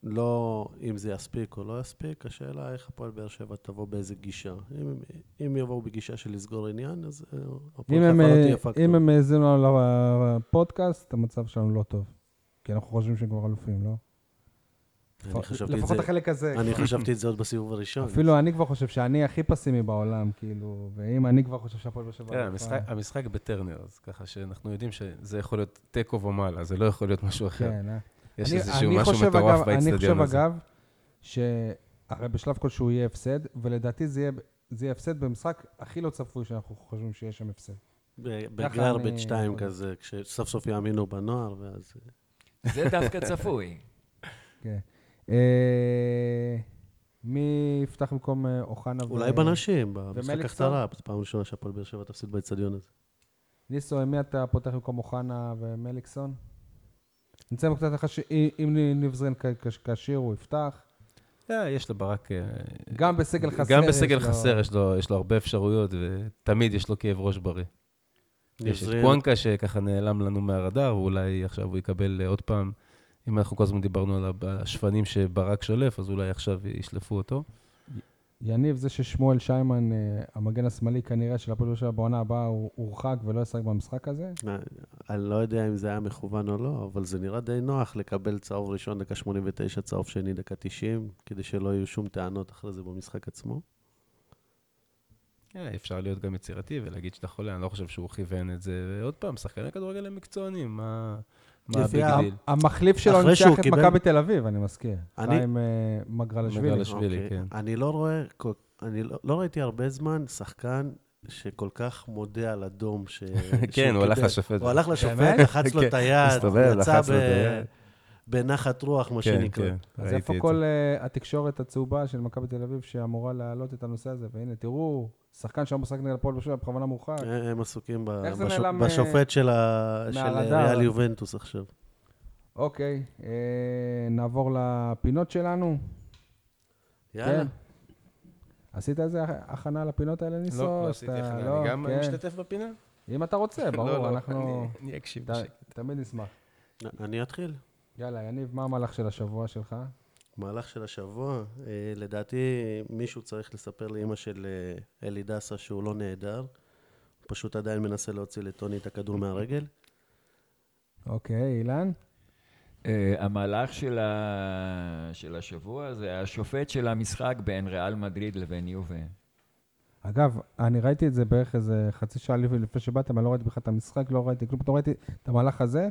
לא אם זה יספיק או לא יספיק, השאלה איך הפועל באר שבע תבוא באיזה גישה. אם, אם יבואו בגישה של לסגור עניין, אז אה, הפועל חיפה לא אה, תהיה פקטור. אם הם האזינו לפודקאסט, המצב שלנו לא טוב. כי אנחנו חושבים שהם כבר אלופים, לא? אני לפחות החלק הזה. אני חשבתי את זה עוד בסיבוב הראשון. אפילו אני כבר חושב שאני הכי פסימי בעולם, כאילו, ואם אני כבר חושב שהפועל באר שבע... כן, המשחק- בטרנר, אז ככה שאנחנו יודעים שזה יכול להיות תיקו ומעלה, זה לא יכול להיות משהו אחר. כן, אה. יש אני- איזשהו אני משהו חושב, מטורף אגב- אני באצטדיון חושב, הזה. אגב, שהרי בשלב כלשהו יהיה הפסד, ולדעתי זה יהיה- הפסד במשחק הכי לא צפוי שאנחנו חושבים שיש שם הפסד. בגרבג' אני 2 יכול. כזה, כשסוף סוף יאמינו בנוער, ואז... זה דווקא צפוי. כן. אה, מי יפתח במקום אה, אוחנה ו... אולי בנשים, במשחק? הקצרה, פעם ראשונה שהפועל באר שבע תפסיד באצטדיון הזה. ניסו, מי אתה פותח במקום אוחנה ומליקסון? נמצא קצת לך שאם נבזרין כשיר הוא יפתח. אה, יש לברק... גם בסגל חסר גם בסגל חסר יש לו- יש לו הרבה אפשרויות, ותמיד יש לו כאב ראש בריא. יש את קוונקה שככה נעלם לנו מהרדאר, ואולי עכשיו הוא יקבל עוד פעם, אם אנחנו כל הזמן דיברנו על השפנים שברק שולף, אז אולי עכשיו ישלפו אותו. יניב, זה ששמואל שיימן, אה, המגן השמאלי כנראה של הפועל שבע בעונה הבאה, הוא הורחק ולא ישחק במשחק הזה. אני לא יודע אם זה היה מכוון או לא, אבל זה נראה די נוח לקבל צהוב ראשון דקה 89, צהוב שני דקה 90, כדי שלא יהיו שום טענות אחרי זה במשחק עצמו. אה, אפשר להיות גם יצירתי ולהגיד שאתה חולה, אני לא חושב שהוא כיוון את זה. ועוד פעם, שחקני כדורגל הם מקצוענים, מה מה לפי ה big ה- דיל? המחליף שלו ניצח את קיבל- מכבי תל אביב, אני מזכיר. אני- חיים אה, מגרלשווילי. מגרלשווילי. אוקיי. כן. אני לא רואה, אני לא, לא ראיתי הרבה זמן שחקן שכל כך מודה על אדום. ש... [laughs] כן, הוא הלך. לשופט. הוא הלך לשופט? לחץ לו כן, את היד, הסתובב, יצא היד. בנחת רוח, מה כן, שנקרא. כן, אז ראיתי איפה את כל זה. אה, התקשורת הצהובה של מכבי תל אביב שאמורה להעלות את הנושא הזה? והנה, תראו, שחקן שם משחק נגד הפועל שבע בכוונה מורחק. הם עסוקים ב- איך זה בשופ- נעלם, בשופט של ה- של מהרדאר? ריאל יובנטוס עכשיו. אוקיי, אה, נעבור לפינות שלנו. יאללה. כן. עשית איזה הכנה לפינות האלה, ניסו? לא, לא עשיתי הכנה, לא? אני גם כן. משתתף בפינה? אם אתה רוצה, [laughs] ברור, לא, לא, אנחנו אני- אני אקשיב. ת-. תמיד נשמח. אני אתחיל. יאללה, יניב, מה המהלך של השבוע שלך? מהלך של השבוע, אה, לדעתי מישהו צריך לספר לאימא של אה, אלי דסה שהוא לא נהדר. הוא פשוט עדיין מנסה להוציא לטוני את הכדור מהרגל. אוקיי, אילן? אה, המהלך של, ה... של השבוע זה השופט של המשחק בין ריאל מדריד לבין יובה. אגב, אני ראיתי את זה בערך איזה חצי שעה לפני שבאתם, אני לא ראיתי בכלל את המשחק, לא ראיתי כלום, פתאום ראיתי את המהלך הזה,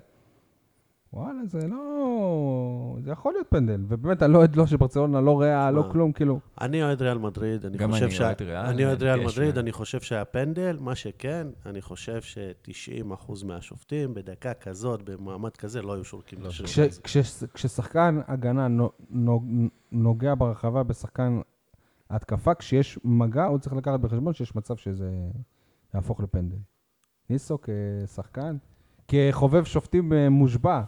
וואלה, זה לא... זה יכול להיות פנדל. ובאמת, אני לא אוהד לא של ברצלונה, לא ריאה, לא? כלום, כאילו. אני אוהד ריאל מדריד, אני גם חושב אני שה- אוהד ריאל, אני אוהד ריאל מדריד, אני חושב שהיה פנדל, מה שכן, אני חושב ש-90% מהשופטים בדקה כזאת, במעמד כזה, לא היו שורקים לא לשיר. כש, כששחקן הגנה נו- נו- נוגע ברחבה בשחקן התקפה, כשיש מגע, הוא צריך לקחת בחשבון שיש מצב שזה יהפוך לפנדל. ניסו כשחקן, כחובב שופטים אה, מושבע.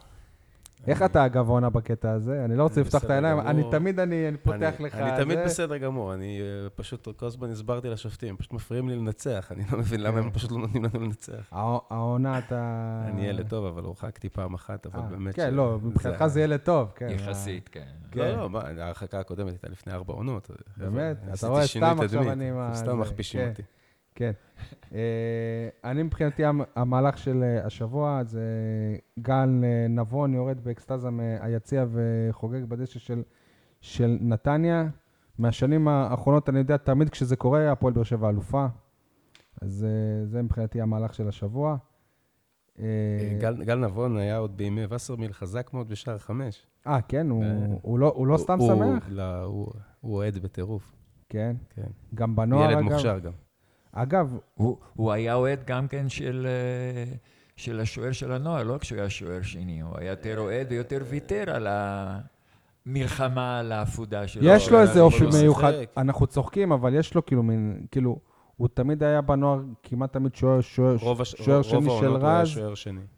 איך אתה אגב העונה בקטע הזה? אני לא רוצה לפתוח את העיניים. אני תמיד אני אני פותח לך... אני תמיד. בסדר גמור, אני אה, פשוט כל הזמן הסברתי לשופטים, פשוט מפריעים לי לנצח, אני לא מבין למה הם פשוט לא נותנים לנו לנצח. הע- העונה אתה... אני ילד טוב, אבל הורחקתי פעם אחת, אבל אה, באמת... כן, לא, מבחינתך זה ילד טוב, כן. יחסית, כן. כן. לא, לא, מה, ההרחקה הקודמת הייתה לפני ארבע עונות. באמת? אתה רואה, סתם עכשיו אני סתם מכפישים כן. אותי. כן. אה, אני מבחינתי, המ- המהלך של אה, השבוע זה גל אה, נבון יורד באקסטזה מהיציע וחוגג בדשא של, של נתניה. מהשנים האחרונות, אני יודע, תמיד כשזה קורה, הפועל באר שבע אלופה. אז זה מבחינתי המהלך של השבוע. גל גל נבון היה עוד בימי וסרמיל חזק מאוד בשער חמש. אה, כן? הוא, הוא, לא, הוא לא סתם הוא- שמח? לא, הוא- אוהד בטירוף, כן. כן. גם בנוער, ילד אגב. מוכשר גם. אגב, הוא, הוא היה אוהד גם כן של, אה, של השוער של הנוער, לא כשהוא היה שוער שני, הוא היה יותר אוהד ויותר ויתר על המלחמה על העפודה שלו. יש לו איזה אופי. מיוחד, אנחנו צוחקים, אבל יש לו כאילו מין, כאילו, הוא תמיד היה בנוער כמעט תמיד שוער, הש- שני של רז.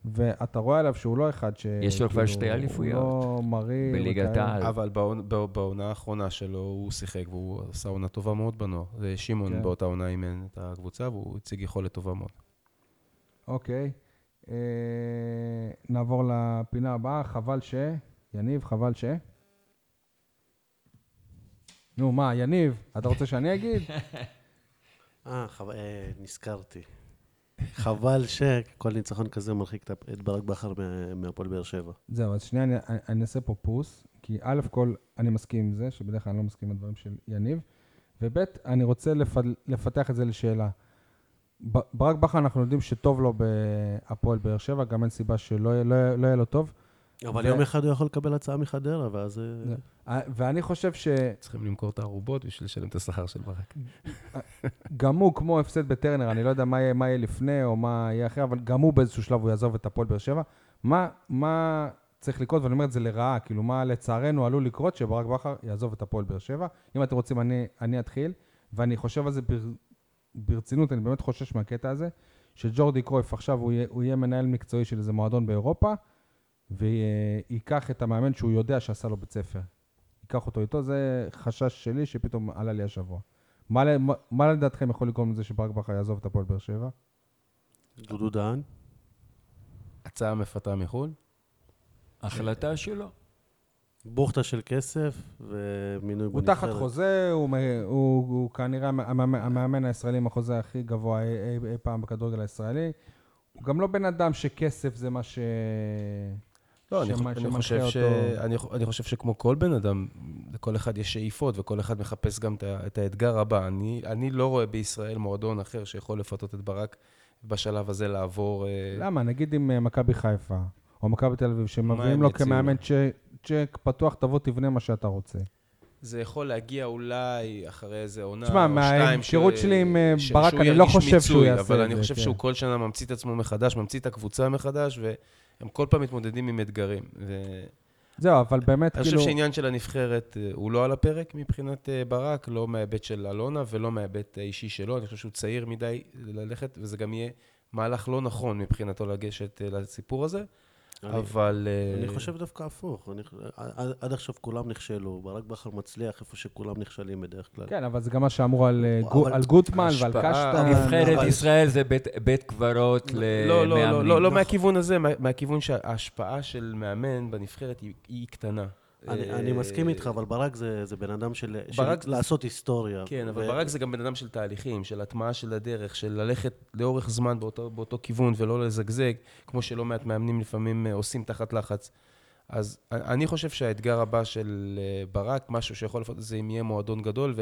ואתה רואה עליו שהוא לא אחד ש... יש לו כבר כאילו, שתי אליפויות. הוא לא מראה... בליגת. העל. אבל בעונה- בע- בעונה האחרונה שלו הוא שיחק והוא עשה עונה טובה מאוד בנוער. זה שמעון כן. באותה עונה אימן את הקבוצה והוא הציג יכולת טובה מאוד. אוקיי. אה, נעבור לפינה הבאה, חבל ש... יניב, חבל ש... נו, מה, יניב, אתה רוצה שאני אגיד? [laughs] אה, חב- אה, נזכרתי. חבל שכל ניצחון כזה מרחיק את ברק בכר מה- מהפועל באר שבע. זהו, אז שנייה, אני, אני- אעשה פה פוס, כי א' כל, אני מסכים עם זה, שבדרך כלל אני לא מסכים עם הדברים של יניב, וב', אני רוצה לפ, לפתח את זה לשאלה. ברק בכר, אנחנו יודעים שטוב לו בהפועל באר שבע, גם אין סיבה שלא לא, לא יהיה לו טוב. אבל ו- יום אחד הוא יכול לקבל הצעה מחדרה, ואז... אה, אה, ואני חושב ש... צריכים למכור את הערובות בשביל לשלם את השכר של ברק. גם הוא כמו הפסד בטרנר, אני לא יודע מה יהיה, מה יהיה לפני או מה יהיה אחרי, אבל גם הוא באיזשהו שלב הוא יעזוב את הפועל באר שבע. מה, מה צריך לקרות, ואני אומר את זה לרעה, כאילו מה לצערנו עלול לקרות שברק בכר יעזוב את הפועל באר שבע. אם אתם רוצים, אני, אני אתחיל, ואני חושב על זה בר, ברצינות, אני באמת חושש מהקטע הזה, שג'ורדי קרויף עכשיו הוא יהיה, הוא יהיה מנהל מקצועי של איזה מועדון באירופה, וייקח את המאמן שהוא יודע שעשה לו בית ספר. ייקח אותו איתו, זה חשש שלי שפתאום עלה לי השבוע. מה, מה, מה לדעתכם יכול לגרום לזה שברק בכר יעזוב את הפועל באר שבע? דודו דהן. הצעה מפתה מחו"ל? החלטה שלו. בוכטה של כסף ומינוי הוא תחת חוזה, הוא, מ- הוא, הוא כנראה המאמן, המאמן הישראלי עם החוזה הכי גבוה אי, אי, אי פעם בכדורגל הישראלי. הוא גם לא בן אדם שכסף זה מה ש... לא, אני, שמה- אני, חושב ש... אותו. אני, אני חושב שכמו כל בן אדם, לכל אחד יש שאיפות וכל אחד מחפש גם את, האתגר הבא. אני, אני לא רואה בישראל מועדון אחר שיכול לפתות את ברק בשלב הזה לעבור... אה, למה? נגיד עם אה, מכבי חיפה, או מכבי תל אביב, שמביאים לו כמאמן? צ'ק, פתוח, תבוא תבנה מה שאתה רוצה. זה יכול להגיע אולי אחרי איזה עונה תשמע, או שתיים. מההיכרות ש- שלי עם, אה, ש- ברק, שהוא אני לא חושב שהוא מיצוי, יעשה אבל את אני זה, חושב כן. שהוא כל שנה ממציא את עצמו מחדש, ממציא את הקבוצה מחדש, והם כל פעם מתמודדים עם אתגרים. ו... זהו, אבל באמת, אני כאילו... חושב שהעניין של הנבחרת אה, הוא לא על הפרק מבחינת אה, ברק, לא מההיבט של אלונה ולא מההיבט האישי שלו. אני חושב שהוא צעיר מדי ללכת, וזה גם יהיה מהלך לא נכון מבחינתו לגשת אה, לסיפור הזה. אבל... אה, אני חושב דווקא הפוך. אני- עד- עכשיו כולם נכשלו, ברק בכר מצליח איפה שכולם נכשלים בדרך כלל. כן, אבל זה גם מה שאמרו על, אה, גוטמן ועל קשטן. נבחרת ישראל זה בית- בית קברות לא, לא, לא, למאמנים. לא, לא מהכיוון הזה, מה- מהכיוון שההשפעה של מאמן בנבחרת היא קטנה. אני, אה, אני מסכים איתך, אבל ברק זה, זה בן אדם של, של ברק- לעשות היסטוריה. כן, אבל ו- ברק זה גם בן אדם של תהליכים, של הטמעה של הדרך, של ללכת לאורך זמן באותו, באותו כיוון ולא לזגזג, כמו שלא מעט מאמנים לפעמים אה, עושים תחת לחץ. אז אני חושב שהאתגר הבא של אה, ברק, משהו שיכול לפחות, זה אם יהיה מועדון גדול,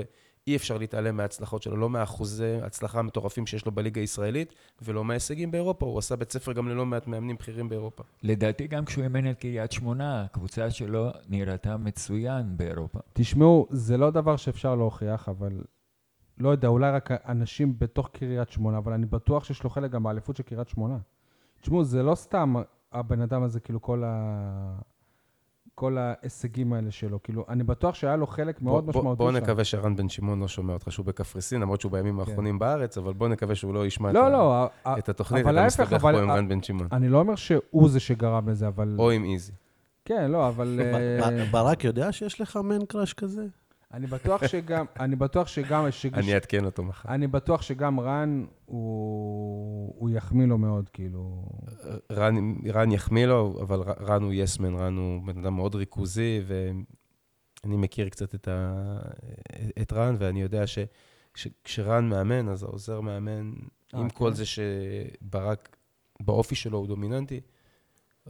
אי אפשר להתעלם מההצלחות שלו, לא מהאחוזי הצלחה המטורפים שיש לו בליגה הישראלית, ולא מההישגים באירופה. הוא עשה בית ספר גם ללא מעט מאמנים בכירים באירופה. לדעתי גם כשהוא אימן את קריית שמונה, הקבוצה שלו נראתה מצוין באירופה. תשמעו, זה לא דבר שאפשר להוכיח, אבל לא יודע, אולי רק אנשים בתוך קריית שמונה, אבל אני בטוח שיש לו חלק גם באליפות של קריית שמונה. תשמעו, זה לא סתם הבן אדם הזה, כאילו, כל ה... כל ההישגים האלה שלו. כאילו, אני בטוח שהיה לו חלק מאוד בוא- בוא- משמעותי בוא שם. נקווה שרן בן שמעון לא שומע אותך שהוא בקפריסין, למרות שהוא בימים האחרונים בארץ, אבל בוא נקווה שהוא לא ישמע את לא, לא, התוכנית, אבל אתה מסתבך אבל פה עם רן בן שמעון. אני לא אומר שהוא זה שגרם לזה, אבל... או עם איזי. כן, לא, אבל... אה, ברק יודע שיש לך מן קראש כזה? אני בטוח שגם... אני בטוח שגם... שג- אני אעדכן אותו מחר. אני בטוח שגם רן, הוא הוא יחמיא לו מאוד, כאילו... רן, רן יחמיא לו, אבל רן הוא יסמן, רן הוא בן אדם מאוד ריכוזי, ואני מכיר קצת את, ה... את רן, ואני יודע ש... ש- כשרן מאמן, אז העוזר מאמן, אה, עם כל כן? זה שברק באופי שלו הוא דומיננטי,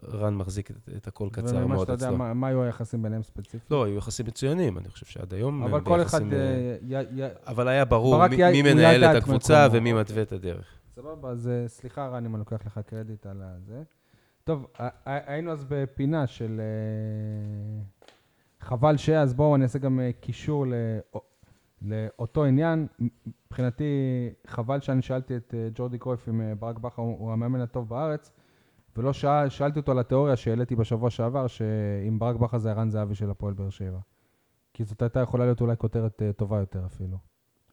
רן מחזיק את, את הכל קצר וממה מאוד שאתה יודע, אצלו. מה מה היו היחסים ביניהם ספציפית? לא, היו יחסים מצוינים, אני חושב שעד היום אבל כל אחד... אה, אה, י- י- אבל היה ברור מי, י- מי מנהל את הקבוצה. ומי מתווה את הדרך. סבבה, אז אה, סליחה רן אם אני לוקח לך קרדיט על הזה. טוב, היינו אז בפינה של חבל ש... אז בואו אני אעשה גם קישור לא- לאותו עניין. מבחינתי, חבל שאני שאלתי את ג'ורדי קרויף אם ברק בכר הוא המאמן הטוב בארץ, ולא שאל, שאלתי אותו על התיאוריה שהעליתי בשבוע שעבר, שאם ברק בכר זה ערן זהבי של הפועל באר שבע. כי זאת הייתה יכולה להיות אולי כותרת אה, טובה יותר אפילו.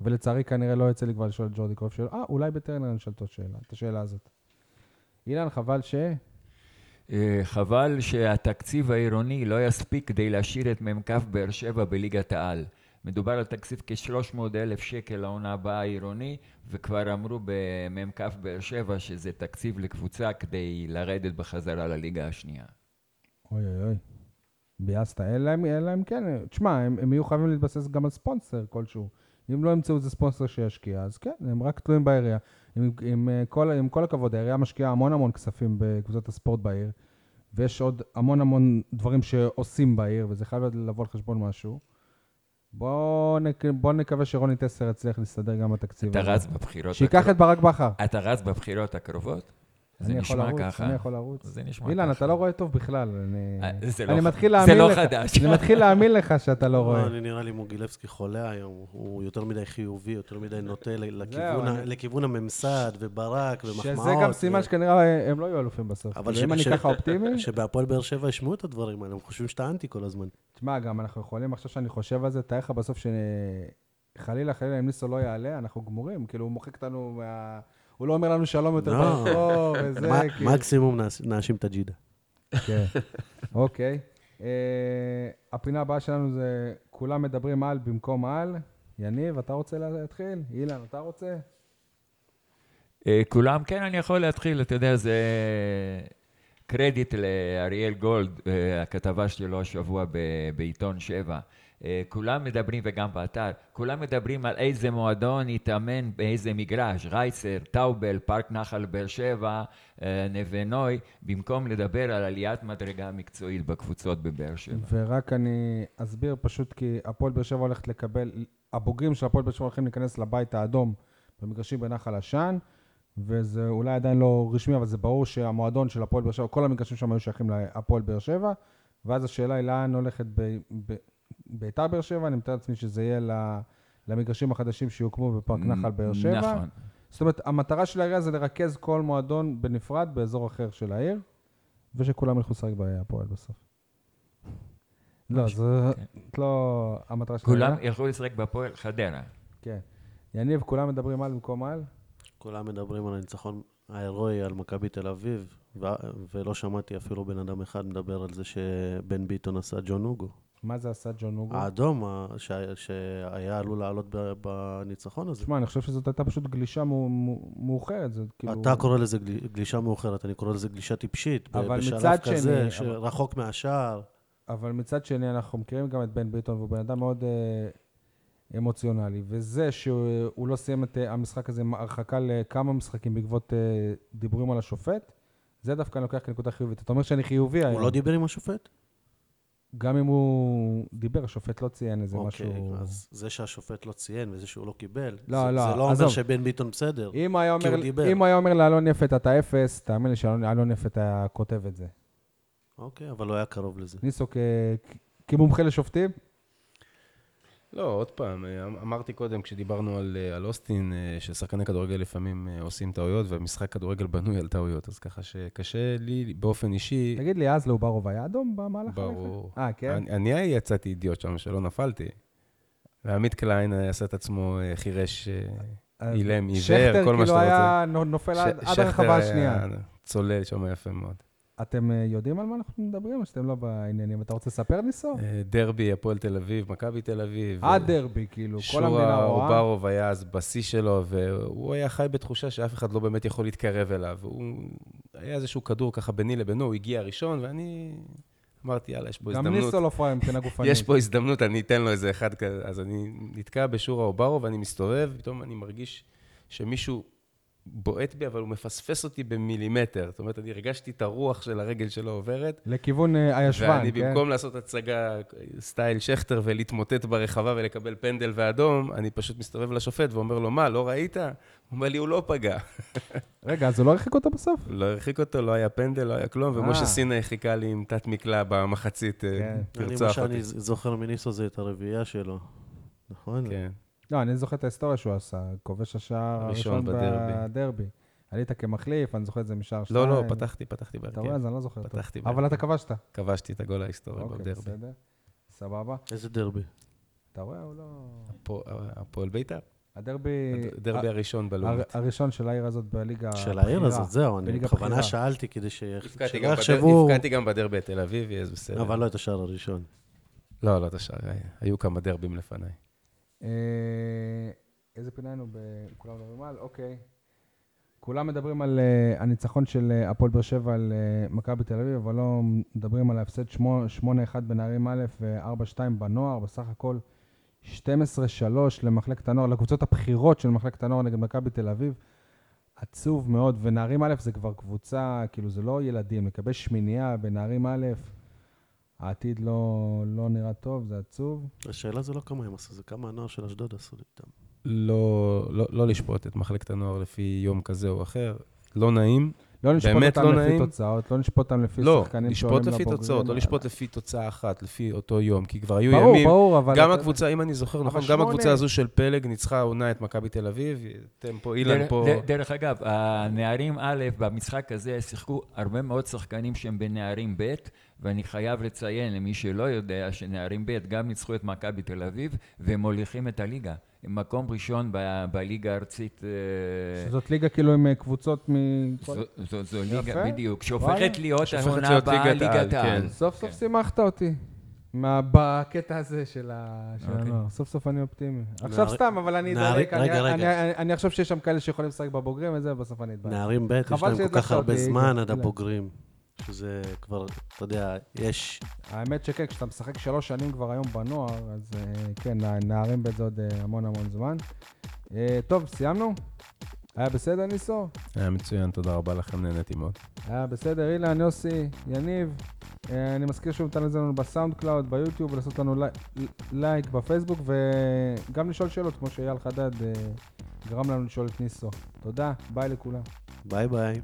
ולצערי כנראה לא יצא לי כבר לשאול את ג'ורדי קרויף שאלה, אה, אולי בטרנר אני אשאל את השאלה, את השאלה הזאת. אילן, חבל ש... אה, חבל שהתקציב העירוני לא יספיק כדי להשאיר את מ"כ באר שבע בליגת העל. מדובר על תקציב כ-300 אלף שקל לעונה הבאה העירוני, וכבר אמרו במ"כ באר שבע שזה תקציב לקבוצה כדי לרדת בחזרה לליגה השנייה. אוי אוי אוי. ביאסת, אלא אם, כן, תשמע, הם, הם יהיו חייבים להתבסס גם על ספונסר כלשהו. אם לא ימצאו איזה ספונסר שישקיע, אז כן, הם רק תלויים בעירייה. עם, עם, אה, כל, עם כל הכבוד, העירייה משקיעה המון המון כספים בקבוצות הספורט בעיר, ויש עוד המון המון דברים שעושים בעיר, וזה חייב לבוא על חשבון משהו. בואו נק, בוא נקווה שרוני טסר יצליח להסתדר גם בתקציב אתה הזה. רץ בבחירות שייקח את ברק בכר. אתה רץ בבחירות הקרובות? זה אני יכול נשמע לרוץ, ככה. אני יכול לרוץ. זה נשמע אילן, ככה. אתה לא רואה טוב בכלל. אני, אה, זה לא אני ח- מתחיל זה להאמין לא לך. חדש. אני מתחיל להאמין לך שאתה לא רואה. לא, אני נראה לי מוגילבסקי חולה היום, הוא יותר מדי חיובי, יותר מדי נוטה לכיוון ה- לכיוון הממסד וברק ומחמאות. שזה גם סימן ו- שכנראה הם לא יהיו אלופים בסוף. אבל אם ש- אני ש- ככה אופטימי, [laughs] שבהפועל באר שבע ישמעו את הדברים האלה, הם חושבים שאתה אנטי כל הזמן. תשמע, גם אנחנו יכולים, עכשיו שאני חושב על זה, תאר לך בסוף שחלילה, חלילה, אם ניסו לא יעלה, אנחנו גמורים. כאילו, הוא מוחק אותנו מה... הוא לא אומר לנו שלום יותר לא. ברחוב, [laughs] וזה, כאילו. מקסימום נאשים את הג'ידה. כן, [laughs] אוקיי. אה, הפינה הבאה שלנו זה כולם מדברים על במקום על. יניב, אתה רוצה להתחיל? אילן, אתה רוצה? אה, כולם, כן, אני יכול להתחיל, אתה יודע, זה אה, קרדיט לאריאל גולד, הכתבה שלו השבוע בעיתון שבע. כולם מדברים, וגם באתר, כולם מדברים על איזה מועדון יתאמן באיזה מגרש, רייצר, טאובל, פארק נחל באר שבע, אה, נווה נוי, במקום לדבר על עליית מדרגה מקצועית בקבוצות בבאר שבע. ורק אני אסביר פשוט כי הפועל באר שבע הולכת לקבל, הבוגרים של הפועל באר שבע הולכים להיכנס לבית האדום במגרשים בנחל עשן, וזה אולי עדיין לא רשמי, אבל זה ברור שהמועדון של הפועל באר שבע, כל המגרשים שם היו שייכים להפועל באר שבע, ואז השאלה היא לאן הולכת ב- ב- ביתר באר שבע, אני מתאר לעצמי שזה יהיה ל- למגרשים החדשים שיוקמו בפארק נחל באר שבע. נכון. זאת אומרת, המטרה של העירייה זה לרכז כל מועדון בנפרד באזור אחר של העיר, ושכולם ילכו לשחק בהפועל בסוף. לא, משהו, זה כן. לא המטרה של כולם העירייה. ילכו לשחק בפועל חדרה. כן. יניב, כולם מדברים על במקום על? כולם מדברים על הניצחון ההירואי על מכבי תל אביב, ולא שמעתי אפילו בן אדם אחד מדבר על זה שבן ביטון עשה ג'ון אוגו. מה זה עשה ג'ון אוגו? האדום שה- שהיה עלול לעלות בניצחון הזה. תשמע, אני חושב שזאת הייתה פשוט גלישה מאוחרת. זה כאילו... אתה קורא לזה גל- גלישה מאוחרת, אני קורא לזה גלישה טיפשית. אבל בשלב מצד כזה, שני, שרחוק מהשער. אבל מצד שני, אנחנו מכירים גם את בן ביטון, והוא בן אדם מאוד אה, אמוציונלי. וזה שהוא הוא לא סיים את אה, המשחק הזה עם הרחקה לכמה משחקים בעקבות אה, דיבורים על השופט, זה דווקא אני לוקח כנקודה חיובית. אתה אומר שאני חיובי היום. הוא לא דיבר עם השופט? גם אם הוא דיבר, השופט לא ציין איזה משהו... אוקיי, אז זה שהשופט לא ציין וזה שהוא לא קיבל, לא, זה, לא, זה לא אומר עזוב. שבן ביטון בסדר. אם היה כי הוא אומר, דיבר. אם הוא היה אומר לאלון יפת, אתה אפס, תאמין לי שאלון יפת היה כותב את זה. אוקיי, אבל לא היה קרוב לזה. ניסו, כ- כמומחה לשופטים, לא, עוד פעם, אה, אמרתי קודם, כשדיברנו על, אה, על אוסטין, אה, ששחקני כדורגל לפעמים עושים טעויות, והמשחק כדורגל בנוי על טעויות, אז ככה שקשה לי באופן אישי, תגיד לי, אז לאוברוב היה אדום במהלך? ברור. אה, כן? אני, אני יצאתי אידיוט שם, שלא נפלתי. ועמית קליין עשה את עצמו חירש, אילם, עיוור, שכטר כל מה כאילו שאתה היה נו- נופל עד ש- עד שכטר הרחבה היה השנייה. צולל שם יפה מאוד. אתם אה, יודעים על מה אנחנו מדברים, או שאתם לא בעניינים? אתה רוצה לספר, ניסו? אה, דרבי, הפועל תל אביב, מכבי תל אביב. אה, הדרבי, כאילו, כל המדינה שורה רואה. אוברוב היה אז בשיא שלו, והוא היה חי בתחושה שאף אחד לא באמת יכול להתקרב אליו. הוא... היה איזשהו כדור ככה ביני לבינו, הוא הגיע ראשון, ואני אמרתי, יאללה, יש פה גם הזדמנות. ניסו לא פראייר מבחינה [laughs] גופנית. יש פה הזדמנות, אני אתן לו איזה אחד כזה. אז אני נתקע בשורה אוברוב, ואני מסתובב, פתאום אני מרגיש שמישהו בועט בי, אבל הוא מפספס אותי במילימטר. זאת אומרת, אני הרגשתי את הרוח של הרגל שלו עוברת. לכיוון אה, הישבן, ואני כן? במקום לעשות הצגה סטייל שכטר ולהתמוטט ברחבה ולקבל פנדל ואדום, אני פשוט מסתובב לשופט ואומר לו, מה, לא ראית? הוא אומר לי, הוא לא פגע. [laughs] רגע, אז הוא לא הרחיק אותו בסוף? לא הרחיק אותו, לא היה פנדל, לא היה כלום, אה. ומשה סיני חיכה לי עם תת מקלע במחצית, אה, כן. אני, מה לרצוח שאני אותי. זוכר מניסו זה את הרביעייה שלו. נכון? כן. לא, אני זוכר את ההיסטוריה שהוא עשה, כובש השער הראשון בדרבי. עלית כמחליף, אני זוכר את זה משער לא, לא, שתיים. פתחתי, פתחתי אתה רואה, בהרכב. אז אני לא זוכר. פתחתי אבל אתה כבשת. כבשתי את הגול ההיסטורי אוקיי, בדרבי. בסדר. סבבה. איזה דרבי? אתה רואה, הוא לא... הפועל- בית"ר? הדרבי... הדרבי הראשון הר- בלאומית. הראשון של העיר הזאת בליגה של העיר הבכירה. הזאת, זהו, אני בכוונה הבכירה. שאלתי כדי ש- הבקעתי שלא גם בדרבי התל אביבי, אז בסדר. אבל לא את השער הראשון. לא, לא, את השאר, היו כמה דרבים לפניי. אה, איזה פינה היינו? כולם מדברים על? אוקיי. כולם מדברים על אה, הניצחון של אה, הפועל באר שבע על מכבי תל אביב, אבל לא מדברים על ההפסד שמו- 8-1 בנערים א' ו-4-2 בנוער, בסך הכל 12-3 למחלקת הנוער, לקבוצות הבכירות של מחלקת הנוער נגד מכבי תל אביב. עצוב מאוד, ונערים א' זה כבר קבוצה, כאילו זה לא ילדים, לקבל שמינייה בנערים א', העתיד לא, לא נראה טוב, זה עצוב. השאלה זה לא כמה הם עשו, זה כמה הנוער של אשדוד עשו איתם. לא, לא, לא לשפוט את מחלקת הנוער לפי יום כזה או אחר. לא נעים. לא נשפוט באמת אותם לא לפי נעים. תוצאות, לא נשפוט אותם לפי לא, שחקנים לשפוט שעולים לפי לבוגרים. תוצאות, לא לשפוט לפי תוצאה אחת, לפי אותו יום, כי כבר היו ברור, ימים. ברור, אבל... גם הקבוצה, אם אני זוכר נכון, גם הקבוצה הזו של פלג ניצחה העונה את מכבי תל אביב, אתם פה, אילן דרך- פה... דרך אגב, הנערים א', במשחק הזה שיחקו הרבה מאוד שחקנים שהם בנערים ב', ואני חייב לציין למי שלא יודע שנערים ב' גם ניצחו את מכבי תל אביב, והם מוליכים את הליגה. מקום ראשון ב- בליגה הארצית. אה, זאת ליגה כאילו עם אה, קבוצות מכל... זו- זו- זו ליגה. בדיוק. שהופכת להיות העונה הבאה ליגת העל. כן. סוף סוף כן. שימחת אותי. מה- בקטע הזה של ה- של אוקיי. הנוער. סוף סוף אני אופטימי. עכשיו סתם, אבל אני נערי- אדלק. אני- רגע, רגע. אני- אני- אני אחשוב שיש שם כאלה שיכולים לשחק בבוגרים וזה, ובסוף אני אתבייש. נערים ב', יש חבל להם כל כך הרבה זמן אילן. עד הבוגרים. שזה כבר, אתה יודע, יש... האמת שכן, כשאתה משחק שלוש שנים כבר היום בנוער, אז אה, כן, נערים בזה עוד אה, המון המון זמן. אה, טוב, סיימנו? היה בסדר, ניסו? היה מצוין, תודה רבה לכם, נהניתי מאוד. היה בסדר, אילן, יוסי, יניב. אני מזכיר שוב, ניתן להאזין לנו בסאונד קלאוד, ביוטיוב, ולעשות לנו לי- לייק בפייסבוק, וגם לשאול שאלות, כמו שאייל חדד גרם לנו לשאול את ניסו. תודה, ביי לכולם. ביי ביי.